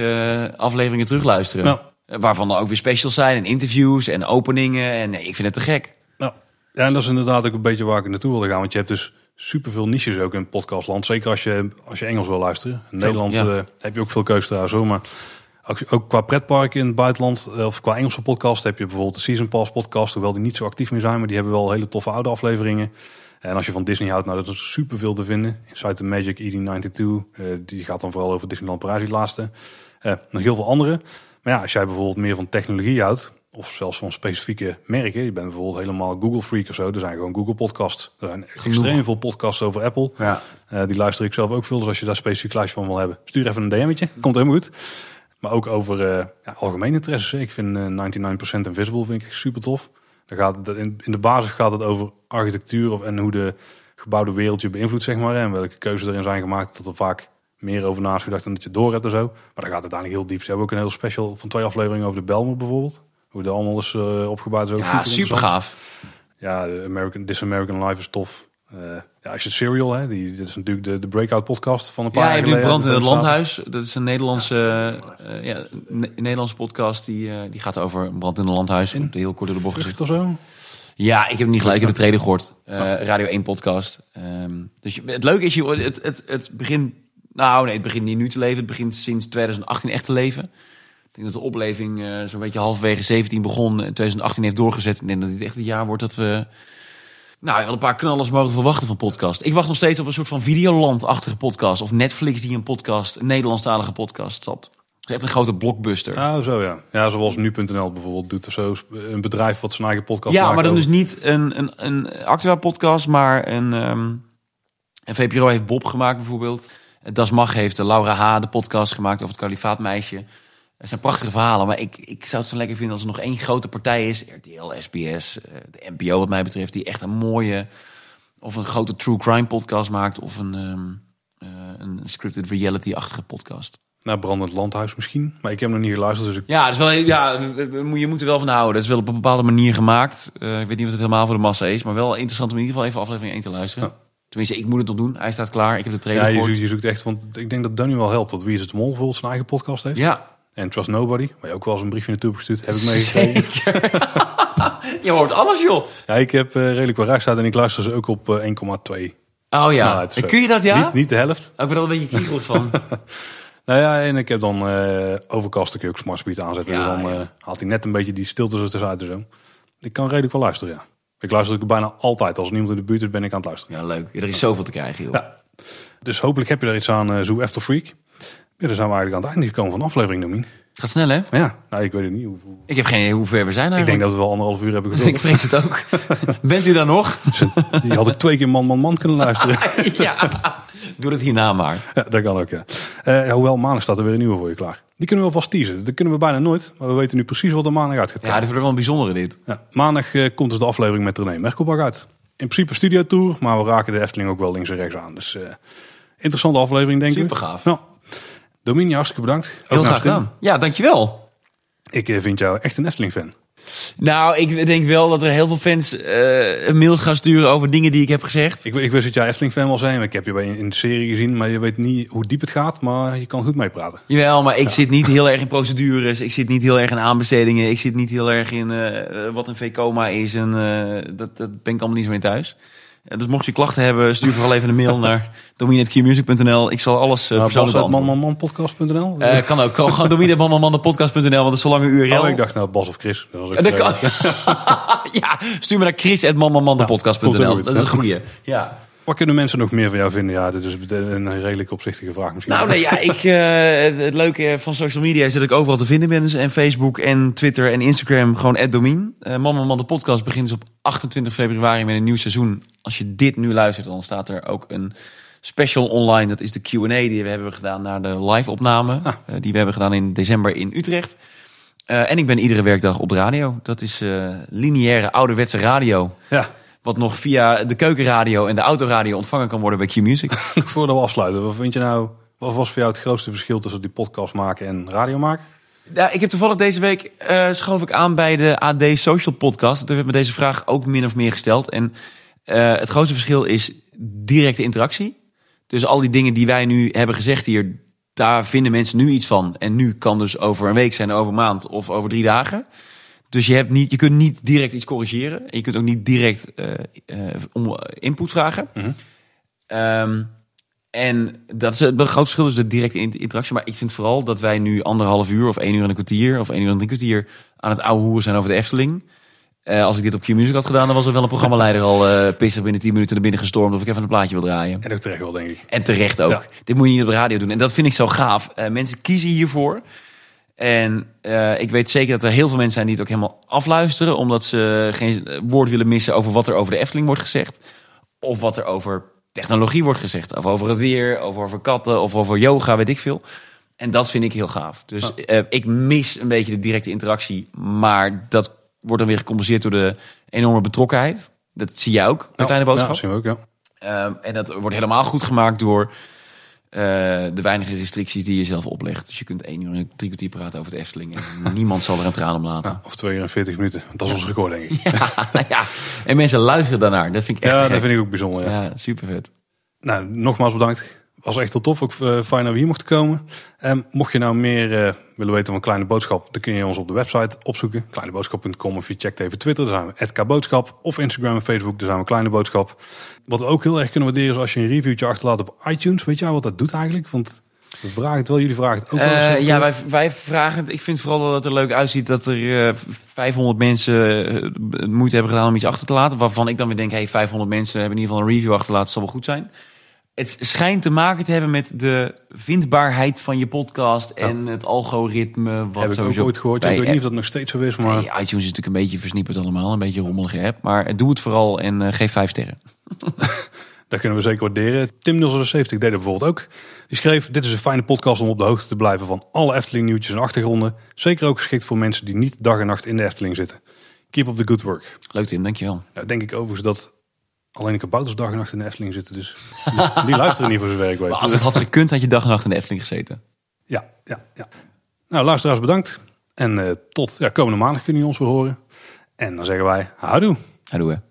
afleveringen terugluisteren. Ja. Waarvan er ook weer specials zijn en interviews en openingen. En nee, ik vind het te gek. Nou, ja, en dat is inderdaad ook een beetje waar ik naartoe wilde gaan. Want je hebt dus superveel niches ook in podcastland. Zeker als je, als je Engels wil luisteren. In Nederland ja. uh, heb je ook veel keuze trouwens hoor. Maar ook, ook qua pretparken in het buitenland, eh, of qua Engelse podcast, heb je bijvoorbeeld de Season Pass podcast. Hoewel die niet zo actief meer zijn, maar die hebben wel hele toffe oude afleveringen. En als je van Disney houdt, nou dat is superveel te vinden. Inside the Magic ED92, uh, die gaat dan vooral over Disneyland Parijs, die laatste. Nog heel veel andere. Maar ja, als jij bijvoorbeeld meer van technologie houdt, of zelfs van specifieke merken. Je bent bijvoorbeeld helemaal Google freak of zo. Er zijn gewoon Google podcasts. Er zijn extreem veel podcasts over Apple. Ja. Uh, die luister ik zelf ook veel. Dus als je daar specifiek lijstje van wil hebben, stuur even een DM'tje. Komt helemaal goed. Maar ook over uh, ja, algemene interesses. Ik vind uh, 99% Invisible vind ik echt super tof. Dan gaat het, in, in de basis gaat het over architectuur of, en hoe de gebouwde wereld je beïnvloedt, zeg maar. En welke keuzes erin zijn gemaakt. Dat er vaak meer over nagedacht dan dat je door hebt en zo. Maar dan gaat het uiteindelijk heel diep. Ze hebben ook een heel special van twee afleveringen over de Belmer bijvoorbeeld. Hoe dat allemaal is uh, opgebouwd. Is ja, super, super gaaf. Ja, American, This American Life is tof. Uh, ja, als je Serial, hè, die, dit is natuurlijk de, de Breakout podcast van een paar ja, jaar geleden. Ja, Brand in het Landhuis. Dat is een Nederlandse, uh, ja, een Nederlandse podcast die, die gaat over Brand in het Landhuis. In? Heel kort door de bocht gezegd. of zo? Ja, ik heb niet gelijk. Ik heb de treden gehoord. Uh, Radio 1 podcast. Um, dus je, het leuke is, je, het, het, het begint nou, nee, het begint niet nu te leven. Het begint sinds 2018 echt te leven. Ik denk dat de opleving uh, zo'n beetje halverwege 17 begon en 2018 heeft doorgezet. Ik denk dat dit echt het jaar wordt dat we nou, al een paar knallers mogen verwachten van podcast. Ik wacht nog steeds op een soort van Videoland-achtige podcast. Of Netflix die een podcast, een Nederlandstalige podcast stapt. Dat is echt een grote blockbuster. Oh, zo ja. Ja, zoals nu.nl bijvoorbeeld doet of zo. Een bedrijf wat zijn eigen podcast ja, maar dan dus niet een, een, een actuele podcast, maar een, um, een VPRO heeft Bob gemaakt bijvoorbeeld. Das Mag heeft Laura H. de podcast gemaakt over het kalifaatmeisje. Het zijn prachtige verhalen, maar ik, ik zou het zo lekker vinden als er nog één grote partij is. RTL, SBS, de NPO wat mij betreft, die echt een mooie... of een grote true crime podcast maakt... of een, um, een scripted reality-achtige podcast. Nou, Brandend Landhuis misschien. Maar ik heb nog niet geluisterd. Dus ik... Ja, dat is wel, ja, je moet er wel van houden. Het is wel op een bepaalde manier gemaakt. Uh, ik weet niet of het helemaal voor de massa is. Maar wel interessant om in ieder geval even aflevering 1 te luisteren. Tenminste, ik moet het nog doen. Hij staat klaar. Ik heb de trailer Ja, je zoekt, je zoekt, echt... Want ik denk dat Danny wel helpt. Dat Wie is het Mol bijvoorbeeld zijn eigen podcast heeft. Ja. En Trust Nobody. Waar je ook wel eens een briefje naartoe gestuurd. Heb ik meegekregen. Zeker. je hoort alles, joh. Ja, ik heb uh, redelijk wel raar staan. En ik luister ze ook op uh, 1,2. Oh ja. En kun je dat, ja? Niet, niet de helft. Oh, ik ben er een beetje kriegels van. Nou ja, en ik heb dan uh, overcast, kun je ook smart speed aanzetten. Ja, dus dan ja. haalt hij net een beetje die stilte tussenuit en zo. Ik kan redelijk wel luisteren, ja. Ik luister ook bijna altijd. Als niemand in de buurt is, ben ik aan het luisteren. Ja, leuk. er is zoveel te krijgen, joh. Ja. Dus hopelijk heb je er iets aan, uh, Zoo After Freak. Ja, dan zijn we eigenlijk aan het einde gekomen van de aflevering, Domien. Het gaat snel, hè? Ja, nou, ik weet het niet. Hoe, hoe... Ik heb geen idee hoe ver we zijn eigenlijk. Ik denk dat we wel anderhalf uur hebben gedaan. ik vrees het ook. Bent u daar nog? Die had ik twee keer man, man, man kunnen luisteren. ja, doe het hierna maar. Ja, dat kan ook, ja. Uh, hoewel, maandag staat er weer een nieuwe voor je klaar. Die kunnen we vast teasen. Dat kunnen we bijna nooit. Maar we weten nu precies wat er maandag uit gaat komen. Ja, dit wordt wel een bijzondere dit. Ja, maandag uh, komt dus de aflevering met René Merkelbach uit. In principe studiotour, maar we raken de Efteling ook wel links en rechts aan. Dus uh, interessante aflevering, denk ik. Super gaaf. Nou, Dominie, hartstikke bedankt. Heel graag gedaan. Ja, dankjewel. Ik vind jou echt een Efteling-fan. Nou, ik denk wel dat er heel veel fans uh, mails gaan sturen over dingen die ik heb gezegd. Ik, ik wist dat jij Efteling-fan wel zijn. Ik heb je bij in de serie gezien, maar je weet niet hoe diep het gaat. Maar je kan goed meepraten. Jawel, maar ik ja. zit niet heel erg in procedures. Ik zit niet heel erg in aanbestedingen. Ik zit niet heel erg in uh, wat een VCOMA is. En uh, dat, dat ben ik allemaal niet zo in thuis. Dus mocht je klachten hebben, stuur vooral even een mail naar dominatqmusic.nl. Ik zal alles uh, persoonlijk manmanmanpodcast.nl? Uh, kan ook. Gewoon dominatmanmanmanpodcast.nl, want dat is zo lang een URL. Oh, ik dacht nou Bas of Chris. Dat was ook dat kan. ja, stuur me naar chris.manmanmanpodcast.nl. Nou, dat is een goeie. Ja. Wat kunnen mensen nog meer van jou vinden? Ja, dit is een redelijk opzichtige vraag misschien. Nou, nee, ja, ik, uh, het leuke van social media is dat ik overal te vinden ben. Dus en Facebook en Twitter en Instagram gewoon @domin. Uh, Mama Man de podcast begint dus op 28 februari met een nieuw seizoen. Als je dit nu luistert, dan staat er ook een special online. Dat is de Q&A die we hebben gedaan naar de live opname. Ah. Uh, die we hebben gedaan in december in Utrecht. Uh, en ik ben iedere werkdag op de radio. Dat is uh, lineaire ouderwetse radio. Ja. Wat nog via de keukenradio en de autoradio ontvangen kan worden bij Q-Music. Voordat we afsluiten, wat vind je nou... Wat was voor jou het grootste verschil tussen die podcast maken en radio maken? Ja, ik heb toevallig deze week uh, schoof ik aan bij de AD Social Podcast. Toen werd me deze vraag ook min of meer gesteld. En uh, het grootste verschil is directe interactie. Dus al die dingen die wij nu hebben gezegd hier, daar vinden mensen nu iets van. En nu kan dus over een week zijn, over een maand of over drie dagen. Dus je, hebt niet, je kunt niet direct iets corrigeren. En je kunt ook niet direct uh, om input vragen. Mm -hmm. um, en dat is het grootste verschil, dus de directe interactie. Maar ik vind vooral dat wij nu anderhalf uur of één uur en een kwartier... of één uur en drie kwartier aan het oude hoeren zijn over de Efteling. Uh, als ik dit op Q-Music had gedaan, dan was er wel een programmaleider al uh, pissig binnen 10 minuten naar binnen gestormd of ik even een plaatje wil draaien. En ook terecht wel, denk ik. En terecht ook. Ja. Dit moet je niet op de radio doen. En dat vind ik zo gaaf. Uh, mensen kiezen hiervoor. En uh, ik weet zeker dat er heel veel mensen zijn die het ook helemaal afluisteren. Omdat ze geen woord willen missen over wat er over de Efteling wordt gezegd. Of wat er over technologie wordt gezegd. Of over het weer, of over katten, of over yoga, weet ik veel. En dat vind ik heel gaaf. Dus oh. uh, ik mis een beetje de directe interactie. Maar dat wordt dan weer gecompenseerd door de enorme betrokkenheid. Dat zie jij ook bij Kleine Boodschap. Ja, zien we ook, ja. Uh, en dat wordt helemaal goed gemaakt door uh, de weinige restricties die je zelf oplegt. Dus je kunt één uur en drie kwartier praten over de Efteling. En niemand zal er een traan om laten. Ja, of twee uur en veertig minuten. Dat is ons record, denk ik. Ja, ja, en mensen luisteren daarnaar. Dat vind ik echt Ja, dat vind ik ook bijzonder. Ja, ja super vet. Nou, nogmaals bedankt. Was echt heel tof. Ook uh, fijn dat we hier mochten komen. Um, mocht je nou meer uh, willen weten van Kleine Boodschap, dan kun je ons op de website opzoeken. Kleineboodschap.com of je checkt even Twitter. Daar zijn we @kboodschap of Instagram en Facebook. Daar zijn we Kleine Boodschap. Wat we ook heel erg kunnen waarderen is als je een reviewtje achterlaat op iTunes. Weet jij wat dat doet eigenlijk? Want we vragen het wel, jullie vragen het ook wel eens. Uh, ja, wij, wij vragen het. Ik vind vooral dat het er leuk uitziet dat er uh, 500 mensen uh, moeite hebben gedaan om iets achter te laten. Waarvan ik dan weer denk, hey, 500 mensen hebben in ieder geval een review achterlaten. zal wel goed zijn. Het schijnt te maken te hebben met de vindbaarheid van je podcast en ja. het algoritme. Wat Heb ik ooit gehoord. Ik weet niet of dat nog steeds zo is, maar... Nee, iTunes is natuurlijk een beetje versnipperd allemaal. Een beetje rommelige app. Maar doe het vooral en uh, geef vijf sterren. Dat kunnen we zeker waarderen. Tim 070 deed dat bijvoorbeeld ook. Die schreef, dit is een fijne podcast om op de hoogte te blijven van alle Efteling nieuwtjes en achtergronden. Zeker ook geschikt voor mensen die niet dag en nacht in de Efteling zitten. Keep up the good work. Leuk Tim, dankjewel. Nou, denk ik overigens dat alleen de kabouters dag en nacht in de Efteling zitten. Dus die luisteren niet voor zijn werk. Weet. als het had gekund, had je dag en nacht in de Efteling gezeten. Ja, ja, ja. Nou, luisteraars bedankt. En uh, tot ja, komende maandag kunnen jullie ons weer horen. En dan zeggen wij, houdoe. Houdoe.